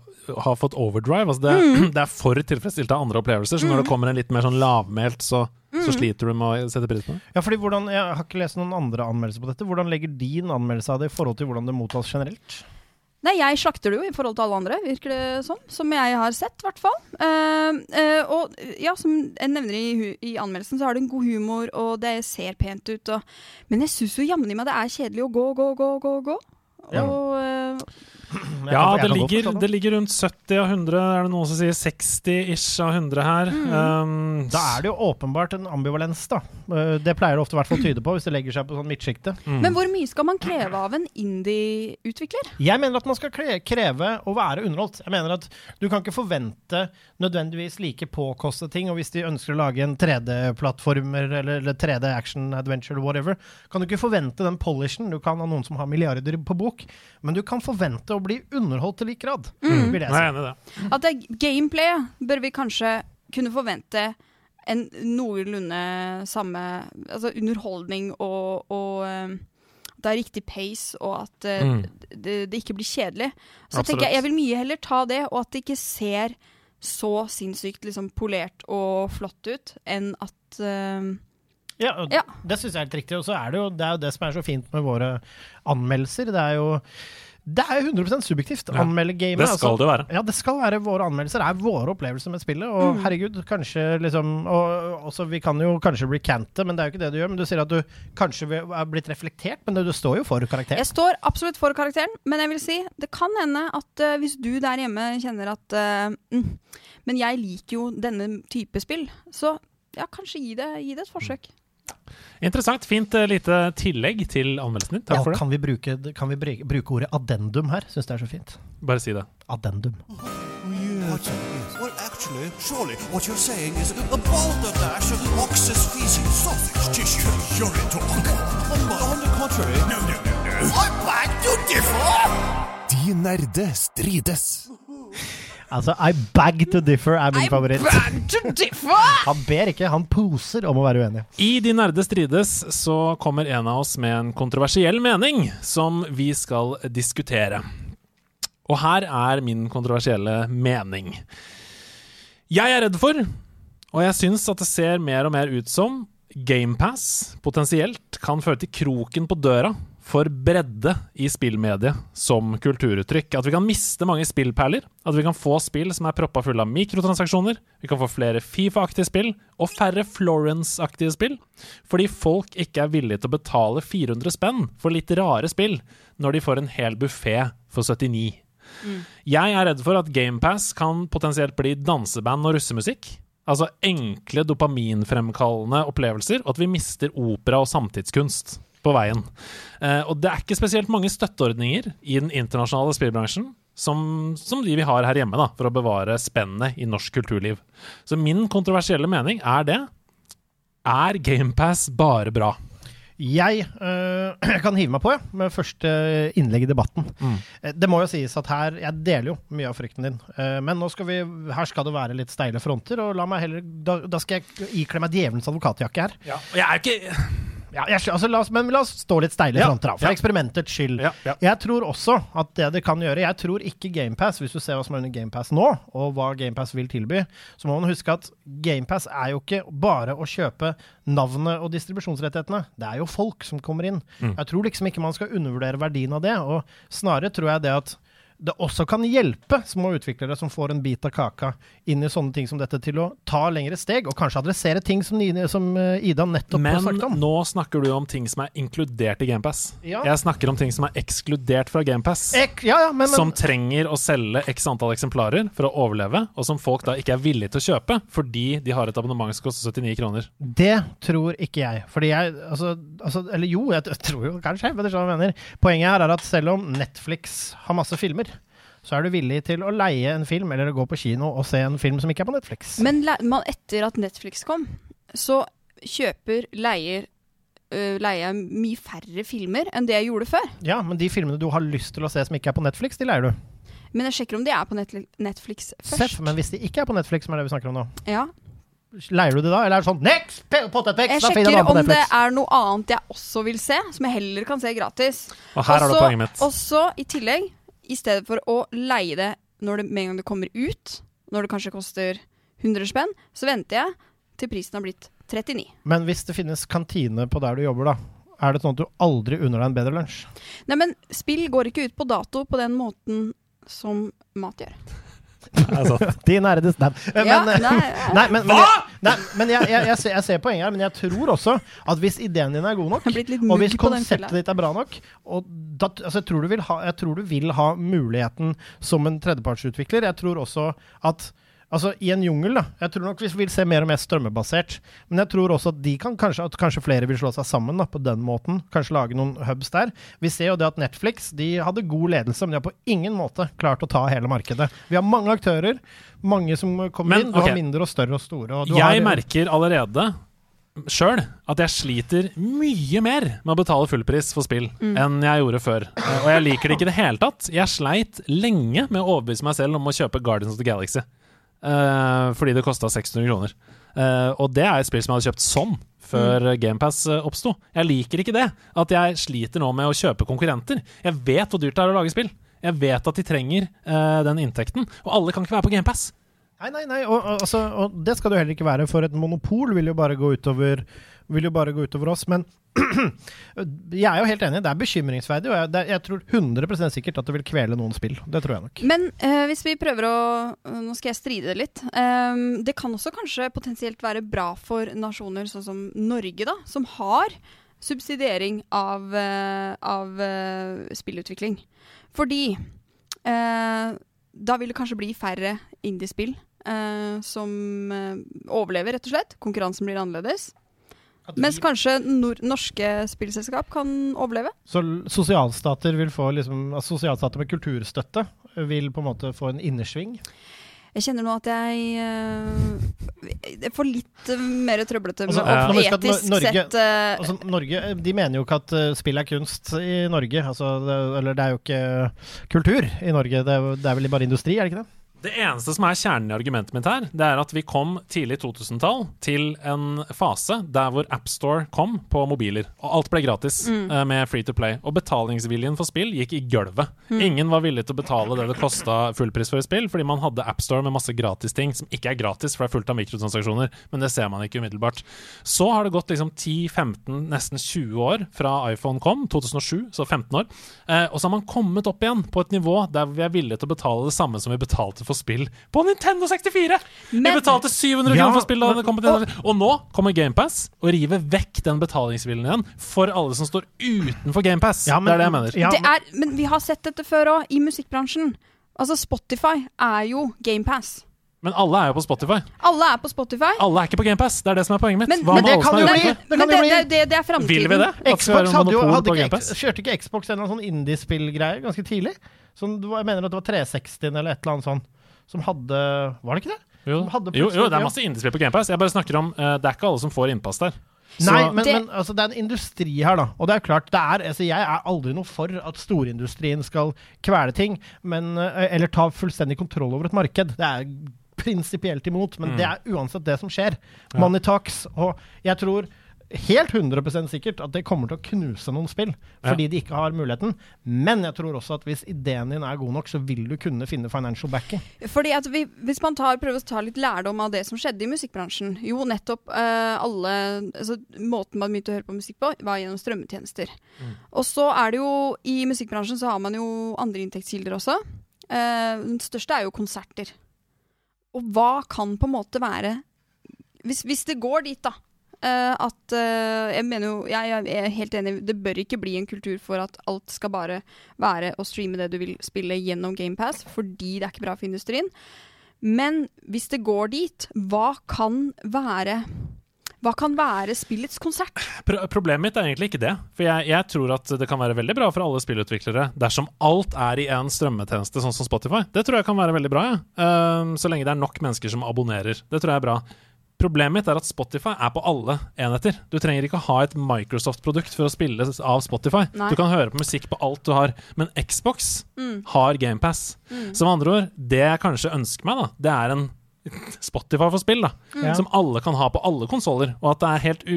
har fått overdrive? Altså det, Mm. det er for tilfredsstilt av andre opplevelser, så når det kommer en litt mer sånn lavmælt, så, så Mm. sliter du med å sette pris på det? Ja, fordi hvordan, Jeg har ikke lest noen andre anmeldelser på dette. Hvordan legger din anmeldelse av det i forhold til hvordan det mottas generelt? Nei, jeg slakter det jo i forhold til alle andre, virker det som. Som jeg har sett, i hvert fall. Uh, uh, og ja, som jeg nevner i, i anmeldelsen, så har det en god humor, og det ser pent ut. Og, men jeg syns jo jammen meg det er kjedelig å gå, gå, gå, gå. gå. Ja. Og eh, Ja, det ligger, det ligger rundt 70 av 100. Er det noen som sier 60-ish av 100 her? Um, Da er det jo åpenbart en ambivalens, da. Eh, Det pleier det ofte å hvert fall tyde på, hvis det legger seg på sånn midtsjikte. mm. Men hvor mye skal man kreve av en indie-utvikler? Jeg mener at man skal kreve å være underholdt. Jeg mener at Du kan ikke forvente nødvendigvis like påkostede ting. Og hvis de ønsker å lage en 3D-plattformer eller, eller 3D action adventure eller whatever, kan du ikke forvente den polishen. Du kan av noen som har milliarder på bok, men du kan forvente å bli underholdt til lik grad. Vil jeg er si. enig det. At det, gameplay bør vi kanskje kunne forvente en noenlunde samme Altså underholdning og, og eh, det er riktig pace, og at uh, Mm. det, det ikke blir kjedelig. Så Absolutt. tenker jeg jeg vil mye heller ta det, og at det ikke ser så sinnssykt liksom, polert og flott ut, enn at eh, Ja, og Ja. Det syns jeg er helt riktig. Og så er det jo det, er jo det som er så fint med våre anmeldelser. Det er jo det er jo 100 subjektivt. Ja. Anmelde gamet. Det skal det være. Ja, det skal være våre anmeldelser. Det er våre opplevelser med spillet. Og Mm. herregud, kanskje liksom og, også, Vi kan jo kanskje recante, men det er jo ikke det du gjør. Men du sier at du kanskje er blitt reflektert, men du, du står jo for karakteren. Jeg står absolutt for karakteren, men jeg vil si det kan hende at uh, hvis du der hjemme kjenner at uh, mm, Men jeg liker jo denne type spill, så ja, kanskje gi det, gi det et forsøk. Interessant. Fint eh, lite tillegg til anmeldelsen din. Takk Ja, for det. kan vi, bruke, kan vi bruke, ordet addendum her? Syns det er så fint. Bare si det. Addendum. Well, actually, surely what you're saying is a balderdash of ox's feces, sausage tissue, urine talk. On, on the contrary. No, no, no, no. I beg to differ! De nerde strides. Altså, I bag to differ er min favoritt. Han ber ikke, han poser om å være uenig. I De nerde strides så kommer en av oss med en kontroversiell mening som vi skal diskutere. Og her er min kontroversielle mening. Jeg er redd for, og jeg syns at det ser mer og mer ut som GamePass potensielt kan føre til kroken på døra for bredde i spillmediet som kulturuttrykk. At vi kan miste mange spillperler. At vi kan få spill som er proppa fulle av mikrotransaksjoner. Vi kan få flere Fifa-aktige spill og færre Florence-aktige spill. Fordi folk ikke er villige til å betale 400 spenn for litt rare spill når de får en hel buffé for 79. Jeg er redd for at GamePass kan potensielt bli danseband og russemusikk. Altså enkle dopaminfremkallende opplevelser, og at vi mister opera og samtidskunst på veien. Eh, og det er ikke spesielt mange støtteordninger i den internasjonale spillbransjen som, som de vi har her hjemme, da, for å bevare spennet i norsk kulturliv. Så min kontroversielle mening er det. Er GamePass bare bra? Jeg øh, kan hive meg på ja, med første innlegg i debatten. Mm. Det må jo sies at her Jeg deler jo mye av frykten din. Eh, Men nå skal vi, her skal det være litt steile fronter. Og la meg heller Da, da skal jeg ikle meg djevelens advokatjakke her. Og jeg er ikke Ja, jeg, altså, la oss, men la oss stå litt steile Ja, fronter, da, for ja. eksperimentets skyld. Ja. Jeg tror også at det det kan gjøre Jeg tror ikke GamePass, hvis du ser hva som er under GamePass nå, og hva GamePass vil tilby, så må man huske at GamePass er jo ikke bare å kjøpe navnet og distribusjonsrettighetene. Det er jo folk som kommer inn. Mm. Jeg tror liksom ikke man skal undervurdere verdien av det, og snarere tror jeg det at det også kan hjelpe små utviklere som får en bit av kaka, inn i sånne ting som dette, til å ta lengre steg, og kanskje adressere ting som, Nine, som eh, Ida nettopp Men har snakket om. nå snakker du om ting som er inkludert i GamePass. Ja. Jeg snakker om ting som er ekskludert fra GamePass. Ek, ja, ja, men, men, Som trenger å selge x antall eksemplarer for å overleve, og som folk da ikke er villige til å kjøpe fordi de har et abonnement som koster 79 kroner. Det tror ikke jeg. Fordi jeg altså, altså, Eller jo, jeg tror jo kanskje, men det er sånn jeg mener. Poenget her er at selv om Netflix har masse filmer, så er du villig til å leie en film eller å gå på kino og se en film som ikke er på Netflix. Men man, etter at Netflix kom, så kjøper, leier uh, leier jeg mye færre filmer enn det jeg gjorde før. Ja, men de filmene du har lyst til å se som ikke er på Netflix, de leier du. Men jeg sjekker om de er på Netflix først. Seff, men hvis de ikke er på Netflix, som er det vi snakker om nå, Ja. leier du det da? Eller er det sånn Next! P- Potetfix! Jeg sjekker om det er noe annet jeg også vil se, som jeg heller kan se gratis. Og her har du Også- poenget mitt. Og så i tillegg, i stedet for å leie det når det, med en gang det kommer ut, når det kanskje koster 100 spenn, så venter jeg til prisen har blitt 39. Men hvis det finnes kantine på der du jobber, da, er det sånn at du aldri unner deg en bedre lunsj? Nei, men spill går ikke ut på dato på den måten som mat gjør. Din men, Ja, eh, nei, ja. Nei, men, nei, men jeg, jeg, jeg, ser, jeg ser poenget her, men jeg tror også at hvis ideen din er god nok, og hvis konseptet ditt er bra nok og da, altså jeg, tror du vil ha, jeg tror du vil ha muligheten som en tredjepartsutvikler. Jeg tror også at Altså, i en jungel, da. Jeg tror nok vi vil se mer og mer strømmebasert. Men jeg tror også at de kan kanskje, at kanskje flere vil slå seg sammen da, på den måten. Kanskje lage noen hubs der. Vi ser jo det at Netflix de hadde god ledelse, men de har på ingen måte klart å ta hele markedet. Vi har mange aktører, mange som kommer Men, inn. Du okay. har mindre og større og store. Og du jeg har, merker allerede sjøl at jeg sliter mye mer med å betale fullpris for spill enn jeg gjorde før. Og jeg liker det ikke i det hele tatt. Jeg sleit lenge med å overbevise meg selv om å kjøpe Guardians of the Galaxy. Eh, fordi det kosta 600 kroner. Eh, og det er et spill som jeg hadde kjøpt sånn før mm. GamePass uh, oppsto. Jeg liker ikke det. At jeg sliter nå med å kjøpe konkurrenter. Jeg vet hvor dyrt det er å lage spill. Jeg vet at de trenger eh, den inntekten. Og alle kan ikke være på GamePass. Nei, nei, nei, og, og, altså, og det skal det jo heller ikke være, for et monopol vil jo bare gå utover, vil jo bare gå utover oss. Men jeg er jo helt enig, det er bekymringsverdig, og jeg, det, jeg tror 100% sikkert at det vil kvele noen spill. Det tror jeg nok. Men eh, hvis vi prøver å Nå skal jeg stride litt. Ehm, det kan også kanskje potensielt være bra for nasjoner sånn som Norge, da, som har subsidiering av, eh, av eh, spillutvikling. Fordi eh, da vil det kanskje bli færre indiespill eh, som eh, overlever, rett og slett. Konkurransen blir annerledes. Mens kanskje nor norske spillselskap kan overleve. Så sosialstater vil få liksom, altså Sosialstater med kulturstøtte vil på en måte få en innersving. Jeg kjenner nå at jeg eh, Jeg får litt eh, mer trøblete med Altså, huske at etisk Norge- sett eh, Altså, Norge de mener jo ikke at spill er kunst i Norge. Altså, det, eller det er jo ikke kultur i Norge. Det er, det er vel bare industri, er det ikke det? Det eneste som er kjernen i argumentet mitt her, det er at vi kom tidlig 2000-tall til en fase der hvor AppStore kom på mobiler, og alt ble gratis eh, med Free to Play. Og betalingsviljen for spill gikk i gulvet. Ingen var villig til å betale det det kosta fullpris for et spill, fordi man hadde AppStore med masse gratis ting, som ikke er gratis, for det er fullt av mikrotransaksjoner, men det ser man ikke umiddelbart. Så har det gått liksom 10-15, nesten 20 år fra iPhone kom, 2007, så 15 år, eh, og så har man kommet opp igjen på et nivå der vi er villige til å betale det samme som vi betalte for spill på Nintendo 64! vi Men- betalte 700 Ja, kroner for spill da men- det kom på Nintendo. Og nå kommer GamePass og river vekk den betalingsviljen igjen for alle som står utenfor GamePass. Ja, men- det er det jeg mener. Ja, det er, Men vi har sett dette før òg, i musikkbransjen. Altså Spotify er jo GamePass. Men alle er jo på Spotify. Alle er på Spotify. Alle er ikke på GamePass. Det er det som er poenget mitt. Men, Hva men det kan jo bli- det kan det, bli- det, det, det er framtiden. Vil vi det? Xbox hadde jo, hadde ikke, kjørte ikke Xbox en eller annen sånn indiespillgreie ganske tidlig? Sånn, jeg mener at det var 360 eller et eller annet sånn som hadde Var det ikke det? Jo, hadde jo, jo, det er masse indiespill på GamePass. Jeg bare snakker om uh, Det er ikke alle som får innpass der. Så- Nei, men, Det- men altså, det er en industri her, da. Og det er klart, det er, altså, jeg er aldri noe for at storindustrien skal kvele ting, men, eh, eller ta fullstendig kontroll over et marked. Det er prinsipielt imot, men Mm. det er uansett det som skjer. Money talks. Og jeg tror helt 100% sikkert at det kommer til å knuse noen spill, fordi de ikke har muligheten. Men jeg tror også at hvis ideen din er god nok, så vil du kunne finne financial backing. Fordi at vi, Hvis man tar, prøver å ta litt lærdom av det som skjedde i musikkbransjen Jo, nettopp uh, alle altså, Måten man begynte å høre på musikk på, var gjennom strømmetjenester. Og så er det jo I musikkbransjen så har man jo andre inntektskilder også. Uh, den største er jo konserter. Og hva kan på en måte være Hvis, hvis det går dit, da. Eh, at eh, Jeg mener jo jeg, er helt enig, det bør ikke bli en kultur for at alt skal bare være å streame det du vil spille gjennom GamePass, fordi det er ikke bra for industrien. Men hvis det går dit, hva kan være hva kan være spillets konsert? Pro problemet mitt er egentlig ikke det. For jeg, jeg tror at det kan være veldig bra for alle spillutviklere dersom alt er i en strømmetjeneste, sånn som Spotify. Det tror jeg kan være veldig bra, ja. Ehm, så lenge det er nok mennesker som abonnerer. Det tror jeg er bra. Problemet mitt er at Spotify er på alle enheter. Du trenger ikke ha et Microsoft-produkt for å spille av Spotify. Nei. Du kan høre på musikk på alt du har. Men Xbox har GamePass. Så med andre ord, det jeg kanskje ønsker meg, da, det er en Spotify for spill, da. Ja. Som alle kan ha på alle konsoller. Og at det er helt u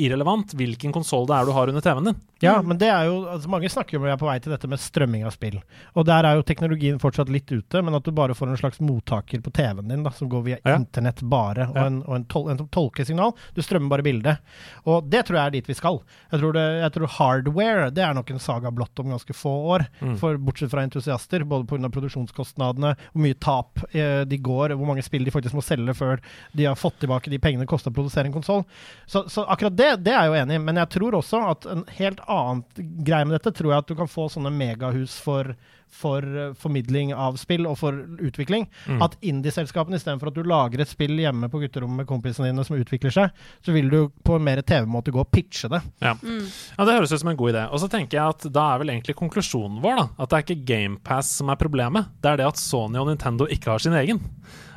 irrelevant hvilken konsoll det er du har under TV-en din. Ja, men det er jo altså Mange snakker jo om at vi er på vei til dette med strømming av spill. Og der er jo teknologien fortsatt litt ute, men at du bare får en slags mottaker på TV-en din da, som går via Ja. internett bare, og, Ja. en, og en, tol en tolkesignal. Du strømmer bare bildet. Og det tror jeg er dit vi skal. Jeg tror, det, jeg tror hardware det er nok en saga blått om ganske få år. Mm. For Bortsett fra entusiaster, både pga. produksjonskostnadene, hvor mye tap eh, de går, hvor mange spill de faktisk må selge før de har fått tilbake de pengene det koster å produsere en konsoll. Så, så akkurat det, det er jeg jo enig i. Men jeg tror også at en helt annen greie med dette, tror jeg at du kan få sånne megahus for for eh, formidling av spill og for utvikling. Mm. At indieselskapene istedenfor at du lager et spill hjemme på gutterommet med kompisene dine som utvikler seg, så vil du på en mer TV-måte gå og pitche det. Ja. ja, Det høres ut som en god idé. Og så tenker jeg at Da er vel egentlig konklusjonen vår da at det er ikke GamePass som er problemet. Det er det at Sony og Nintendo ikke har sin egen.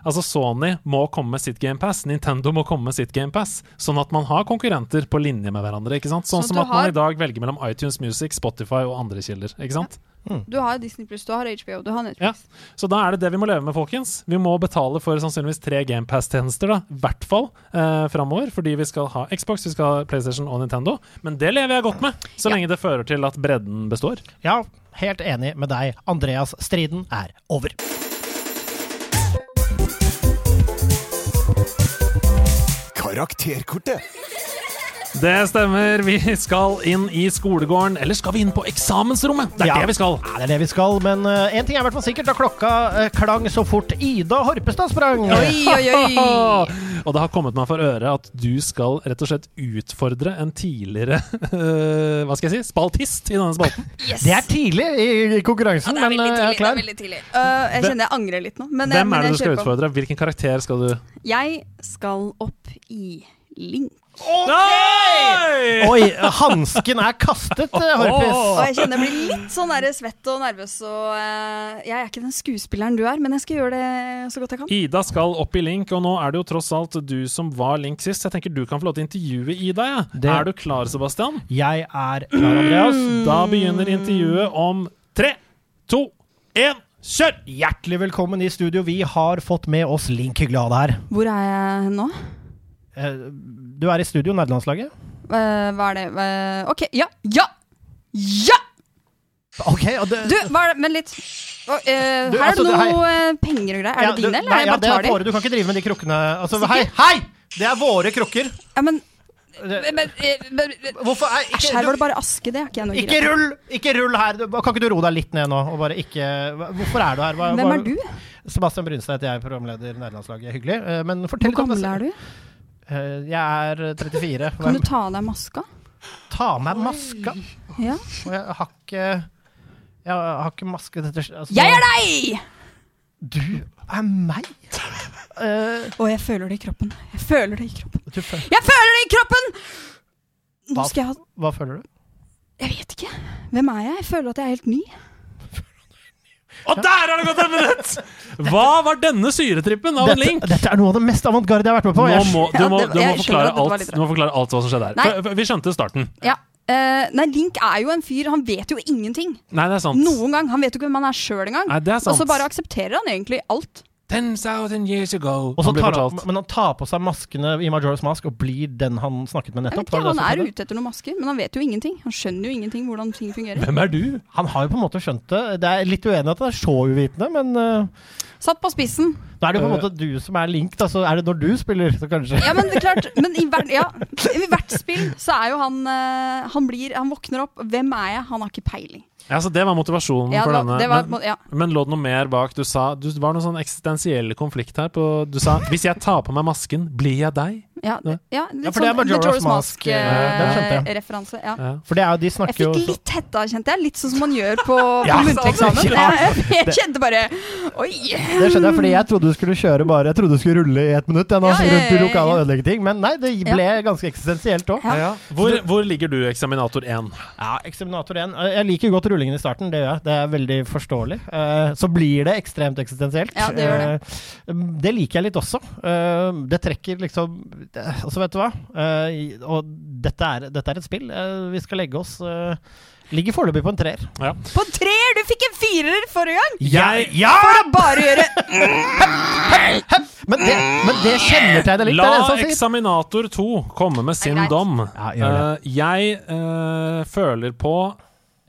Altså Sony må komme med sitt GamePass, Nintendo må komme med sitt GamePass. Sånn at man har konkurrenter på linje med hverandre. ikke sant? Sånn Sånn som at at man i dag velger mellom iTunes Music, Spotify og andre kilder. ikke sant? Du har Disney Plus, du har HBO, du har Netflix. Ja. Så da er det det vi må leve med, folkens. Vi må betale for sannsynligvis tre GamePass-tjenester, da, i hvert fall eh, framover. Fordi vi skal ha Xbox, vi skal ha PlayStation og Nintendo. Men det lever jeg godt med, så Ja. lenge det fører til at bredden består. Ja, helt enig med deg, Andreas. Striden er over. Karakterkortet. Det stemmer. Vi skal inn i skolegården. Eller skal vi inn på eksamensrommet? Det er Ja. det vi skal. Ja, det er det vi skal, men én ting er i hvert fall sikkert. Da klokka uh, klang så fort Ida Horpestad sprang. Oi, oi, oi! Og det har kommet meg for øre at du skal rett og slett utfordre en tidligere uh, Hva skal jeg si? spaltist i denne spalten. Yes. Det er tidlig i, i konkurransen, Ja, det er men eh, jeg tidlig. klar. det er veldig tidlig. Jeg kjenner jeg angrer litt nå. Men, eh, Hvem men er det du skal på. utfordre? Hvilken karakter skal du Jeg skal opp i Link. Nei! Oi, hansken er kastet, eh, Horpes. Og jeg kjenner jeg blir litt sånn svett og nervøs. Og, uh, jeg er ikke den skuespilleren du er, men jeg skal gjøre det så godt jeg kan. Ida skal opp i Link, og nå er det jo tross alt du som var Link sist. Jeg tenker du kan få lov til å intervjue Ida. Ja. Det- Er du klar, Sebastian? Jeg er klar, Andreas. Da begynner intervjuet om tre, to, én, kjør! Hjertelig velkommen i studio. Vi har fått med oss Link. Deg her. Hvor er jeg nå? Eh, Du er i studio, nederlandslaget. Uh, hva er det uh, OK. Ja! Ja! Ja! Ok, og det, Du, hva er det Men litt Uh, eh, Du, Her er altså, det det- noe eh, penger og greier. Er Ja, det dine, eller nei, er det ja, bare det tar er de? våre. Du kan ikke drive med de krukkene. Altså, Sikker? hei, hei! Det er våre krukker. Ja, men, Det- men eh, men- Hvorfor er Æsj, ikke, her var du, det bare aske. Det er ikke jeg noe ikke rull! Ikke rull her! Du- Kan ikke du roe deg litt ned nå? Og bare ikke hva- Hvorfor er du her? Hva, Hvem hva- er du? Sebastian Brynstad heter jeg, programleder i Nederlandslaget. Hyggelig. Eh, Men fortell Hvor litt om gammel deg er du? Eh, Jeg er 34. Kan du ta av deg maska? Ta av meg maska. Ja. Og jeg har ikke Jeg har ikke maske dette altså, Jeg er deg! Du er meg! Uh, og jeg føler det i kroppen. Jeg føler det i kroppen. Føler. Jeg føler det i kroppen! Nå Hva? skal jeg ha hva føler du? Jeg vet ikke. Hvem er jeg? Jeg føler at jeg er helt ny. Og der har det gått et minutt! Hva var denne syretrippen av en Link? dette er noe av det mest avantgarde jeg har vært med på. Nå må, du, må, du, må forklare alt, du må forklare alt hva som skjedde her. Nei. Vi skjønte starten. Ja. Uh, nei, Link er jo en fyr. Han vet jo ingenting. Nei, det er sant. Noen gang. Han vet jo ikke hvem han er sjøl engang. Nei, det er Og så bare aksepterer han egentlig alt. 10,000 years ago. Og så Han tar han, men han tar på seg maskene i Majora's Mask og blir den han snakket med nettopp. ikke, Han er ute etter noen masker, men han vet jo ingenting. Han skjønner jo ingenting hvordan ting fungerer. Hvem er du? Han har jo på en måte skjønt det. Det er litt uenig at det er så uvitende, men uh, Satt på spissen. Da er det jo på en måte du som er Link, da, så er det når du spiller, så kanskje Ja, men det er klart Men i hvert, ja, i hvert spill så er jo han uh, Han blir Han våkner opp. Hvem er jeg? Han har ikke peiling. Ja, så Det var motivasjonen Ja, for var, denne. var, men, ja. men lå det noe mer bak? Du sa Du var noen sånn eksistensiell konflikt her. På, du sa 'hvis jeg tar på meg masken, blir jeg deg'? Ja, det, ja, litt Ja, for det er sånn Majora's Mask, eh, jeg. Mask-referanse. ja. Ja. For det er jo, de Jeg snakker jo fikk også litt hetta, kjente jeg. Litt sånn som man gjør på, Ja, på muntlig eksamen. ja. Jeg, jeg kjente bare Oi! Det skjønner jeg, fordi jeg trodde du skulle kjøre bare Jeg trodde du skulle rulle i ett minutt jeg, nå, rundt i lokalet og ødelegge ting. Men nei, det ble ganske eksistensielt òg. Ja. Hvor, hvor ligger du, eksaminator 1? Ja, eksaminator 1. Jeg liker godt rullingen i starten, det gjør jeg. Det er veldig forståelig. Eh, Så blir det ekstremt eksistensielt. Ja, det gjør det. Eh, Det liker jeg litt også. Eh, Det trekker liksom Og så vet du hva? Eh, Og dette er, dette er et spill. Vi skal legge oss Ligger foreløpig på en treer. På en treer! Du fikk en firer forrige gang! Jeg ja! For å bare gjøre Men det, men det kjennetegner litt. La eksaminator 2 komme med sin dom. Ja, Eh, jeg uh, føler på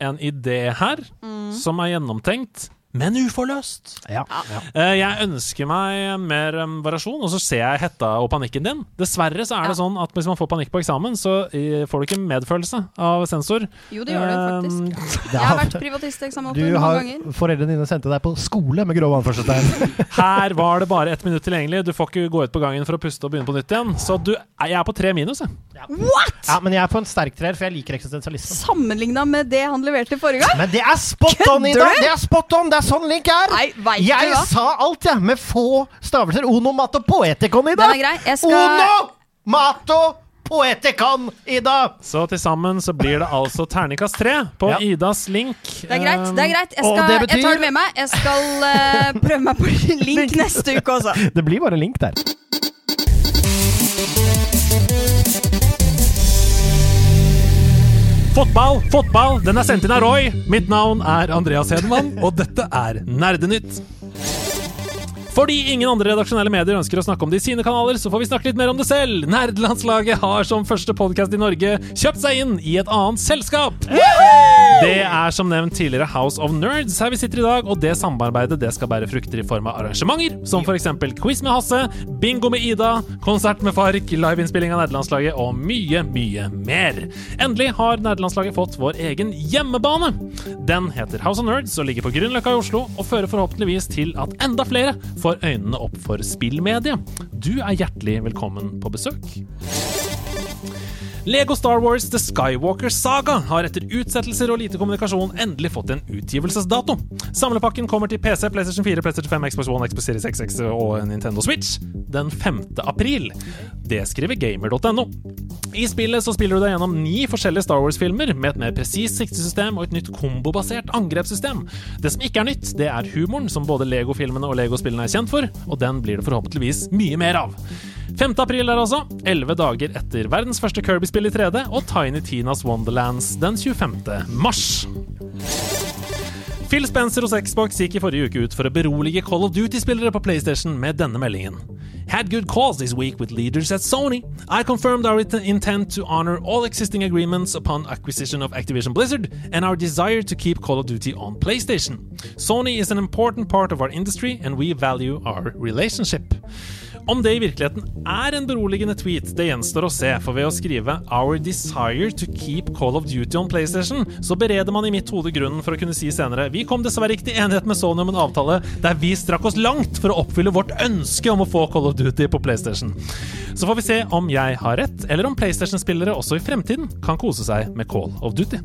en idé her Mm. som er gjennomtenkt, men uforløst. Ja. Ja. jeg ønsker meg mer variasjon, og så ser jeg hetta og panikken din. Dessverre så er det Ja. sånn at hvis man får panikk på eksamen, så eh, får du ikke medfølelse av sensor. Jo, det gjør det faktisk. Um, Jeg har vært privatisteksamen noen har, ganger. foreldrene dine sendte deg på skole med grove anførselstegn. Her var det bare ett minutt tilgjengelig. Du får ikke gå ut på gangen for å puste og begynne på nytt igjen. Så du, jeg er på tre minus, jeg. Ja, men jeg er på en sterk treer, for jeg liker eksistensialisme. Sammenligna med det han leverte forrige gang. Men det er spot on, i Ida! Det er spot on! Det er sånn Link er! Nei, vet jeg sa alt, jeg, med få stavelser. Onomato poetikon, Ida! Den er grei. Jeg skal Onomato poetikon, Ida! Så til sammen så blir det altså terningkast tre på Ja. Idas link. Det er greit. det er greit Jeg, skal, det jeg tar det med meg. Jeg skal uh, prøve meg på link neste uke også. Det blir bare Link der. Fotball, fotball, den er sendt inn av Roy. Mitt navn er Andreas Hedemann, og dette er Nerdenytt. Fordi ingen andre redaksjonelle medier ønsker å snakke om det i sine kanaler, så får vi snakke litt mer om det selv. Nerdelandslaget har som første podkast i Norge kjøpt seg inn i et annet selskap. Det er som nevnt tidligere House of Nerds her vi sitter i dag, og det samarbeidet det skal bære frukter i form av arrangementer, som f.eks. quiz med Hasse, bingo med Ida, konsert med Fark, liveinnspilling av Nerdelandslaget og mye, mye mer. Endelig har Nerdelandslaget fått vår egen hjemmebane. Den heter House of Nerds og ligger på Grünerløkka i Oslo, og fører forhåpentligvis til at enda flere får øynene opp for spillmediet. Du er hjertelig velkommen på besøk. Lego Star Wars The Skywalker Saga har etter utsettelser og lite kommunikasjon endelig fått en utgivelsesdato. Samlepakken kommer til PC, PlayStation 4, PlayStation 5, Xbox One, Xbox Series XX og Nintendo Switch den 5. april. Det skriver gamer.no. I spillet så spiller du deg gjennom ni forskjellige Star Wars-filmer med et mer presist siktesystem og et nytt kombobasert angrepssystem. Det som ikke er nytt, det er humoren som både Lego-filmene og Lego-spillene er kjent for, og den blir det forhåpentligvis mye mer av. 5. april er altså, 11 dager etter verdens første Kirby-spill i 3D og Tiny Tinas Wonderlands den 25. mars. Phil Spencer hos Xbox gikk i forrige uke ut for å berolige Call of Duty-spillere på PlayStation med denne meldingen. Had good calls this week with leaders at Sony. I confirmed our intent to honor all existing agreements upon acquisition of Activision Blizzard and our desire to keep Call of Duty on PlayStation. Sony is an important part of our industry and we value our relationship. Om det i virkeligheten er en beroligende tweet, det gjenstår å se, for ved å skrive 'Our desire to keep Call of Duty on PlayStation', så bereder man i mitt hode grunnen for å kunne si senere 'Vi kom dessverre ikke til enighet med Sony om en avtale der vi strakk oss langt for å oppfylle vårt ønske om å få Call of Duty på PlayStation'. Så får vi se om jeg har rett, eller om PlayStation-spillere også i fremtiden kan kose seg med Call of Duty.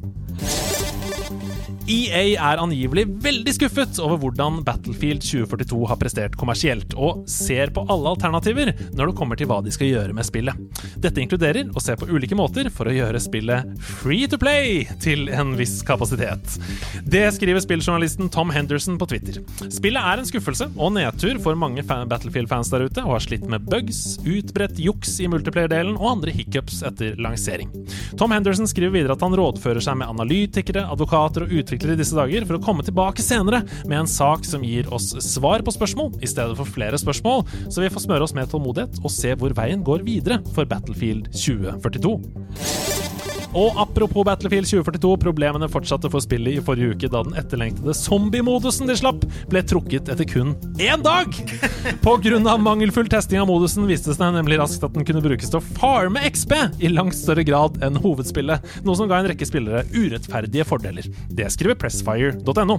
EA er angivelig veldig skuffet over hvordan Battlefield 2042 har prestert kommersielt, og ser på alle alternativer når det kommer til hva de skal gjøre med spillet. Dette inkluderer å se på ulike måter for å gjøre spillet free to play til en viss kapasitet. Det skriver spilljournalisten Tom Henderson på Twitter. Spillet er en skuffelse og nedtur for mange Battlefield-fans der ute, og har slitt med bugs, utbredt juks i multiplayer-delen og andre hiccups etter lansering. Tom Henderson skriver videre at han rådfører seg med analytikere, advokater og utviklere utvikler i disse dager for å komme tilbake senere med en sak som gir oss svar på spørsmål i stedet for flere spørsmål, så vi får smøre oss med tålmodighet og se hvor veien går videre for Battlefield 2042. Og apropos Battlefield 2042, problemene fortsatte for spillet i forrige uke da den etterlengtede zombie-modusen de slapp, ble trukket etter kun én dag! Av mangelfull testing av modusen viste det seg nemlig raskt at den kunne brukes til å farme XP i langt større grad enn hovedspillet, noe som ga en rekke spillere urettferdige fordeler. Det skriver pressfire.no.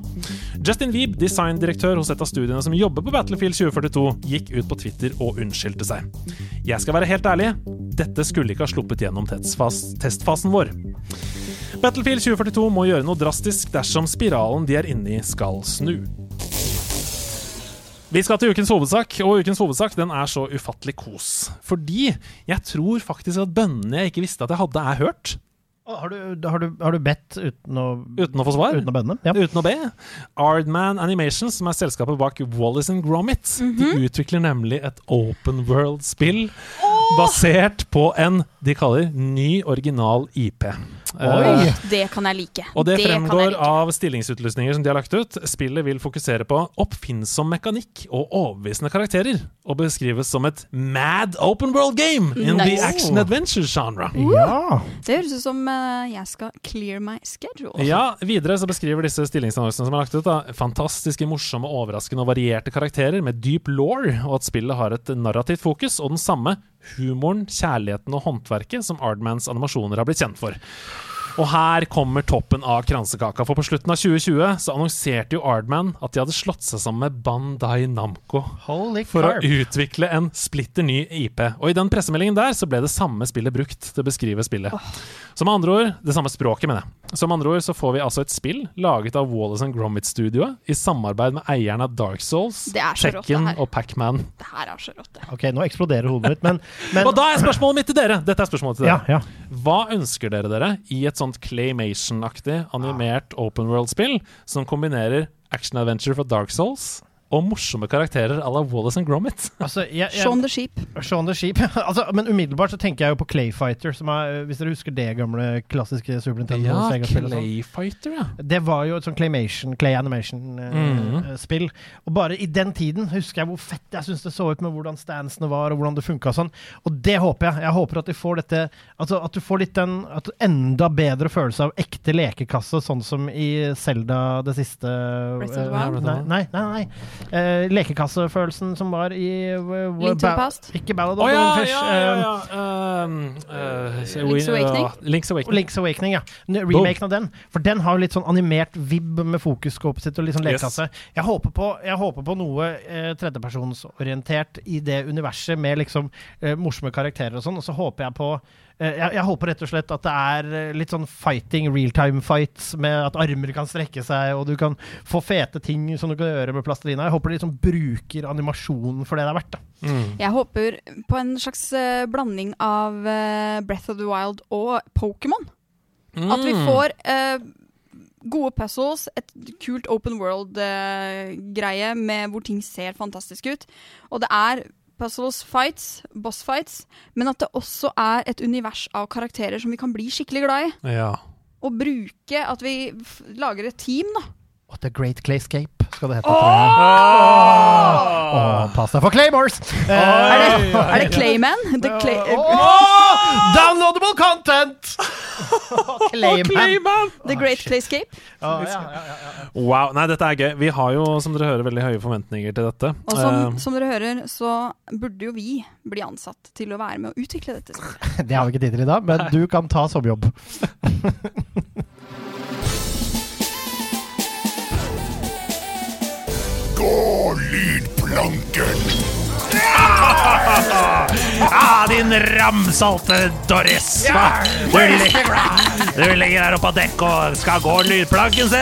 Justin Wieb, designdirektør hos et av studiene som jobber på Battlefield 2042, gikk ut på Twitter og unnskyldte seg. Jeg skal være helt ærlig, dette skulle ikke ha sluppet gjennom testfasen vår. Battlefield 2042 må gjøre noe drastisk dersom spiralen de er inne i, skal snu. Vi skal til ukens hovedsak, og ukens hovedsak den er så ufattelig kos. Fordi jeg tror faktisk at bønnene jeg ikke visste at jeg hadde, er hørt. Har du, har, du, har du bedt uten å, Uten å få svar. uten å bønne? Ja. Uten å be. Ardman Animations, som er selskapet bak Wallis and Gromit, de utvikler nemlig et open world-spill basert på en de kaller ny, original IP. Oi! Eh, Det kan jeg like. og det, det fremgår like. av stillingsutlysninger som de har lagt ut. Spillet vil fokusere på oppfinnsom mekanikk og overbevisende karakterer, og beskrives som et mad open world game in the action adventure genre. ja. Det høres ut som uh, jeg skal clear my schedule. Ja, Videre så beskriver disse stillingsannonsene som er lagt ut, da, fantastiske, morsomme, overraskende og varierte karakterer med dyp law, og at spillet har et narrativt fokus, og den samme humoren, kjærligheten og håndverket som Ardmans animasjoner har blitt kjent for. Og her kommer toppen av kransekaka, for på slutten av 2020 så annonserte jo Ardman at de hadde slått seg sammen med Bandai Namco Holy for å utvikle en splitter ny IP. Og i den pressemeldingen der så ble det samme spillet brukt til å beskrive spillet. Som med andre ord, det samme språket, mener jeg. Som med andre ord så får vi altså et spill laget av Wallace and Gromit-studioet i samarbeid med eierne av Dark Souls, så Tekken og Pacman. Det her er så rått, det. Ok, nå eksploderer hodet mitt, men, men Og da er spørsmålet mitt til dere! Dette er spørsmålet til ja, ja. Hva ønsker dere dere i et sånt claymation-aktig animert open world-spill som kombinerer action-adventure fra Dark Souls og morsomme karakterer à la Wallace and Gromit? Altså, jeg, jeg, Shaun the Sheep. Shaun the Sheep. altså, men umiddelbart så tenker jeg jo på Clayfighter, som er, hvis dere husker det gamle klassiske Super Nintendo Ja, sånn. Clayfighter, ja. Det var jo et sånn claymation, clay animation-spill. og bare i den tiden husker jeg hvor fett jeg syns det så ut med hvordan stansene var, og hvordan det funka sånn. Og det håper jeg. Jeg håper at de får dette Altså at du får litt den at enda bedre følelse av ekte lekekasse, sånn som i Selda det siste Breath of the eh, Wild? Nei, nei, nei. nei. Eh, lekekassefølelsen som var i uh, Link to the Ba- Past? Ikke Ballad of oh, ja, Fish. ja, ja, ja. Um, uh, Link's Awakening? Uh, Link's Awakening. Link's Awakening, ja. N- Remaken av den. For den har jo litt sånn animert vibb med fokusskåpet sitt og litt sånn Yes. Jeg, håper på, jeg håper på noe uh, tredjepersonsorientert i det universet med liksom eh, morsomme karakterer og sånn, og så håper jeg på eh, jeg, jeg håper rett og slett at det er eh, litt sånn fighting, realtime fights, med at armer kan strekke seg, og du kan få fete ting som du kan gjøre med plastelina. Jeg håper de liksom bruker animasjonen for det det er verdt. da. Mm. Jeg håper på en slags uh, blanding av uh, Breath of the Wild og Pokémon. At vi Mm. får uh, gode puzzles, et kult open world-greie med hvor ting ser fantastisk ut. Og det er puzzles, fights, boss fights, men at det også er et univers av karakterer som vi kan bli skikkelig glad i. Ja. Og bruke at vi lager et team, da. Og The Great Clayscape skal det hete. Oh! oh! Åh, pass deg for Claymores! Eh, Er det, er det Clayman? The Clay Oh! downloadable content! Clayman. Clayman! The Great Clayscape. Ja, ja, ja, ja. Wow. Nei, dette er gøy. Vi har jo, som dere hører, veldig høye forventninger til dette. Og som, uh, som dere hører, så burde jo vi bli ansatt til å være med å utvikle dette. Det har vi ikke tid til i dag, men du kan ta sommerjobb. Gå lydplanken! Ah, din ramsalte Doris! Du, du ligger her oppe på dekk og skal gå lydplanken, se!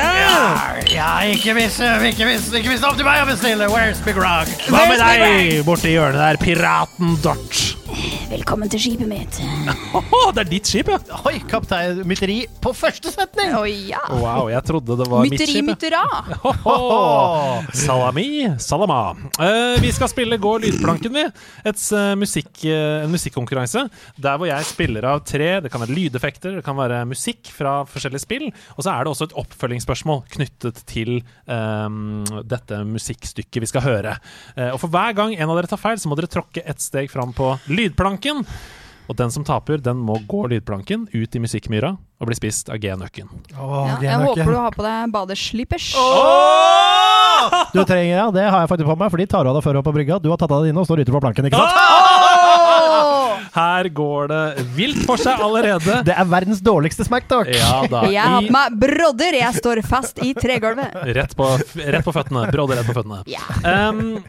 Ja, ikke ikke hvis, ikke hvis det er opp til meg å bestille. Where's Big Rock? Hva med deg borti hjørnet der, piraten Dodge? Velkommen til skipet mitt. Oh, det er ditt skip, ja! Oi, kaptein mytteri på første setning! Oh, ja. Wow, jeg trodde det var mitt skip. Mytteri myttera. Hoho! Salami, salama. Uh, vi skal spille Gå lydplanken, vi. Et, uh, musikk, uh, en musikkonkurranse der hvor jeg spiller av tre. Det kan være lydeffekter, det kan være musikk fra forskjellige spill. Og så er det også et oppfølgingsspørsmål knyttet til eh, dette musikkstykket vi skal høre. Eh, og for hver gang en av dere tar feil, så må dere tråkke ett steg fram på lydplanken. Og den som taper, den må gå lydplanken ut i musikkmyra og bli spist av G-nøkken. Åh, Ja, jeg håper du har på deg badeslippers. Du trenger, ja, det har jeg faktisk på meg, fordi tar du av deg før du er på brygga. Du har tatt av deg dine og står ute på planken, ikke sant? Her går det vilt for seg allerede. Det er verdens dårligste smacktalk. Ja da. Jeg har på meg brodder. Jeg står fast i tregulvet. rett, på, rett på føttene. Brodder rett på føttene. Ja. Um,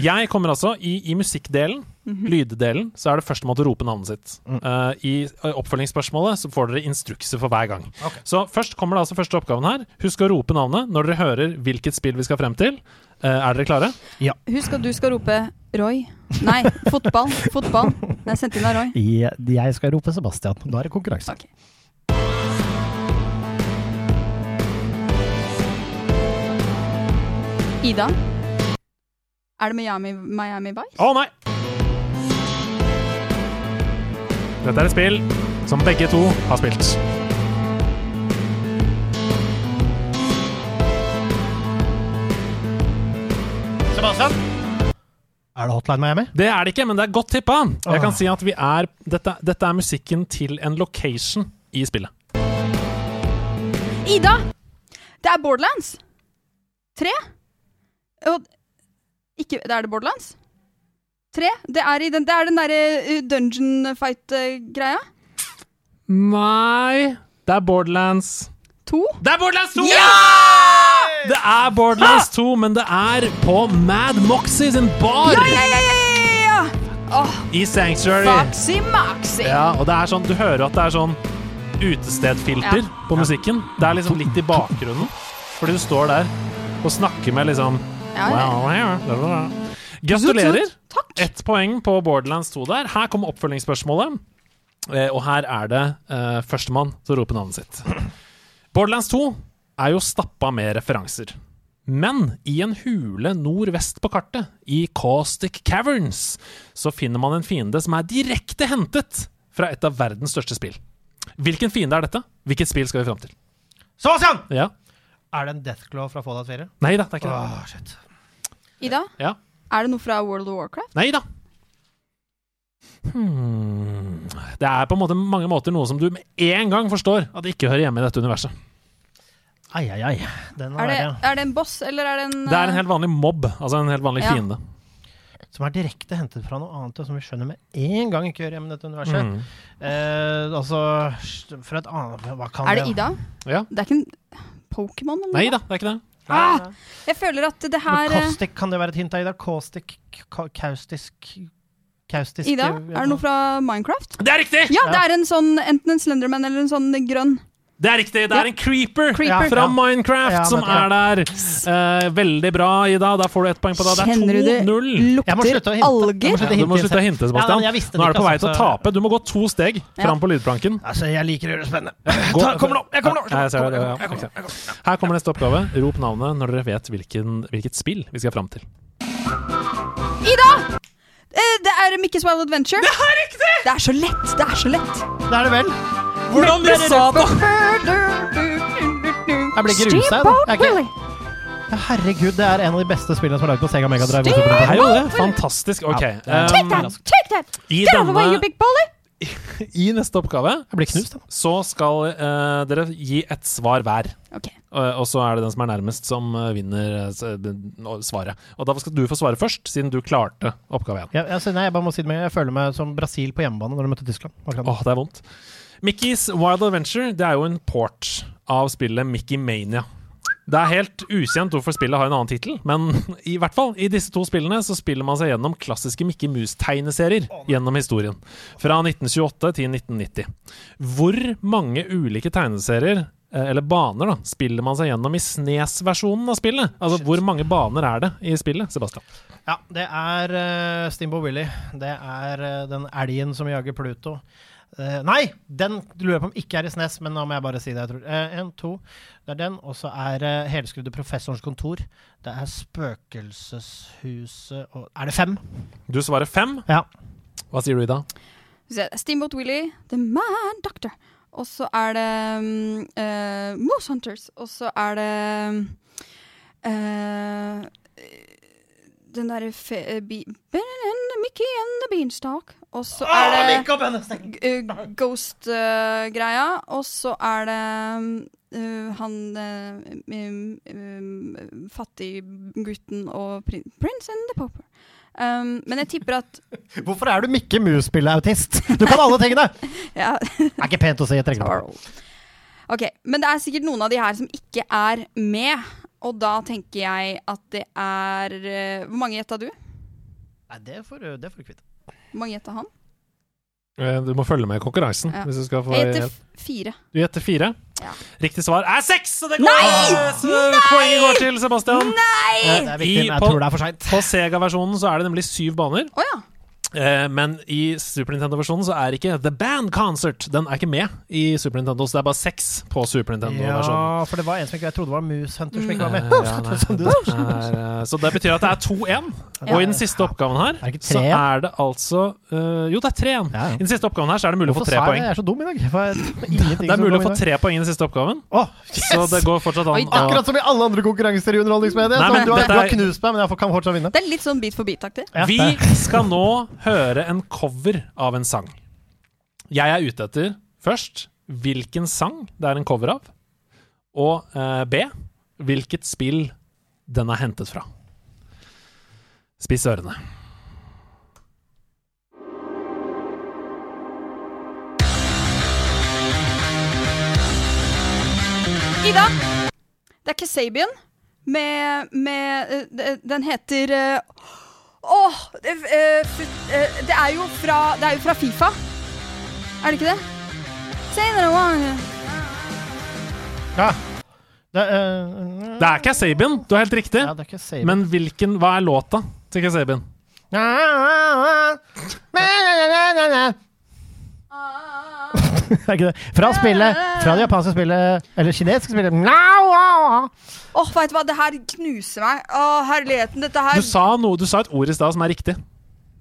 jeg kommer altså i, i musikkdelen, lyddelen, så er det førstemann til å rope navnet sitt. Uh, I uh, oppfølgingsspørsmålet så får dere instrukser for hver gang. Så først kommer det altså første oppgaven her. Husk å rope navnet når dere hører hvilket spill vi skal frem til. Uh, er dere klare? Ja. Husk at du skal rope Roy. Nei, fotball. Fotball. Det er sendt inn av Roy. Jeg, jeg skal rope Sebastian. Da er det konkurranse. Okay. Ida. Er det Miami, Miami Vice? Å nei! Dette er et spill som begge to har spilt. Sebastian? Er det Hotline Miami? Det er det ikke, men det er godt tippa. Jeg kan si at vi er dette, dette er musikken til en location i spillet. Ida! Det er Borderlands. Tre. Og ikke Det er det Borderlands? Tre. Det er, i den, det er den derre uh, dungeon fight-greia. Nei Det er Borderlands To. Det er Borderlands 2! Det er Borderlands 2, men det er på Mad Moxie sin bar Ja, ja, ja, ja, ja, Oh. I Sanctuary. Foxy Moxie. Ja, og det er sånn, Du hører at det er sånn utestedfilter Ja. på musikken. Det er liksom litt i bakgrunnen, fordi du står der og snakker med liksom Ja. Gratulerer! Takk. Ett poeng på Borderlands 2 der. Her kommer oppfølgingsspørsmålet. Eh, og her er det uh, førstemann til å rope navnet sitt. Borderlands 2 er jo stappa med referanser. Men i en hule nordvest på kartet, i Caustic Caverns, så finner man en fiende som er direkte hentet fra et av verdens største spill. Hvilken fiende er dette? Hvilket spill skal vi fram til? Sebastian! Ja? Er det en Deathclaw fra Fallout 4? Nei da, det er ikke det. Shit. Ida, Ja. er det noe fra World of Warcraft? Nei da. Hmm. Det er på en måte mange måter noe som du med en gang forstår at det ikke hører hjemme i dette universet. Ai, ai, ai. Den Er det, er, er det en boss, eller er det en Det er en helt vanlig mobb, altså en helt vanlig Ja. fiende. Som er direkte hentet fra noe annet, og som vi skjønner med en gang ikke hører hjemme i dette universet. Mm. Eh, altså Fra et annet Hva kan Er det Ida? Ja. Det er ikke en Pokémon, eller Nei da, det er ikke det. Ah, jeg føler at det her Men eh, Caustic, kan det være et hint av Ida? Caustic ka- Kaustisk Kaustisk Ida, er det noe fra Minecraft? Det er riktig! Ja, det er en sånn, enten en Slenderman eller en sånn grønn. Det er riktig, det er en creeper, Creeper. fra Minecraft Ja, som er der. Eh, veldig bra, Ida. Da får du ett poeng på det. Det er 2-0. Jeg må lukter slutte å hinte. Alger? Ja, du må slutte å hinte, Sebastian. Ja, Nå er du på vei til å altså, tape. Du må gå to steg fram på lydplanken. Altså, jeg liker å gjøre det spennende. Ta- Kom nå! Jeg kommer nå! Her kommer neste oppgave. Rop navnet når dere vet hvilken, hvilket spill vi skal fram til. Ida! Eh, det er Mikkes Wild Adventure. Det er riktig! Det er så lett. Det er så lett. Det er det vel. Hvordan du sa det! Jeg blir ikke rusa, jeg, er. Ja, Herregud, det er en av de beste spillene som er laget på Sega Mega Drive. Det er jo det. Fantastisk. Ok. Ja. Um! Take that! i, Get out of the way, you big bully! I neste oppgave Jeg blir knust, så skal uh, dere gi et svar hver. Okay. Og, og så er det den som er nærmest, som uh, vinner svaret. Og da skal du få svare først, siden du klarte oppgave én. Jeg, jeg, jeg bare må si det med Jeg føler meg som Brasil på hjemmebane når de møtte Tyskland. Åh, oh, Åh, det er vondt. Mickey's Wild Adventure det er jo en port av spillet Mickey Mania. Det er helt ukjent hvorfor spillet har en annen tittel, men i hvert fall i disse to spillene så spiller man seg gjennom klassiske Mickey Mouse-tegneserier gjennom historien. Fra 1928 til 1990. Hvor mange ulike tegneserier, eh, eller baner, da, spiller man seg gjennom i Snes-versjonen av spillet? Altså, hvor mange baner er det i spillet, Sebastian? Ja, det er uh, Stimbo Willy. Det er uh, den elgen som jager Pluto. Eh, nei! Den lurer jeg på om ikke er i Snes, men nå må jeg bare si det. jeg tror. Uh, en, to. Det er den. Og så er det helskrudde Professorens kontor. Det er Spøkelseshuset og Er det fem? Du svarer fem. Ja. Hva sier du, Ida? Steamboat Willie, The Mad Doctor. Og så er det um, uh, Moose Hunters. Og så er det eh, den derre fe- eh, Mickey and the Beanstalk. Og så er det uh, Ghost-greia. og så er det uh, han uh, um, fattiggutten og prin Prince and the Popper. Um, men jeg tipper at Hvorfor er du Mikke Mus-spilleautist? Du kan alle tingene! ja, Det er ikke pent å si. Jeg trenger det. Ok, Men det er sikkert noen av de her som ikke er med. Og da tenker jeg at det er uh, Hvor mange gjetta du? Nei, det får du det kvitte. Hvor mange gjetta han? Uh, Du må følge med i konkurransen. Ja. Hvis du skal få Jeg gjetter fire. Du gjetter fire. Ja. Riktig svar er seks! Så det går, Så poenget går til Sebastian. Det er viktig, I- men jeg på- tror det er for seint. På Sega-versjonen så er det nemlig syv baner. Oh, ja. Eh, men i Super Nintendo-versjonen så er ikke The Band Concert Den er ikke med i Super Nintendo, så det er bare seks på Super Nintendo-versjonen. Ja, for det var en som ikke jeg trodde var Moose Hunter som ikke var med. ja, nei, Som du- det er, eh, så det betyr at det er 2-1. Og i den siste oppgaven her Er så er det altså eh, Jo, det er 3-1. Ja, ja. I den siste oppgaven her så er det mulig å få Hvorfor tre poeng. Jeg er så dum i dag. Det er mulig å få tre poeng i den siste oppgaven. Oh, yes! Så det går fortsatt an. Oi, Akkurat som i alle andre konkurranser i underholdningsmediet. Nei, men du, har, du har knust meg, men jeg kan fortsatt vinne. Det er litt sånn bit for bit-aktig. Ja, Vi skal nå høre en cover av en sang. Jeg er ute etter først hvilken sang det er en cover av, og eh, B hvilket spill den er hentet fra. Spiss ørene. Ida! Det er Kasabian med, med eh, Den heter eh, Åh! det, eh, eh, det er jo fra Det er jo fra Fifa. Er det ikke det? Ja. Det, uh, Det er Kasabian, du har helt riktig. ja, det er Kasabian. Men hvilken, hva er låta til Kasabian? er ikke det? Fra spillet Fra det japanske spillet Eller kinesiske spillet Åh, oh, vet du hva, det her knuser meg. Åh, herligheten, dette her Du sa, noe, du sa et ord i stad som er riktig.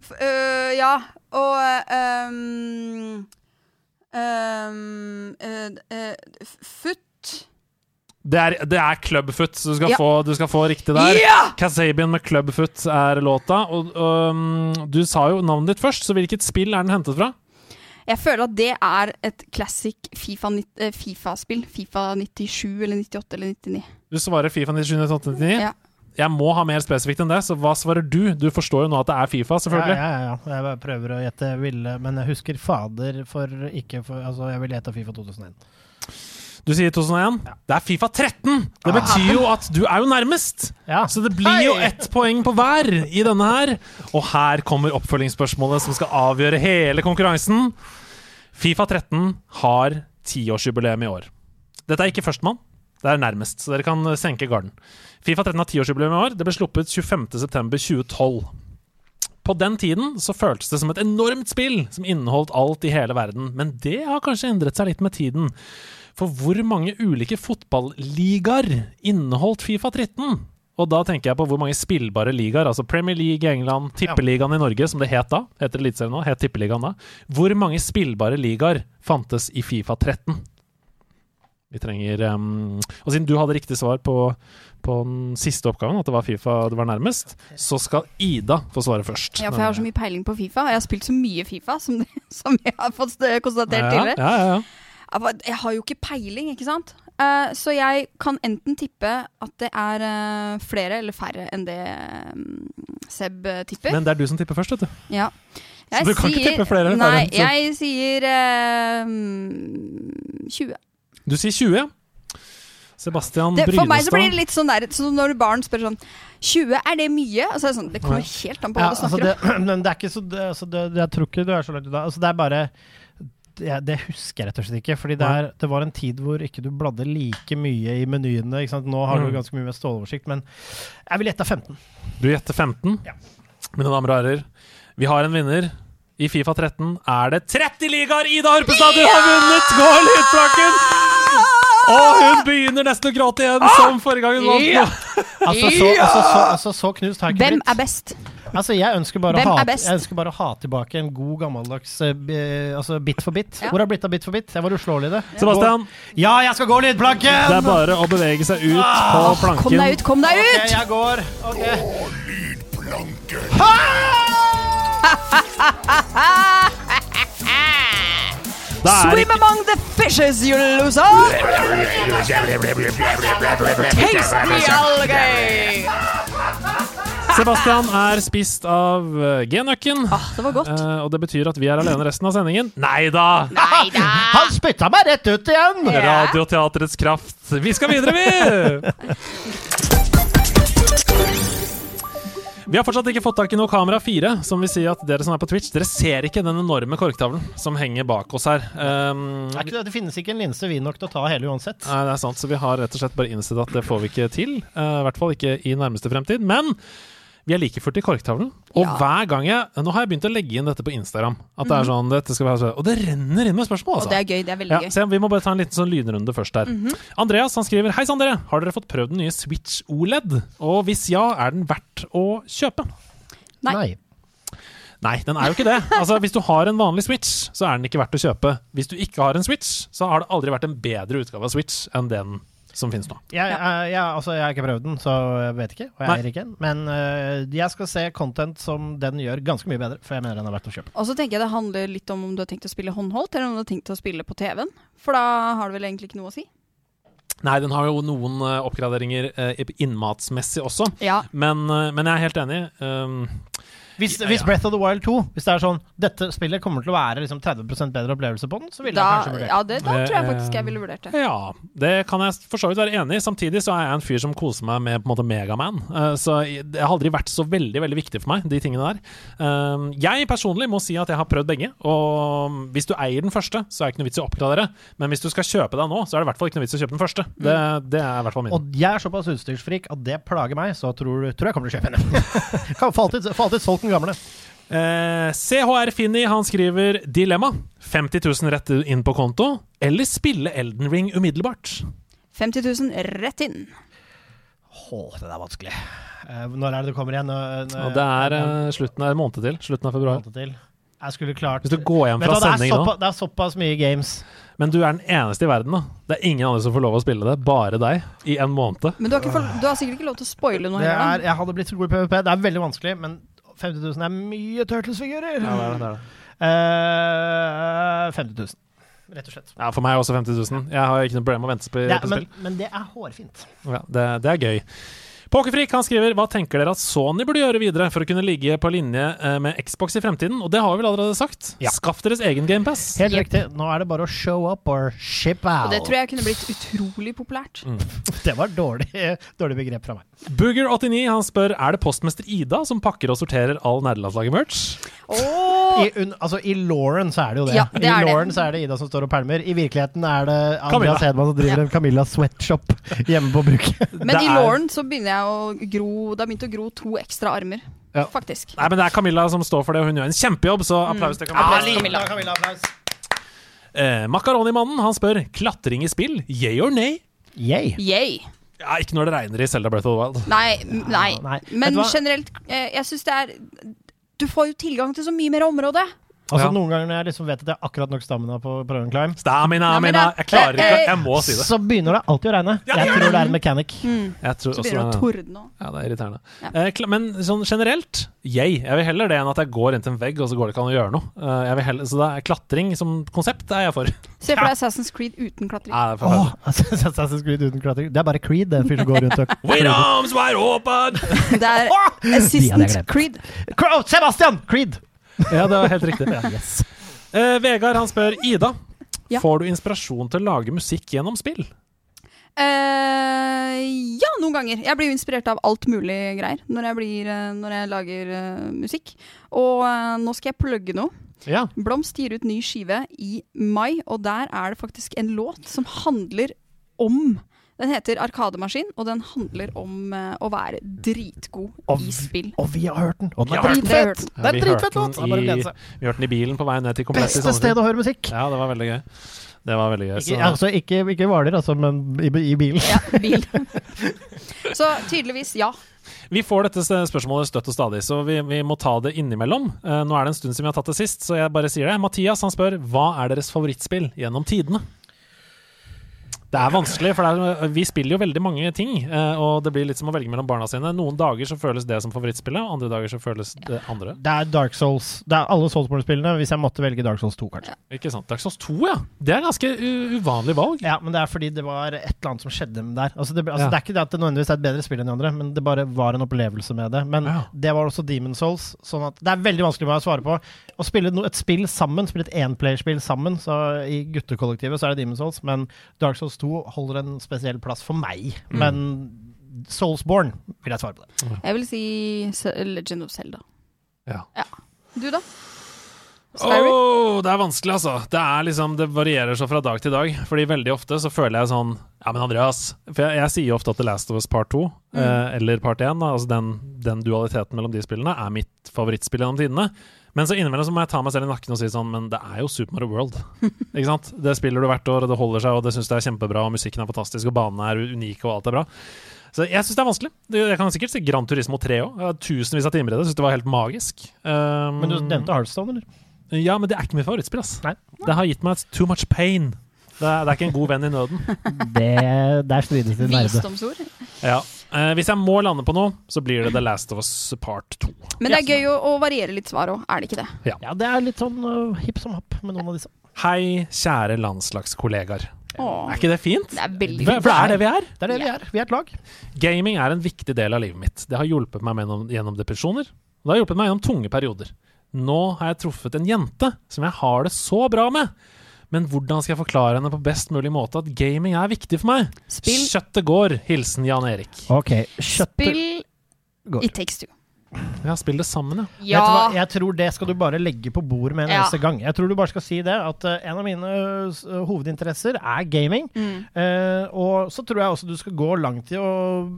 F- uh, Ja, og øhm, um, uh, f- Foot Det er, det er Clubfoot, så du skal, Ja. få, du skal få riktig der. Kasabian med Clubfoot er låta. Og, um, du sa jo navnet ditt først, så hvilket spill er den hentet fra? Jeg føler at det er et classic Fifa eh, Fifa-spill. Fifa 97 eller 98 eller 99. Du svarer Fifa 97 eller 99? Ja. Jeg må ha mer spesifikt enn det, så hva svarer du? Du forstår jo nå at det er Fifa, selvfølgelig. ja, ja, ja. Jeg bare prøver å gjette ville, men jeg husker fader for ikke for Altså, jeg ville gjette Fifa 2001. Du sier 2001. Det er Fifa 13! Det betyr jo at du er jo nærmest! Ja. Så det blir jo ett poeng på hver i denne her. Og her kommer oppfølgingsspørsmålet som skal avgjøre hele konkurransen. Fifa 13 har tiårsjubileum i år. Dette er ikke førstemann. Det er nærmest, så dere kan senke garden. Fifa 13 har tiårsjubileum i år. Det ble sluppet 25.9.2012. På den tiden så føltes det som et enormt spill som inneholdt alt i hele verden, men det har kanskje endret seg litt med tiden. For hvor mange ulike fotballigaer inneholdt Fifa 13? Og da tenker jeg på hvor mange spillbare ligaer, altså Premier League i England, Tippeligaen i Norge, som det het da, heter Eliteserien nå, het Tippeligaen da. Hvor mange spillbare ligaer fantes i Fifa 13? Vi trenger um, Og siden du hadde riktig svar på, på den siste oppgaven, at det var Fifa du var nærmest, så skal Ida få svare først. Ja, for jeg har så mye peiling på Fifa. Jeg har spilt så mye Fifa som, som jeg har fått konstatert ja, tidligere. ja, ja, ja. Jeg har jo ikke peiling, ikke sant? Uh, så jeg kan enten tippe at det er uh, flere eller færre enn det um, Seb eh, tipper. Men det er du som tipper først, vet du. ja. Så du kan ikke tippe flere eller Nei, færre, Nei, jeg sier eh, mm, 20. Du sier 20, ja. Sebastian Det, for meg så blir det litt sånn der så Når barn spør sånn 20, er det mye? Altså, så er det sånn Det kommer helt an på hva Ja, du altså snakker om. det, men det er ikke så det, altså det, Jeg tror ikke du er så langt unna. Altså det er bare jeg, det husker jeg rett og slett ikke. Fordi det, er, det var en tid hvor ikke du bladde like mye i menyene. Ikke sant? Nå har Mm. du ganske mye med ståloversikt, men jeg vil gjette 15. Du gjetter 15. Ja. Mine damer og herrer, vi har en vinner. I Fifa 13 er det 30 ligaer! Ida Horpestad, du har vunnet! Gå lydplakken! Og hun begynner nesten å gråte igjen, som forrige gang hun vant. Yeah! Altså, så, altså, så, altså, så knust har jeg ikke Hvem er best? Altså, jeg ønsker, bare å ha, er best? jeg ønsker bare å ha tilbake en god, gammeldags uh, altså, bit for bit. Ja. Hvor har det blitt av bit for bit? Jeg var uslåelig i det. Sebastian, Ja, jeg skal gå lydplanken! det er bare å bevege seg ut på planken. Kom deg ut, kom deg Ok, ut! jeg går. Ok. Da er Swim among the fishes, you loser! Taste the algae! Sebastian er spist av uh, G-nøkken. Ah, det var godt. Eh, og det betyr at vi er alene resten av sendingen. Nei da! Han spytta meg rett ut igjen! Radioteatrets kraft. Vi skal videre, vi! Vi har fortsatt ikke fått tak i noe kamera 4, som vil si at dere som er på Twitch, dere ser ikke den enorme korktavlen som henger bak oss her. Um, Er ikke det, det finnes ikke en linse vid nok til å ta hele uansett. Nei, det er sant, så vi har rett og slett bare innsett at det får vi ikke til. Uh, I hvert fall ikke i nærmeste fremtid. Men vi er like fullt i korktavlen. Og Ja. hver gang jeg Nå har jeg begynt å legge inn dette på Instagram. At det er sånn, dette skal være så, Og det renner inn med spørsmål, altså. Og det er gøy. Det er veldig Ja, gøy. se, vi må bare ta en liten sånn lynrunde først her. Andreas han skriver Hei sann dere, har dere fått prøvd den nye Switch OLED? Og hvis ja, er den verdt å kjøpe? Nei. Nei, den er jo ikke det. Altså, Hvis du har en vanlig Switch, så er den ikke verdt å kjøpe. Hvis du ikke har en Switch, så har det aldri vært en bedre utgave av Switch enn den som finnes nå. Jeg, jeg, jeg, altså, jeg har ikke prøvd den, så jeg vet ikke. Og jeg eier ikke en. Men øh, jeg skal se content som den gjør ganske mye bedre, for jeg mener den er verdt å kjøpe. Og så tenker jeg det handler litt om om du har tenkt å spille håndholdt, eller om du har tenkt å spille på TV-en. For da har det vel egentlig ikke noe å si. Nei, den har jo noen eh, oppgraderinger eh, innmatsmessig også. Ja. Men, eh, men jeg er helt enig. Um, Hvis, Ja, hvis. Breath of the Wild 2 Hvis det er sånn dette spillet kommer til å være liksom 30% bedre opplevelse på den, så ville Da, jeg kanskje vurdert ja, det, da tror jeg Eh, faktisk jeg ville vurdert det. ja, det kan jeg for så vidt være enig i. Samtidig så er jeg en fyr som koser meg med på en måte Megaman. Eh, så det har aldri vært så veldig veldig viktig for meg, de tingene der. Um, jeg personlig må si at jeg har prøvd begge. Og hvis du eier den første, så er det ikke noe vits i å oppgradere. Men hvis du skal kjøpe deg nå, så er det i hvert fall ikke noe vits i å kjøpe den første. Det, det er i hvert fall min. Og jeg er såpass utstyrsfrik at det plager meg, så tror, tror jeg kommer til å kjøpe en. Solgt den gamle. Eh, CHR Finni han skriver Dilemma. 50 000 rett inn på konto, eller spille Elden Ring umiddelbart? 50 000 rett inn. Åh, det er vanskelig. Eh, når er det det kommer igjen? Når, når, det er eh, slutten av en måned til. Slutten av februar. måned til. Jeg skulle klart Hvis du går hjem fra hva, er sending nå, det er såpass mye games. men du er den eneste i verden, da. Det er ingen andre som får lov å spille det, bare deg, i en måned. Men du har, ikke, fått- du har sikkert ikke lov til å spoile noe Det er, jeg hadde blitt så god i PVP. Det er veldig vanskelig, men 50 000 er mye Turtles-figurer. Ja, det er det, det er det. Eh, 50 000, rett og slett. Ja, for meg er også 50 000. Jeg har ikke noe problem med å vente på, ja, på men, spill. men det er hårfint. Ja, det, det er gøy. Pokerfrik han skriver Hva tenker dere at Sony burde gjøre videre for å kunne ligge på linje eh, med Xbox i fremtiden? Og det har vi vel allerede sagt. Ja. Skaff deres egen GamePass. Helt riktig. Nå er det bare å show up or ship out. Og det tror jeg kunne blitt utrolig populært. Mm. Det var dårlig, dårlig begrep fra meg. Booger89 han spør Er det postmester Ida som pakker og sorterer all nerdelandslaget-merch. Oh. I, un, altså, I Lauren så er det jo det. Ja, det I er det. Lauren så er det Ida som står og pælmer. I virkeligheten er det. Andreas Hedman som driver en Camilla sweatshop hjemme på bruket. Men Det i er- Lauren så begynner jeg å gro Det har begynt å gro to ekstra armer. Ja. Faktisk. Nei, men Det er Camilla som står for det, og hun gjør en kjempejobb, så applaus til Camilla. Applaus Camilla. Camilla, applaus. Eh, Makaronimannen han spør klatring i spill, yay or nay? Yay. Yay. Ja, Ikke når det regner i Zelda Breath of the Wild. Nei, nei. Ja, Nei. Men generelt, eh, jeg syns det er Du får jo tilgang til så mye mer område. Altså Ja. Noen ganger når jeg liksom vet at jeg har akkurat nok stamina på prøve en climb, Stamina, mina. Jeg klarer ikke eh, Jeg må si det. så begynner det alltid å regne. Jeg tror det er en mechanic. Mm. Jeg tror Så begynner det å tordne òg. Ja, det er irriterende. Ja. Eh, men sånn generelt, yay. Jeg vil heller det enn at jeg går inn til en vegg, og så går det ikke an å gjøre noe. Eh, jeg vil heller, så det er klatring som konsept er jeg for. Se for deg Assassin's Creed uten klatring. Ja, det er altså, Assassin's Creed uten klatring. Det er bare Creed den fyren går rundt og With arms wide open! Det er Assistant Creed. Creed. Oh, Sebastian! Creed! Ja, det var helt riktig. Ja, yes. Eh, Vegard han spør Ida. Ja. Får du inspirasjon til å lage musikk gjennom spill? Uh, ja, noen ganger. Jeg blir jo inspirert av alt mulig greier når jeg, blir, uh, når jeg lager uh, musikk. Og nå skal jeg plugge noe. Ja. Blomst gir ut ny skive i mai, og der er det faktisk en låt som handler om Den heter Arkademaskin, og den handler om eh, å være dritgod Og i spill. Og vi har hørt den! Og den er dritfett! Det er en dritfett den låt! Vi hørte den i bilen på vei ned til Komplett. Beste sted å høre musikk! Ja, det var veldig gøy. Det var veldig gøy. Ikke, Så, altså, ikke, ikke Hvaler, altså, men i, i bilen. Ja, bil. Så tydeligvis ja. vi får dette spørsmålet støtt og stadig, så vi, vi må ta det innimellom. Uh, nå er det en stund siden vi har tatt det sist, så jeg bare sier det. Mathias han spør hva er deres favorittspill gjennom tidene? Det er vanskelig, for det er, vi spiller jo veldig mange ting, eh, og det blir litt som å velge mellom barna sine. Noen dager så føles det som favorittspillet, andre dager så føles det andre. Det er Dark Souls. Det er alle Soulsborne-spillene, hvis jeg måtte velge Dark Souls 2, kanskje. Ikke sant? Dark Souls 2, ja. Det er ganske u uvanlig valg. Ja, men det er fordi det var et eller annet som skjedde med der. Altså, det, altså, Ja. det er ikke det at det nødvendigvis er et bedre spill enn de andre, men det bare var en opplevelse med det. Men Ja. det var også Demon Souls, sånn at det er veldig vanskelig for meg å svare på. Å spille et spill sammen, spille et enplayerspill sammen, så i guttekollektivet så er det Demon's Souls, men Dark Souls 2 holder en spesiell plass for meg. Men Soulsborne vil jeg svare på det. Jeg vil si Legend of Zelda. Ja. Du, da? Åh, det er vanskelig, altså. Det, er liksom, det varierer så fra dag til dag. Fordi veldig ofte så føler jeg sånn Ja, men Andreas For jeg, jeg sier jo ofte at The Last of Us Part 2, eh, eller Part 1, da, altså den, den dualiteten mellom de spillene, er mitt favorittspill gjennom tidene. Men så innimellom så må jeg ta meg selv i nakken og si sånn Men det er jo Super Mario World. Ikke sant? Det spiller du hvert år, og det holder seg, og det syns jeg er kjempebra, og musikken er fantastisk, og banene er unike, og alt er bra. Så jeg syns det er vanskelig. Jeg kan sikkert si Grand Turismo 3 òg. Tusenvis av timer i det. Syns det var helt magisk. Um, Men du nevnte Heartstone, eller? ja, men det er ikke mitt favorittspill. ass. Nei. Det har gitt meg too much pain. Det er, det er ikke en god venn i nøden. Det, der strides de nerde. Visdomsord. Ja. Eh, hvis jeg må lande på noe, så blir det The Last of Us Part 2. Men det er gøy å, å variere litt svar òg, er det ikke det? Ja, det er litt sånn uh, hipp som happ med noen av disse. Hei, kjære landslagskollegaer. Åh, Er ikke det fint? det er veldig fint. for det er det vi er. Det er det vi er. Vi er et lag. Gaming er en viktig del av livet mitt. Det har hjulpet meg gjennom, gjennom depresjoner. Det har hjulpet meg gjennom tunge perioder. Nå har jeg truffet en jente som jeg har det så bra med. Men hvordan skal jeg forklare henne på best mulig måte at gaming er viktig for meg? Spill, Kjøttet går. Hilsen Jan Erik. Ok, kjøttet spill går. It Takes Two. Ja, spill det sammen, ja. Vet du hva? Ja. Jeg tror det skal du bare legge på bordet med en Ja. eneste gang. Jeg tror du bare skal si det, at uh, en av mine uh, hovedinteresser er gaming. Mm. Uh, og så tror jeg også du skal gå langt i å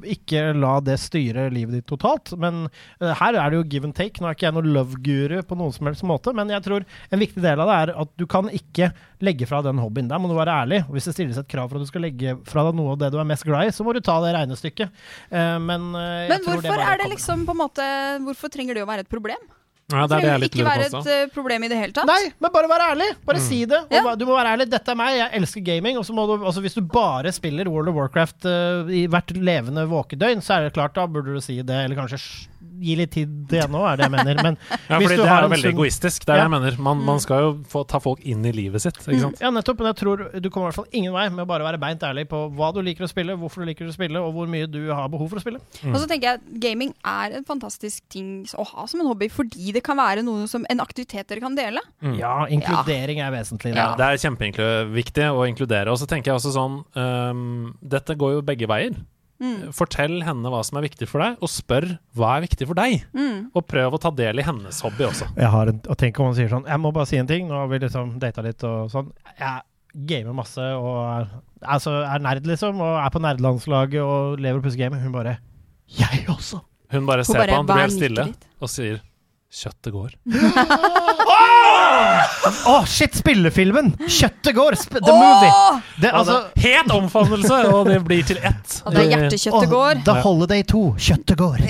ikke la det styre livet ditt totalt. Men her er det jo give and take. Nå er ikke jeg noen love-guru på noen som helst måte, men jeg tror en viktig del av det er at du kan ikke legge fra den hobbyen. Der må du være ærlig. Og hvis det stilles et krav for at du skal legge fra deg noe av det du er mest glad i, så må du ta det regnestykket. Eh, men jeg Men tror hvorfor bare er det liksom på en måte Hvorfor trenger det å være et problem? Ja det er det jeg trenger litt ikke være et eh, problem i det hele tatt. Nei, men bare vær ærlig. Bare si det. Og Ja. Du må være ærlig. 'Dette er meg, jeg elsker gaming.' Og så må du, altså Hvis du bare spiller World of Warcraft uh, i hvert levende våkedøgn, så er det klart, da burde du si det. Eller kanskje gi litt tid til ennå, er det jeg mener. Men Ja, for fordi det er veldig sunn- egoistisk. Det er det Ja. jeg mener. Man, man skal jo få ta folk inn i livet sitt, ikke sant? Ja, nettopp. Men jeg tror du kommer i hvert fall ingen vei med å bare være beint ærlig på hva du liker å spille, hvorfor du liker å spille, og hvor mye du har behov for å spille. Og så tenker jeg gaming er en fantastisk ting å ha som en hobby, fordi det kan være noe som en aktivitet dere kan dele. Mm. Ja, inkludering er vesentlig. Ja, det er kjempeviktig å inkludere. Og så tenker jeg også sånn um, Dette går jo begge veier. Mm. Fortell henne hva som er viktig for deg, og spør hva er viktig for deg. Mm. Og prøv å ta del i hennes hobby også. Jeg har en, og tenk om hun sier sånn Jeg må bare si en ting. Nå har vi liksom data litt og sånn. Jeg gamer masse og er, altså, er nerd, liksom. Og er på nerdelandslaget og lever og pusser game. Hun bare Jeg også! Hun bare Hun ser bare, på han, blir helt stille, og sier 'kjøttet går'. Å, shit! Spillefilmen! Kjøttet går! Sp the movie! Åh! Det, altså, Het omfavnelse, og det blir til ett. Og det er hjertekjøttet åh, går. The Holiday 2. Kjøttet går.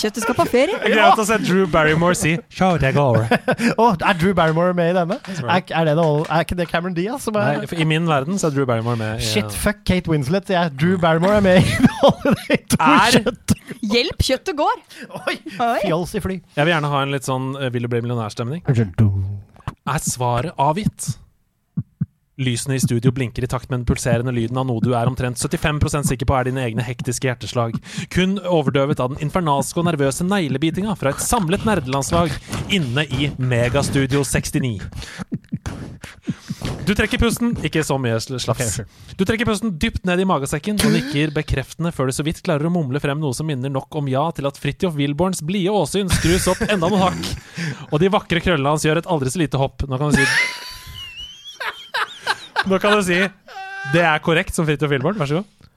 Kjøttet skal på ferie. Jeg gleder meg til å se Drew Barrymore si 'kjøttet går'. oh, er Drew Barrymore med i denne? Er, er, det noe, er ikke det Cameron Diaz som er Nei, I min verden så er Drew Barrymore med. i- Shit, fuck Kate Winslet. Jeg, Drew Barrymore er med i The Holiday 2. Er- Kjøttet Hjelp, kjøttet går! Oi! Fjols i fly. Jeg vil gjerne ha en litt sånn eh, Vil du bli millionærstemning. Er svaret avgitt? Lysene i studio blinker i takt med den pulserende lyden av noe du er omtrent 75% sikker på er dine egne hektiske hjerteslag. Kun overdøvet av den infernalske og nervøse neglebitinga fra et samlet nerdelandslag inne i Megastudio 69. Du trekker pusten, ikke så mye slaps. Du trekker pusten dypt ned i magesekken og nikker bekreftende før du så vidt klarer å mumle frem noe som minner nok om ja til at Fridtjof Wilborns blide åsyn skrus opp enda noen hakk, og de vakre krøllene hans gjør et aldri så lite hopp. Nå kan du si Nå kan du si det er korrekt som Fridtjof Wilborn, vær så god.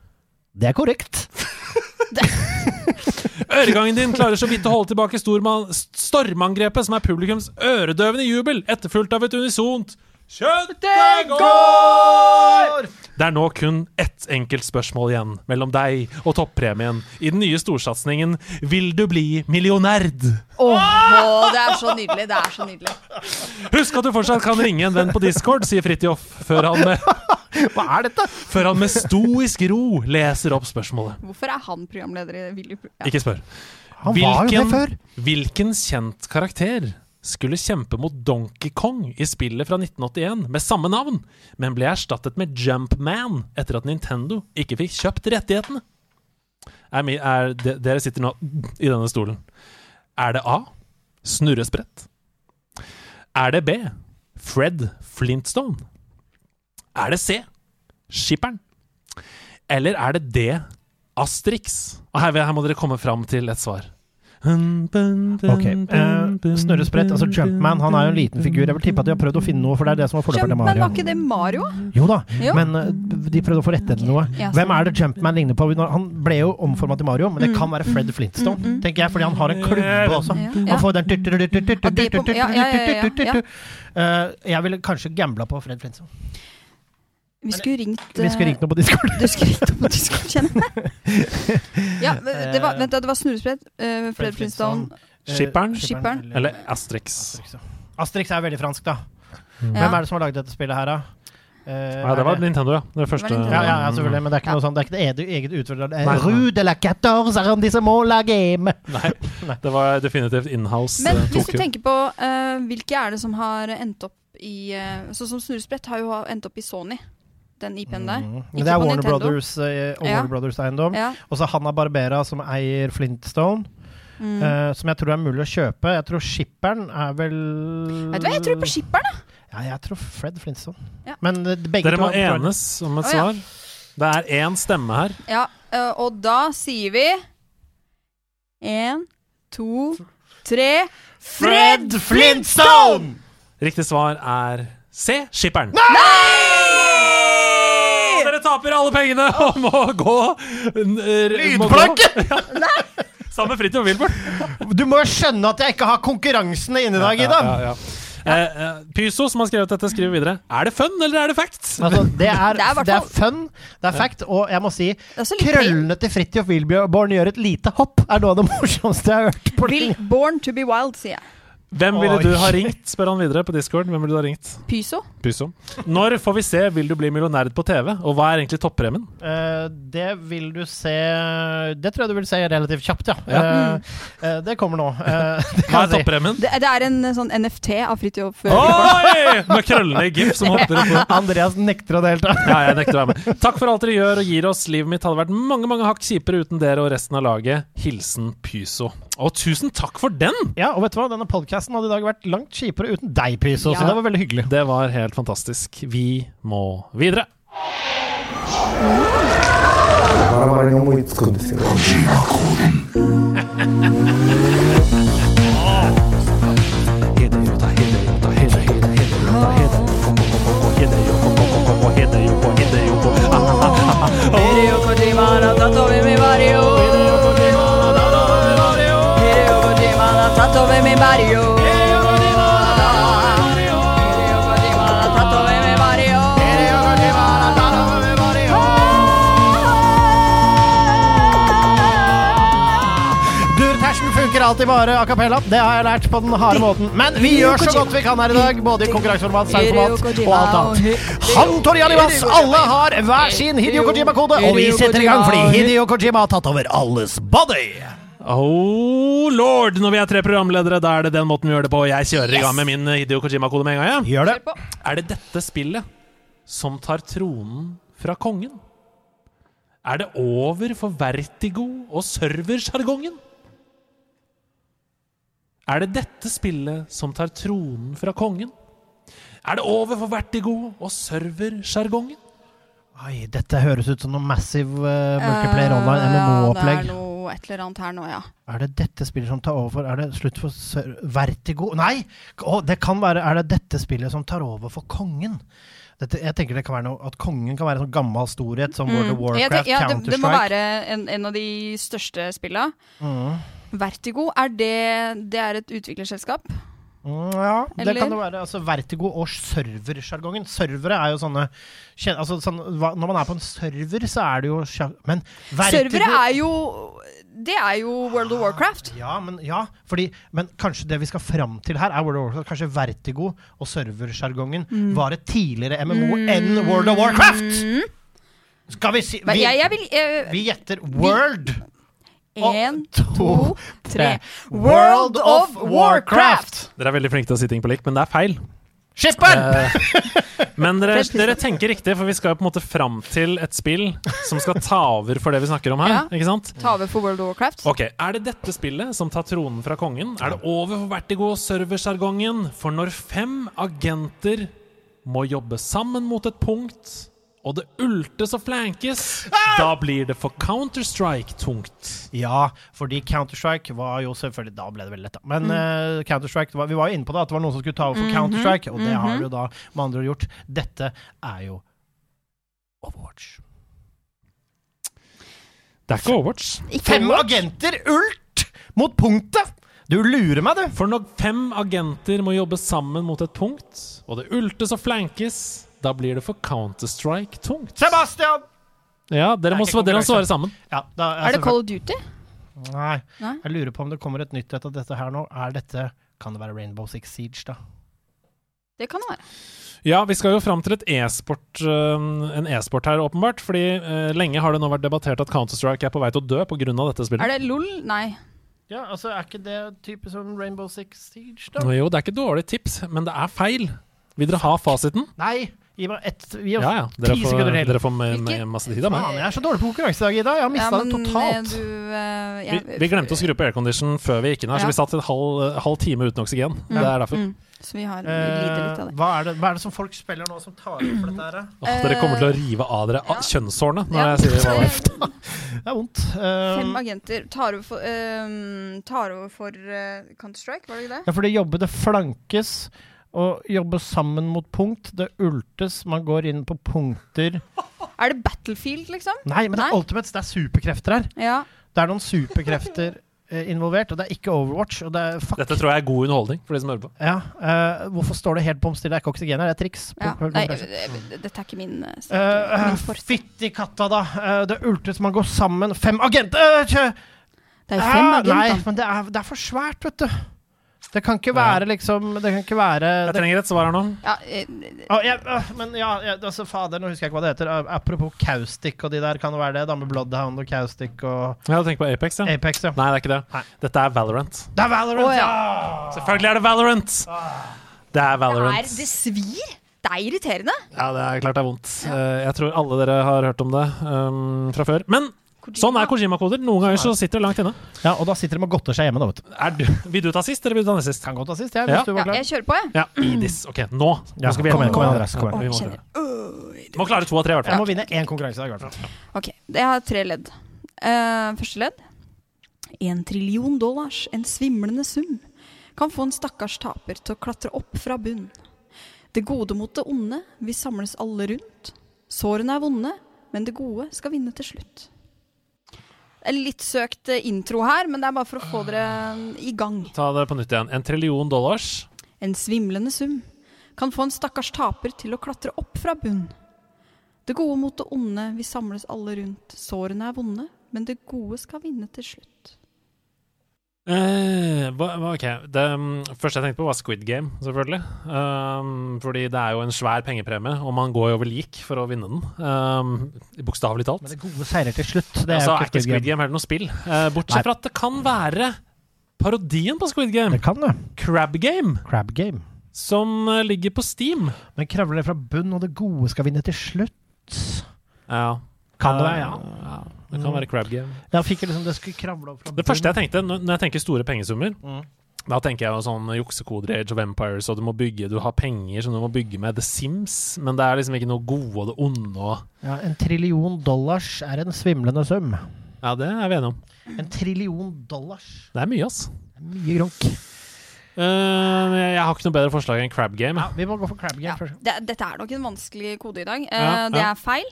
Det er korrekt. Øregangen din klarer så vidt å holde tilbake stormangrepet som er publikums øredøvende jubel, etterfulgt av et unisont Kjøttet går! Det er nå kun ett enkelt spørsmål igjen mellom deg og toppremien i den nye storsatsingen Vil du bli millionærd? Åh, det er så nydelig. Det er så nydelig. Husk at du fortsatt kan ringe en venn på Discord, sier Fridtjof, før, han med- Hva er dette? før han med stoisk ro leser opp spørsmålet. Hvorfor er han programleder i Willy Pro- ja. Ikke spør. Han var jo det før. hvilken kjent karakter skulle kjempe mot Donkey Kong i spillet fra 1981 med samme navn, men ble erstattet med Jumpman etter at Nintendo ikke fikk kjøpt rettighetene? Er, er, de, dere sitter nå i denne stolen. Er det A. Snurresprett? Er det B. Fred Flintstone? Er det C. Skipperen? Eller er det D. Asterix? Og her, her må dere komme fram til et svar. Ok, eh, Snurresprett, altså Jumpman, han er jo en liten figur. Jeg vil tippe at de har prøvd å finne noe, for det er det som var forløperen til Jumpman, var ikke det Mario? Jo da, Jo. men eh, de prøvde å få rettet til noe. Hvem sånn. er det Jumpman ligner på? Han ble jo omforma til Mario, men det kan være Fred Flintstone, tenker jeg, fordi han har en klubbe også. Han får den Ja, ja, ja, ja, ja, ja. Eh, Jeg ville kanskje gambla på Fred Flintstone. Vi skulle ringt Vi skulle ringt noe på Discord. Du skulle ringt noe på Discord, kjenner jeg. Ja, det var, vent, det var Snurresprett, uh, Fred Flintstone Eh, Skipperen? Skipperen. Eller Asterix? Asterix er veldig fransk, da. Mm. Hvem er det som har laget dette spillet her, da? Uh, Ja, det var Nintendo, ja. Det første. Nintendo. ja, ja, ja, selvfølgelig, men det er ikke Ja. noe sånn, det er ikke det eget, nei. Rue de la quatorze arrondissement la game. Nei, det var definitivt inhouse Men eh, hvis du tenker på uh, hvilke er det som har endt opp i eh, Sånn som Snurresprett har jo endt opp i Sony, den IP-en der. Mm. Men det er Warner Brothers, eh, Ja. Warner Brothers eiendom. Ja. Og så Hanna Barbera som eier Flintstone, Mm. eh, som jeg tror er mulig å kjøpe. Jeg tror Skipperen er vel Vet du hva, jeg tror på Skipperen, da. Ja, jeg tror Fred Flintstone. Ja. Men eh, begge Dere må to enes om et ja. svar. Det er én stemme her. Ja, eh, og da sier vi én, to, tre Fred Flintstone! Riktig svar er C. Skipperen. Dere taper alle pengene og må gå Lydplanke! Lydplanke! Sammen med Fridtjof Wilbert. Du må jo skjønne at jeg ikke har konkurransene inne i dag, Ida! Ja, ja, ja. Ja. eh, Pyso, som har skrevet dette, skriver videre. Er det fun, eller er det fact? Altså, det er, Det er det er fun, det er fact, og jeg må si Krøllene til Fridtjof Wilborn gjør et lite hopp, er noe av det morsomste jeg har hørt. Born to be wild, sier jeg. Hvem ville du ha ringt? spør han videre på Discord. Hvem ville du ha ringt? Pyso. Pyso. Når får vi se Vil du bli millionær på TV, og hva er egentlig toppremien? Uh, det vil du se Det tror jeg du vil se relativt kjapt, ja. Ja. Uh, uh, det kommer nå. Eh, det Hva er toppremien? Det, det er en sånn NFT av Fridtjof. Oi! Med krøllene i gif som hopper opp. Andreas nekter å delta. Ja, jeg nekter å være med. Takk for alt dere gjør og gir oss. Livet mitt hadde vært mange mange hakk kjipere uten dere og resten av laget. Hilsen Pyso. Og tusen takk for den! Ja, og vet du hva? Denne podkasten hadde i dag vært langt kjipere uten deg, Pyso, så det var veldig hyggelig. Det var helt fantastisk. Vi må videre. Hideo Kojima min Mario. Funker alltid bare a cappella. Det har jeg lært på den harde måten. Men vi gjør så godt vi kan her i dag, både i konkurranseformat, sangformat og alt annet. Han Torianivas, alle har hver sin Hideo Kojima-kode, og vi setter i gang fordi Hidio Kojima har tatt over alles body. Oh lord! Når vi er tre programledere, da er det den måten vi gjør det på. Jeg kjører i gang med min Hideo Kojima-kode med en gang. Ja. Gjør det. Er det dette spillet som tar tronen fra kongen? Er det over for vertigo og serversjargongen? Er det dette spillet som tar tronen fra kongen? Er det over for Vertigo og serversjargongen? Oi, dette høres ut som noe massive uh, multiplayer online Eh, Ja, MMO-opplegg. Noe et eller annet her nå, ja. Er det dette spillet som tar over? for Er det slutt for Vertigo? Nei! Oh, det kan være Er det dette spillet som tar over for kongen? Dette, jeg tenker det kan være noe At kongen kan være en sånn gammel storhet som World of Mm. Warcraft, ja, det, det må være en, en av de største spilla. Mm. Vertigo, er det, det er et utviklerselskap? Mm, ja, det kan det være. Altså Vertigo og serversjargongen. Servere er jo sånne altså, sånn, Når man er på en server, så er det jo Men Vertigo Servere er jo Det er jo World of Warcraft. Ja, men, ja fordi, men kanskje det vi skal fram til her, er World of Warcraft. Kanskje Vertigo og serversjargongen Mm. var et tidligere MMO enn World of Warcraft! Skal vi si Vi, jeg, jeg vil eh, vi gjetter World. En, to, to, tre. World of Warcraft! Dere er veldig flinke til å si ting på likt, men det er feil. Skipper! Eh, men dere, dere tenker riktig, for vi skal jo på en måte fram til et spill som skal ta over for det vi snakker om her. Ja. Ikke sant? Ta over for World of Warcraft. Ok, Er det dette spillet som tar tronen fra kongen? Er det over for Vertigo og serversjargongen? For når fem agenter må jobbe sammen mot et punkt, og det ultes og flankes, da blir det for Counter-Strike tungt. Ja, fordi Counter-Strike var jo selvfølgelig Da ble det veldig lett, da. Men Mm. uh, Counter-Strike Vi var jo inne på det, at det var noen som skulle ta over Mhm, for Counter-Strike, og det har jo da med andre ord gjort. Dette er jo Overwatch. Det er ikke Overwatch. Ikke Fem Overwatch. agenter ult mot punktet! Du lurer meg, du. For når fem agenter må jobbe sammen mot et punkt, og det ultes og flankes, da blir det for Counter-Strike tungt. Sebastian! Ja, dere må, Det er dere må svare sammen. Ja, da, Er det Call of Duty? Nei. Nei? Jeg lurer på om det kommer et nytt et av dette her nå. Er dette Kan det være Rainbow Six Siege, da? Det kan det være. Ja, vi skal jo fram til et e-sport, en e-sport her, åpenbart. Fordi eh, lenge har det nå vært debattert at Counter-Strike er på vei til å dø pga. dette spillet. Er det LOL? Nei. Ja, altså, er ikke det type som Rainbow Six Siege, da? Jo, det er ikke dårlig tips, men det er feil. Vil dere ha fasiten? Nei! Gi meg ett Gi oss Ja, ja. Dere ti får, sekunder til. dere får med, med masse tid av meg. Faen, jeg er så dårlig på konkurranse i dag, Ida. Jeg har mista det totalt. eh, Du, eh, Vi, jeg- vi glemte å skru på aircondition før vi gikk inn her, Ja. så vi satt en halv, halv time uten oksygen. Det er derfor. Mm. Så vi har vi lider litt av Eh, det. hva, er det, hva er det som folk spiller nå som tar ut for dette her? Åh, dere kommer til å rive av dere ah, kjønnshårene når Ja. jeg sier hva det er. Det er vondt. Eh, Fem agenter tar over for, eh, tar over for eh, Counter-Strike, var det ikke det? ja, for det jobber det flankes, og jobbe sammen mot punkt. Det ultes, man går inn på punkter Er det Battlefield, liksom? Nei, men det er Nei. Ultimates, det er superkrefter her. Ja. Det er noen superkrefter eh, involvert, og det er ikke Overwatch. Og det er fuck. Dette tror jeg er god underholdning for de som hører på. Ja, eh, hvorfor står det helt bom stille? Det er ikke oksygen her, det er triks. ja. Nei, dette er ikke min, eh, Eh, min forte. Fytti katta, da. Uh, det ultes, man går sammen. Fem agenter! Uh, Det er fem Ah, Nei, agenter. men det er, det er for svært, vet du. Det kan ikke være liksom Det kan ikke være Jeg trenger et svar her nå. Ja, eh, Å, ja, øh, Men ja, ja, altså fader, nå husker jeg ikke hva det heter. Uh, Apropos Kaustik og de der, kan det være det? Da med Bloodhound og Kaustik og Ja, hadde tenkt på Apex, ja. Apex, ja. Nei, det er ikke det. Nei. Dette er Valorant. Det er Valorant, Å, ja! Selvfølgelig er det Valorant! Det er det, Valorant. er, det svir! Det er irriterende. Ja, det er klart det er vondt. Eh, jeg tror alle dere har hørt om det um, fra før. Men Kojima. sånn er Kojima-koder. Noen ganger så sitter det langt inne. Ja, Og da sitter de og godter seg hjemme, da, vet du. Er du, vil du ta sist, eller vil du ta nest sist? Kan godt ta sist, jeg, Ja. hvis du var Ja, jeg kjører på, jeg. Ja, Idis. Ok, nå, Ja, nå skal vi kom igjen, kom igjen, Andreas, kom igjen. Vi må, Kjenner. må klare to av tre, i hvert Jeg må vinne én konkurranse i dag, i hvert fall. Ok, jeg har tre ledd. Uh, første ledd. En trillion dollars, en svimlende sum, kan få en stakkars taper til å klatre opp fra bunn. Det gode mot det onde, vi samles alle rundt. Sårene er vonde, men det gode skal vinne til slutt. Litt søkt eh, intro her, men det er bare for å få dere i gang. Ta det på nytt igjen. En trillion dollars. En svimlende sum kan få en stakkars taper til å klatre opp fra bunn. Det gode mot det onde, vi samles alle rundt. Sårene er vonde, men det gode skal vinne til slutt. Hva- ok, det um, første jeg tenkte på, var Squid Game, selvfølgelig. Um, fordi det er jo en svær pengepremie, og man går jo vel gikk for å vinne den. Um, Bokstavelig talt. Men det gode seirer til slutt. Det er altså, er ikke Squid Game heller noe spill. Uh, bortsett Nei. fra at det kan være parodien på Squid Game, Det kan det. Crab Game, Crab game. som uh, ligger på Steam. Men kravler det fra bunn, og det gode skal vinne til slutt? Ja. Kan det være, ja. ja. Det kan være Crab Game. Jeg fikk liksom det skulle kravle opp fra Det første jeg tenkte når jeg tenker store pengesummer, Mm. Da tenker jeg jo sånn juksekoder i Age of Empires, og du må bygge Du har penger som du må bygge med The Sims, men det er liksom ikke noe gode og det onde og Ja, en trillion dollars er en svimlende sum. Ja, det er vi enige om. En trillion dollars. Det er mye, ass. Mye gronk. Uh, jeg har ikke noe bedre forslag enn Crab Game. Ja, vi må gå for crab game Ja. først. Det, dette er nok en vanskelig kode i dag. Uh, Ja, det ja. er feil.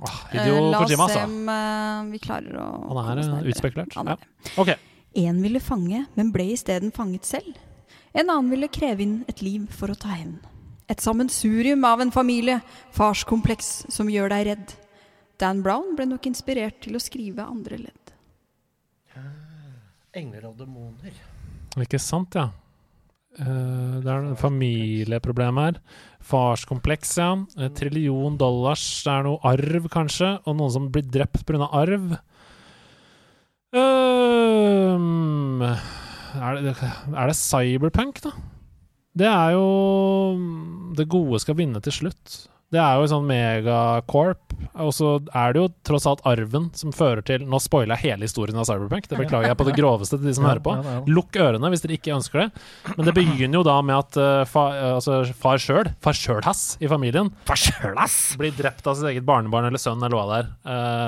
Åh, Eh, Hideo la oss Kojima, se altså. om eh, vi klarer å Han komme er oss eh, nærmere. utspekulert. Han Ja. det. Ok. En ville fange, men ble isteden fanget selv. En annen ville kreve inn et liv for å ta hevn. Et sammensurium av en familie, farskompleks som gjør deg redd. Dan Brown ble nok inspirert til å skrive andre ledd. Engler og demoner. Ikke sant, ja. Eh, det er et familieproblem her. Farskompleks, ja. Et trillion dollars. Det er noe arv, kanskje. Og noen som blir drept pga. arv. Um, er, det, er det cyberpunk, da? Det er jo Det gode skal vinne til slutt. Det er jo sånn megacorp. Og så er det jo tross alt arven som fører til Nå spoiler jeg hele historien av Cyberpunk. Det beklager jeg på det groveste til de som hører på. Ja, ja, ja. Lukk ørene hvis dere ikke ønsker det. Men det begynner jo da med at uh, fa, altså far sjøl, far sjøl-hass i familien, blir drept av sitt eget barnebarn eller sønn eller hva det er.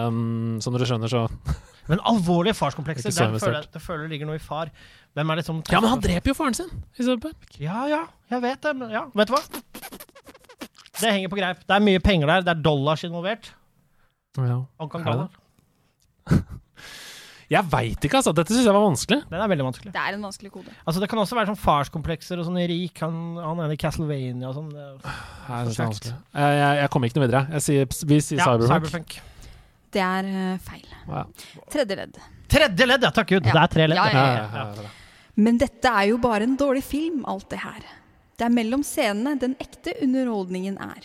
Um, som dere skjønner, så Men alvorlige farskomplekser, det føler det føler ligger noe i far. Hvem er liksom Ja, men han dreper jo faren sin! i Cyberpunk. Ja, ja, jeg vet det. Men ja, vet du hva? Det henger på greip. Det er mye penger der. Det er dollars involvert. Ja. Kong Er. Jeg veit ikke, altså. Dette syns jeg var vanskelig. Den er veldig vanskelig. Det er en vanskelig kode. Altså, det kan også være sånn farskomplekser og sånn rik. Han, han er i Castlevania og sånn. Jeg, er jeg, jeg, kommer ikke noe videre. Jeg sier, vi sier Ja, Cyberpunk. Cyberpunk. Det er eh, feil. Ja. Tredje ledd. Tredje ledd, ja. Takk Gud. Ja. Det er tre ledd. Ja, Ja, ja, ja, ja, ja. Men dette er jo bare en dårlig film, alt det her. Det er mellom scenene den ekte underholdningen er.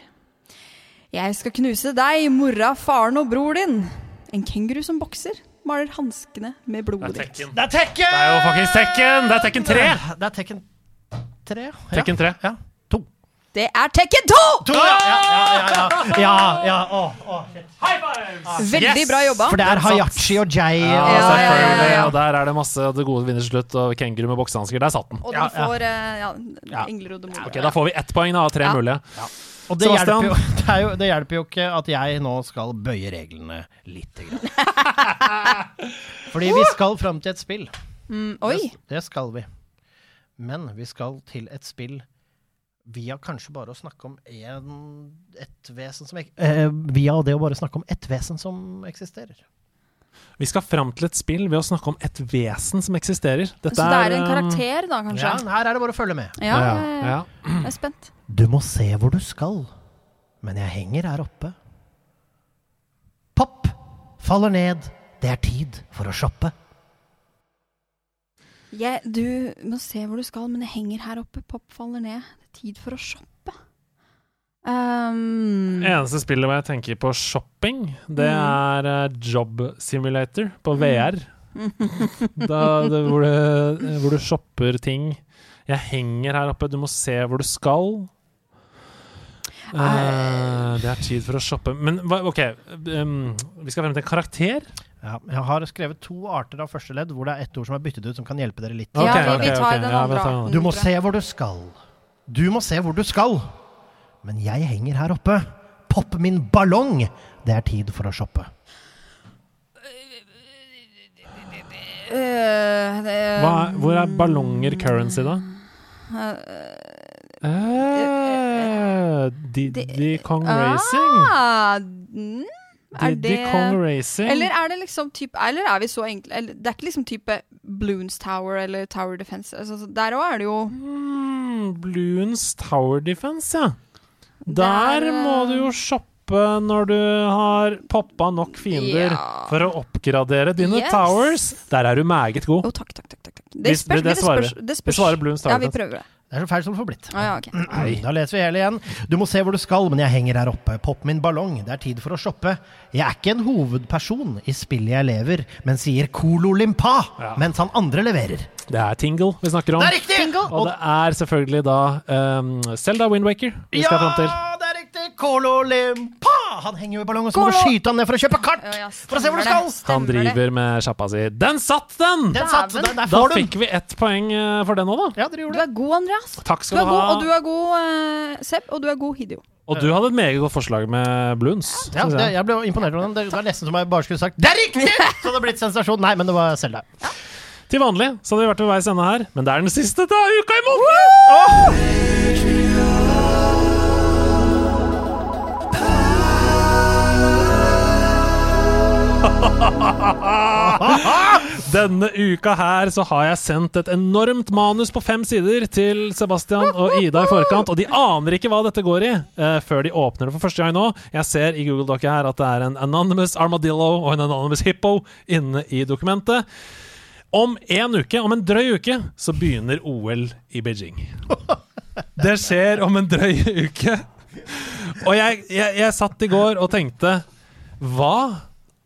Jeg skal knuse deg, mora, faren og bror din. En kenguru som bokser, maler hanskene med blodet ditt. Det er Tekken! Det er jo faktisk Tekken! Det er Tekken 3! Det er Tekken 3. ja. Tekken 3. Ja. Det er Tekken 2! To, ja, ja, ja, ja, ja, ja, ja. Åh, å, shit. Veldig bra jobba. For det er Hayachi og Jay. Ja, og- ja, ja, selvfølgelig. ja. Og der er det masse det gode vinner til slutt, og kenguru med boksehansker. Der satt den. Og de Ja, ja. får eh, ja, Ja. og demoner. Ok, Da får vi ett poeng da, av tre Ja. mulige. Og det Sebastian. hjelper, jo, det, er jo, det hjelper jo ikke at jeg nå skal bøye reglene lite grann. Fordi vi skal fram til et spill. Mm, oi! Det, det skal vi. Men vi skal til et spill via kanskje bare å snakke om en, et vesen som eh, Via det å bare snakke om ett vesen som eksisterer. Vi skal fram til et spill ved å snakke om et vesen som eksisterer. Dette Så det er en karakter, da, kanskje? Ja, her er det bare å følge med. Ja, ja, Ja. Jeg er spent. Du må se hvor du skal, men jeg henger her oppe. Popp faller ned, det er tid for å shoppe. Jeg, du må se hvor du skal, men jeg henger her oppe. Pop faller ned. Tid for å shoppe. Um, Eneste spillet hvor jeg tenker på shopping, det Mm. er eh, Job Simulator på VR. da, det, hvor, du, hvor du shopper ting. Jeg henger her oppe, du må se hvor du skal. Uh, det er tid for å shoppe Men OK, um, vi skal frem til en karakter. Ja, jeg har skrevet to arter av første ledd hvor det er ett ord som er byttet ut, som kan hjelpe dere litt. ja, Ok, vi, vi ok, tar ok. den Ja, tar den. Du må se hvor du skal. Du må se hvor du skal. Men jeg henger her oppe. Popp min ballong. Det er tid for å shoppe. Øh, Hva, er- hvor er ballonger currency, da? Eh, Diddy Kong Racing. Ah, er Diddy det Kong Racing. Eller er det liksom type Eller er vi så enkle eller, Det er ikke liksom type Bloons Tower eller Tower Defense. Altså, der òg er det jo mm, Bloons Tower Defense, ja. Der, Der må eh, du jo shoppe når du har poppa nok fiender Ja. for å oppgradere dine Yes. towers. Der er du meget god. Oh, takk, takk, takk. takk. Det spørs. det- det svarer spørs, vi. det spørs. svarer Bloons Ja, vi prøver det. Det er så feil som det får blitt. Ah, ja, okay. Da leser vi hele igjen. Du må se hvor du skal, men jeg henger her oppe. Popp min ballong. Det er tid for å shoppe. Jeg er ikke en hovedperson i spillet jeg lever, men sier Colo Limpa Ja. mens han andre leverer. Det er Tingle vi snakker om. Det er riktig! Og det er selvfølgelig da um, Selda Windwaker vi skal fram til. Ja, det er riktig! Colo Limpa! Han henger jo i ballongen, så må du skyte han ned for å kjøpe kart! Ja, ja, For å se hvor du skal! det, Han driver med sjappa si. Den satt, den! Den satt, den, der Da får du den. fikk vi ett poeng eh, for den òg, da. Ja, dere Du gjorde det. er god, Andreas. Takk Du skal er du god, ha. og du er god, uh, Sepp, og du er god, Hidio. Og du hadde et meget godt forslag med Bluns. Ja, synes det, jeg. jeg ble imponert over den. Det var nesten som jeg bare skulle sagt 'Det er riktig!' Så det hadde blitt sensasjon. Nei, men det var Selda. Til vanlig så hadde vi vært ved veis ende her, men det er den siste av uka i måneden! Denne uka her så har jeg sendt et enormt manus på fem sider til Sebastian og Ida i forkant, og de aner ikke hva dette går i uh, før de åpner det for første gang nå. Jeg ser i Google Docket her at det er en Anonymous Armadillo og en Anonymous Hippo inne i dokumentet. Om en uke, om en drøy uke, så begynner OL i Beijing. Det skjer om en drøy uke. Og jeg, jeg, jeg satt i går og tenkte Hva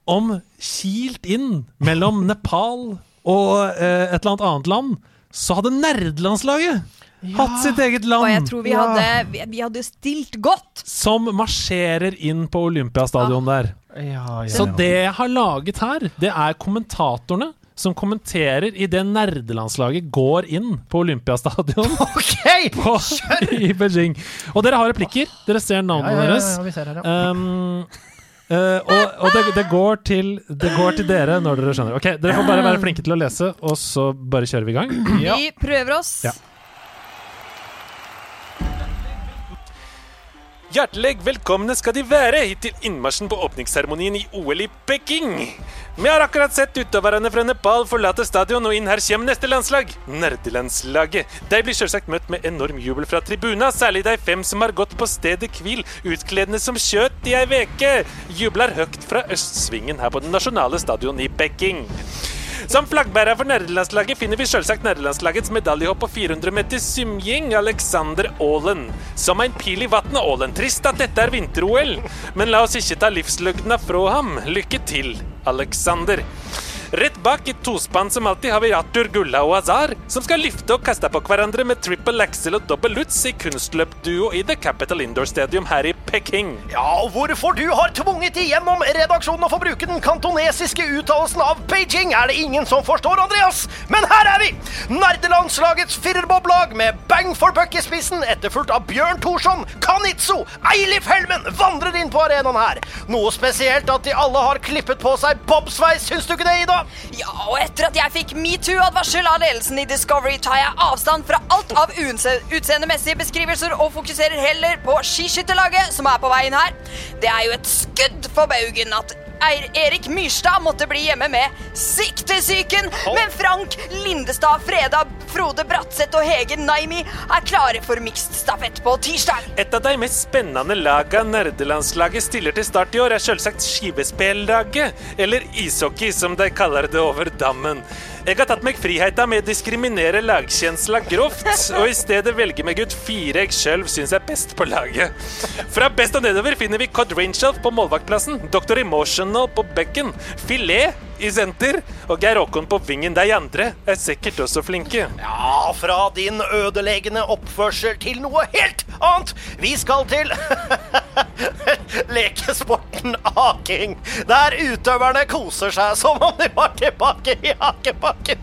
om kilt inn mellom Nepal og eh, et eller annet annet land, så hadde nerdelandslaget hatt sitt eget Og jeg land tror vi hadde, vi, vi hadde stilt godt. som marsjerer inn på Olympiastadion der. Ja, ja, Så det jeg har laget her, det er kommentatorene som kommenterer idet nerdelandslaget går inn på Olympiastadion okay, på, i Beijing. Og dere har replikker. Dere ser Ja, navnene ja, ja, deres. ja, vi ser her, ja. Um, eh, og og det, det, går til, det går til dere når dere skjønner. Ok, Dere får bare være flinke til å lese, og så bare kjører vi i gang. Vi prøver oss. Ja. Hjertelig velkomne skal de være hit til innmarsjen på åpningsseremonien i OL i Peking. Vi har akkurat sett utøverne fra Nepal forlate stadion, og inn her kommer neste landslag. Nerdelandslaget. De blir selvsagt møtt med enorm jubel fra tribuna, særlig de fem som har gått på stedet hvil, utkledende som kjøtt i ei veke. Jubler høyt fra østsvingen her på den nasjonale stadion i Peking. Som flaggbærer for nerdelandslaget finner vi selvsagt nerdelandslagets medaljehopp på 400 meter symjing, Alexander Aalen. Som en pil i vannet, Aalen. Trist at dette er vinter-OL, men la oss ikke ta livsløgna fra ham. Lykke til, Alexander. Rett bak i tospann som alltid har vi Arthur Gulla og Azar, som skal lyfte og kaste på hverandre med triple axel og dobbel lutz i kunstløpduo i The Capital Indoor Stadium her i Peking. Ja, og hvorfor du har tvunget igjennom redaksjonen å få bruke den kantonesiske uttalelsen av Beijing, er det ingen som forstår, Andreas. Men her er vi! Nerdelandslagets firerbob-lag med Bang for Buck i spissen, etterfulgt av Bjørn Thorsson, Kanitso, Eilif Helmen vandrer inn på arenaen her. Noe spesielt at de alle har klippet på seg bobsveis, syns du ikke det, Ida? Ja, og etter at jeg fikk metoo-advarsel av ledelsen i Discovery, tar jeg avstand fra alt av utseendemessige beskrivelser og fokuserer heller på skiskytterlaget som er på veien her. Det er jo et skudd for baugen at Erik Myrstad måtte bli hjemme med siktesyken, men Frank Lindestad, Freda, Frode Bratseth og Hege Naimi er klare for mixed stafett på tirsdag. Et av de mest spennende laga nerdelandslaget stiller til start i år, er selvsagt skivespillaget. eller ishockey som de kaller det over dammen. Jeg har tatt meg friheten med å diskriminere lagkjensla grovt, og i stedet velge meg ut fire jeg sjøl syns er best på laget. Fra best og nedover finner vi Cod Rainshelf på målvaktplassen, Dr. Emotional på bekken, Filet i senter og Geir Håkon på vingen. De andre er sikkert også flinke. Ja, fra din ødeleggende oppførsel til noe helt annet. Vi skal til lekesporten aking, der utøverne koser seg som om de var tilbake i akebakken.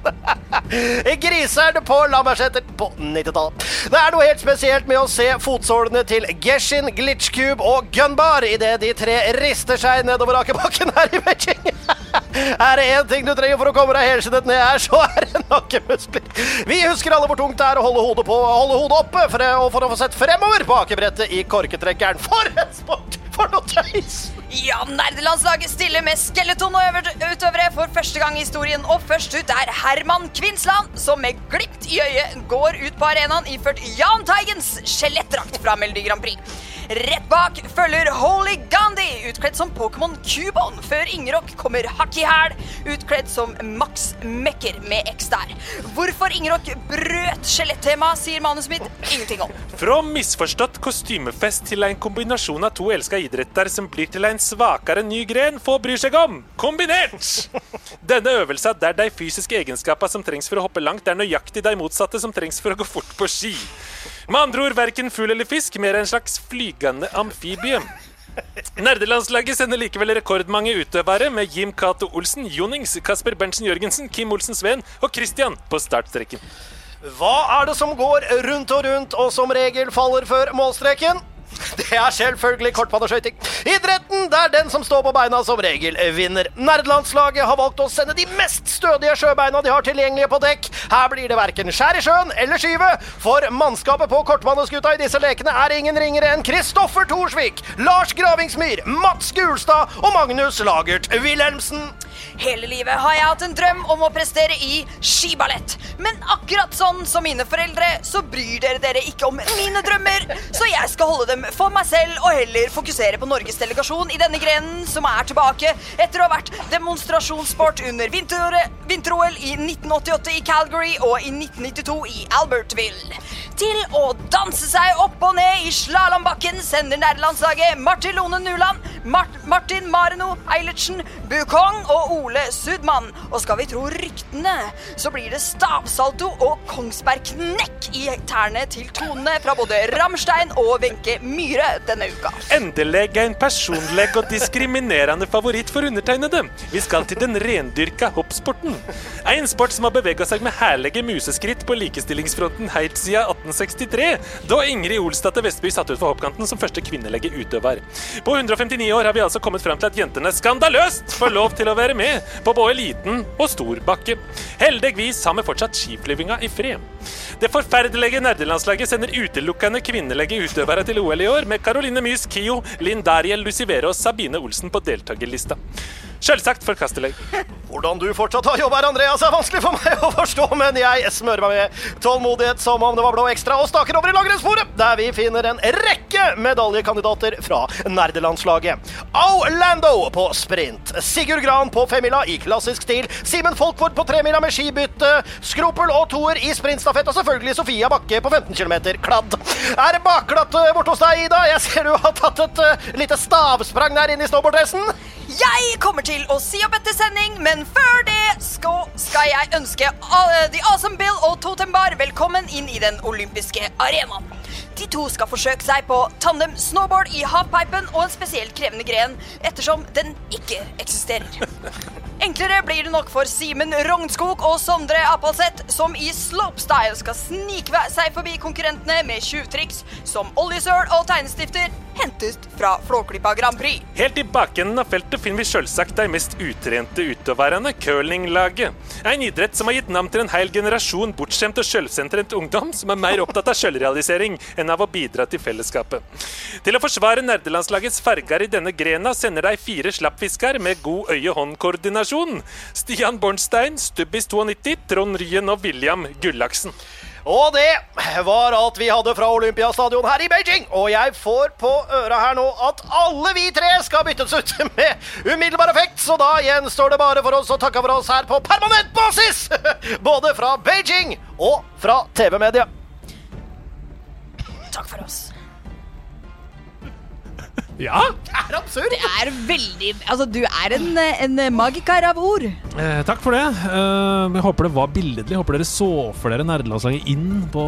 Griseren på Lambertseter på 90-tallet. Det er noe helt spesielt med å se fotsålene til Geshin, Glitchcube og Gunbar idet de tre rister seg nedover akebakken her i Beijing. Er det én ting du trenger for å komme deg helskinnet ned her, så er det nakkemuskler. Vi husker alle hvor tungt det er å holde hodet, på, holde hodet oppe for, å- for å få sett fremover på akebrettet i korketrekkeren. For en sport! For noe tøys! Ja, nerdelandslaget stiller med skeletonutøvere for første gang i historien. Og først ut er Herman Kvinsland, som med glimt i øyet går ut på arenaen iført Jahn Teigens skjelettdrakt fra Melodi Grand Prix. Rett bak følger Holy Gandhi, utkledd som Pokémon Cubone, før Ingerok kommer hakk i hæl, utkledd som Max Mekker med X der. Hvorfor Ingerok brøt skjelettemaet, sier manuset mitt ingenting om. Fra misforstått kostymefest til en kombinasjon av to elska idretter som blir til en svakere ny gren, få bryr seg om. Kombinert! Denne øvelsen der de fysiske egenskapene som trengs for å hoppe langt, er nøyaktig de motsatte som trengs for å gå fort på ski. Med andre ord verken fugl eller fisk, mer en slags flygende amfibie. Nerdelandslaget sender likevel rekordmange utøvere med Jim Cato Olsen, Jonings, Kasper Berntsen Jørgensen, Kim Olsen Sveen og Christian på startstreken. Hva er det som går rundt og rundt, og som regel faller før målstreken? Det er selvfølgelig kortbaneskøyting. Idretten der den som står på beina, som regel vinner. Nerdelandslaget har valgt å sende de mest stødige sjøbeina de har tilgjengelige på dekk. Her blir det verken skjær i sjøen eller skyve, for mannskapet på kortbaneskuta i disse lekene er ingen ringere enn Kristoffer Thorsvik, Lars Gravingsmyr, Mats Gulstad og Magnus Lagert Wilhelmsen. Hele livet har jeg hatt en drøm om å prestere i skiballett. Men akkurat sånn som mine foreldre, så bryr dere dere ikke om mine drømmer. Så jeg skal holde dem for meg selv og heller fokusere på Norges delegasjon i denne grenen, som er tilbake etter å ha vært demonstrasjonssport under vinter- vinter-OL i 1988 i Calgary og i 1992 i Albertville. Til å danse seg opp og ned i slalåmbakken sender nærlandslaget Martin Lone Nuland, Mart Martin Mareno Eilertsen, Bukong og Ole Sudmann. Og skal vi tro ryktene, så blir det stavsalto og Kongsberg-knekk i tærne til tonene fra både Ramstein og Wenche Myhre denne uka. Endelig en personlig og diskriminerende favoritt for undertegnede. Vi skal til den rendyrka hoppsporten. En sport som har bevega seg med herlige museskritt på likestillingsfronten helt siden 1863, da Ingrid Olstad Vestby satt ut for hoppkanten som første kvinnelige utøver. På 159 år har vi altså kommet fram til at jentene skandaløst får lov til å være med på både liten og stor bakke. Heldigvis har vi fortsatt skiflyvinga i fred. Det forferdelige nerdelandslaget sender utelukkende kvinnelige utøvere til OL i år, med Caroline Mys Kio, Linn Dariel og Sabine Olsen på deltakerlista. Selvsagt forkastelig. Hvordan du fortsatt har jobb her, Andreas, er vanskelig for meg å forstå, men jeg smører meg med tålmodighet som om det var blå ekstra, og staker over i langrennssporet, der vi finner en rekke medaljekandidater fra nerdelandslaget. Orlando på sprint, Sigurd Gran på femmila i klassisk stil, Simen Folkvord på tremila med skibytte, Skropel og toer i sprintstafett, og selvfølgelig Sofia Bakke på 15 km kladd. Er det bakglatt eh, borte hos deg, Ida? Jeg ser du har tatt et uh, lite stavsprang der inne i snowboarddressen. Jeg kommer til å si opp etter sending, men før det skal, jeg ønske The Awesome Bill og Totem Bar velkommen inn i den olympiske arenaen. De to skal forsøke seg på tandem snowboard i halfpipen og en spesielt krevende gren, ettersom den ikke eksisterer. Enklere blir det nok for Simen Rognskog og Sondre Appalseth, som i slopestyle skal snike seg forbi konkurrentene med tjuvtriks som oljesøl og tegnestifter hentet fra Flåklypa Grand Prix. Helt i bakenden av feltet finner vi selvsagt de mest utrente utøverne, curlinglaget. En idrett som har gitt navn til en hel generasjon bortskjemt og selvsentrent ungdom som er mer opptatt av selvrealisering enn av å bidra til fellesskapet. Til å forsvare nerdelandslagets farger i denne grena sender de fire slappfisker med god øye-hånd-koordinasjon. Stian Bornstein, Stubbis 92, Trond Ryen og William Gullaksen. Og det var alt vi hadde fra Olympiastadion her i Beijing. Og jeg får på øra her nå at alle vi tre skal byttes ut med umiddelbar effekt. Så da gjenstår det bare for oss å takke for oss her på permanent basis! Både fra Beijing og fra TV-media. Takk for oss. Ja? Det er absurd! Det er veldig Altså, du er en, en magiker av ord. Eh, takk for det. Eh, jeg håper det var billedlig. Jeg Håper dere så for dere nerdelandslaget inn på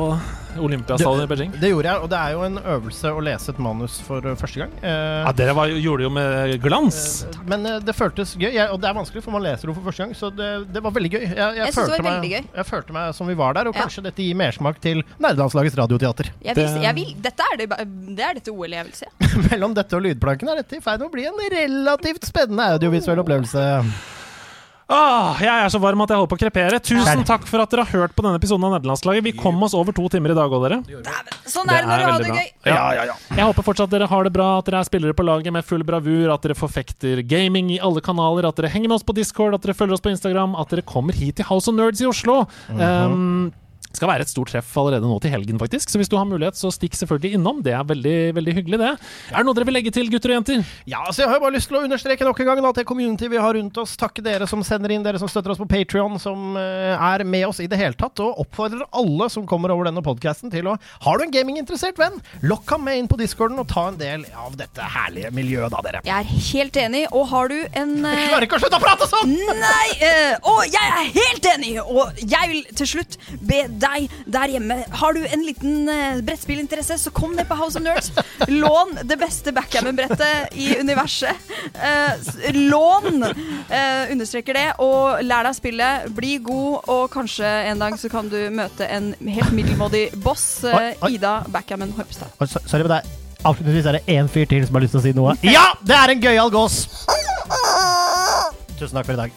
Olympiastadion i Beijing. Det gjorde jeg, og det er jo en øvelse å lese et manus for uh, første gang. Eh, Ja, Dere var, gjorde det jo med glans. men eh, det føltes gøy, jeg, og det er vanskelig, for man leser det for første gang. Så det, det var veldig gøy. Jeg, jeg, Jeg følte det var følte meg, veldig gøy. jeg følte meg som vi var der, og Ja. kanskje dette gir mersmak til nerdelandslagets radioteater. Jeg vil, Det- jeg vil, dette er det, det er dette OL jeg vil se. Mellom dette og lydplanken er dette i ferd med å bli en relativt spennende audiovisuell opplevelse. Åh, jeg er så varm at jeg holder på å krepere. Tusen takk for at dere har hørt på denne episoden av Nederlandslaget. Vi kom oss over to timer i dag òg, dere. Sånn er det når du har det gøy. Ja. Jeg håper fortsatt dere har det bra, at dere er spillere på laget med full bravur, at dere forfekter gaming i alle kanaler, at dere henger med oss på Discord, at dere følger oss på Instagram, at dere kommer hit til House of Nerds i Oslo. um, skal være et stort treff allerede nå til helgen, faktisk. Så hvis du har mulighet, så stikk selvfølgelig innom. Det er veldig veldig hyggelig, det. Er det noe dere vil legge til, gutter og jenter? Ja, så Jeg har jo bare lyst til å understreke nok en gang at det community vi har rundt oss, takke dere som sender inn, dere som støtter oss på Patrion, som eh, er med oss i det hele tatt, og oppfordrer alle som kommer over denne podkasten til å Har du en gaminginteressert venn, lokk ham med inn på discorden og ta en del av dette herlige miljøet, da, dere. Jeg er helt enig, og har du en Jeg Klarer ikke å slutte å prate sånn! Nei! Uh, og jeg er helt enig! Og jeg vil til slutt be deg der hjemme. Har du en liten eh, brettspillinteresse, så kom ned på House of Nerds. Lån det beste backgammon-brettet i universet. Eh, lån, eh, understreker det, og lær deg spillet. Bli god, og kanskje en dag så kan du møte en helt middelmådig boss. eh, Oi, oi. Ida Backgammon. Oi, so- Sorry, med deg. avslutningsvis er det én fyr til som har lyst til å si noe. Ja! Det er en gøyal gås! Tusen takk for i dag.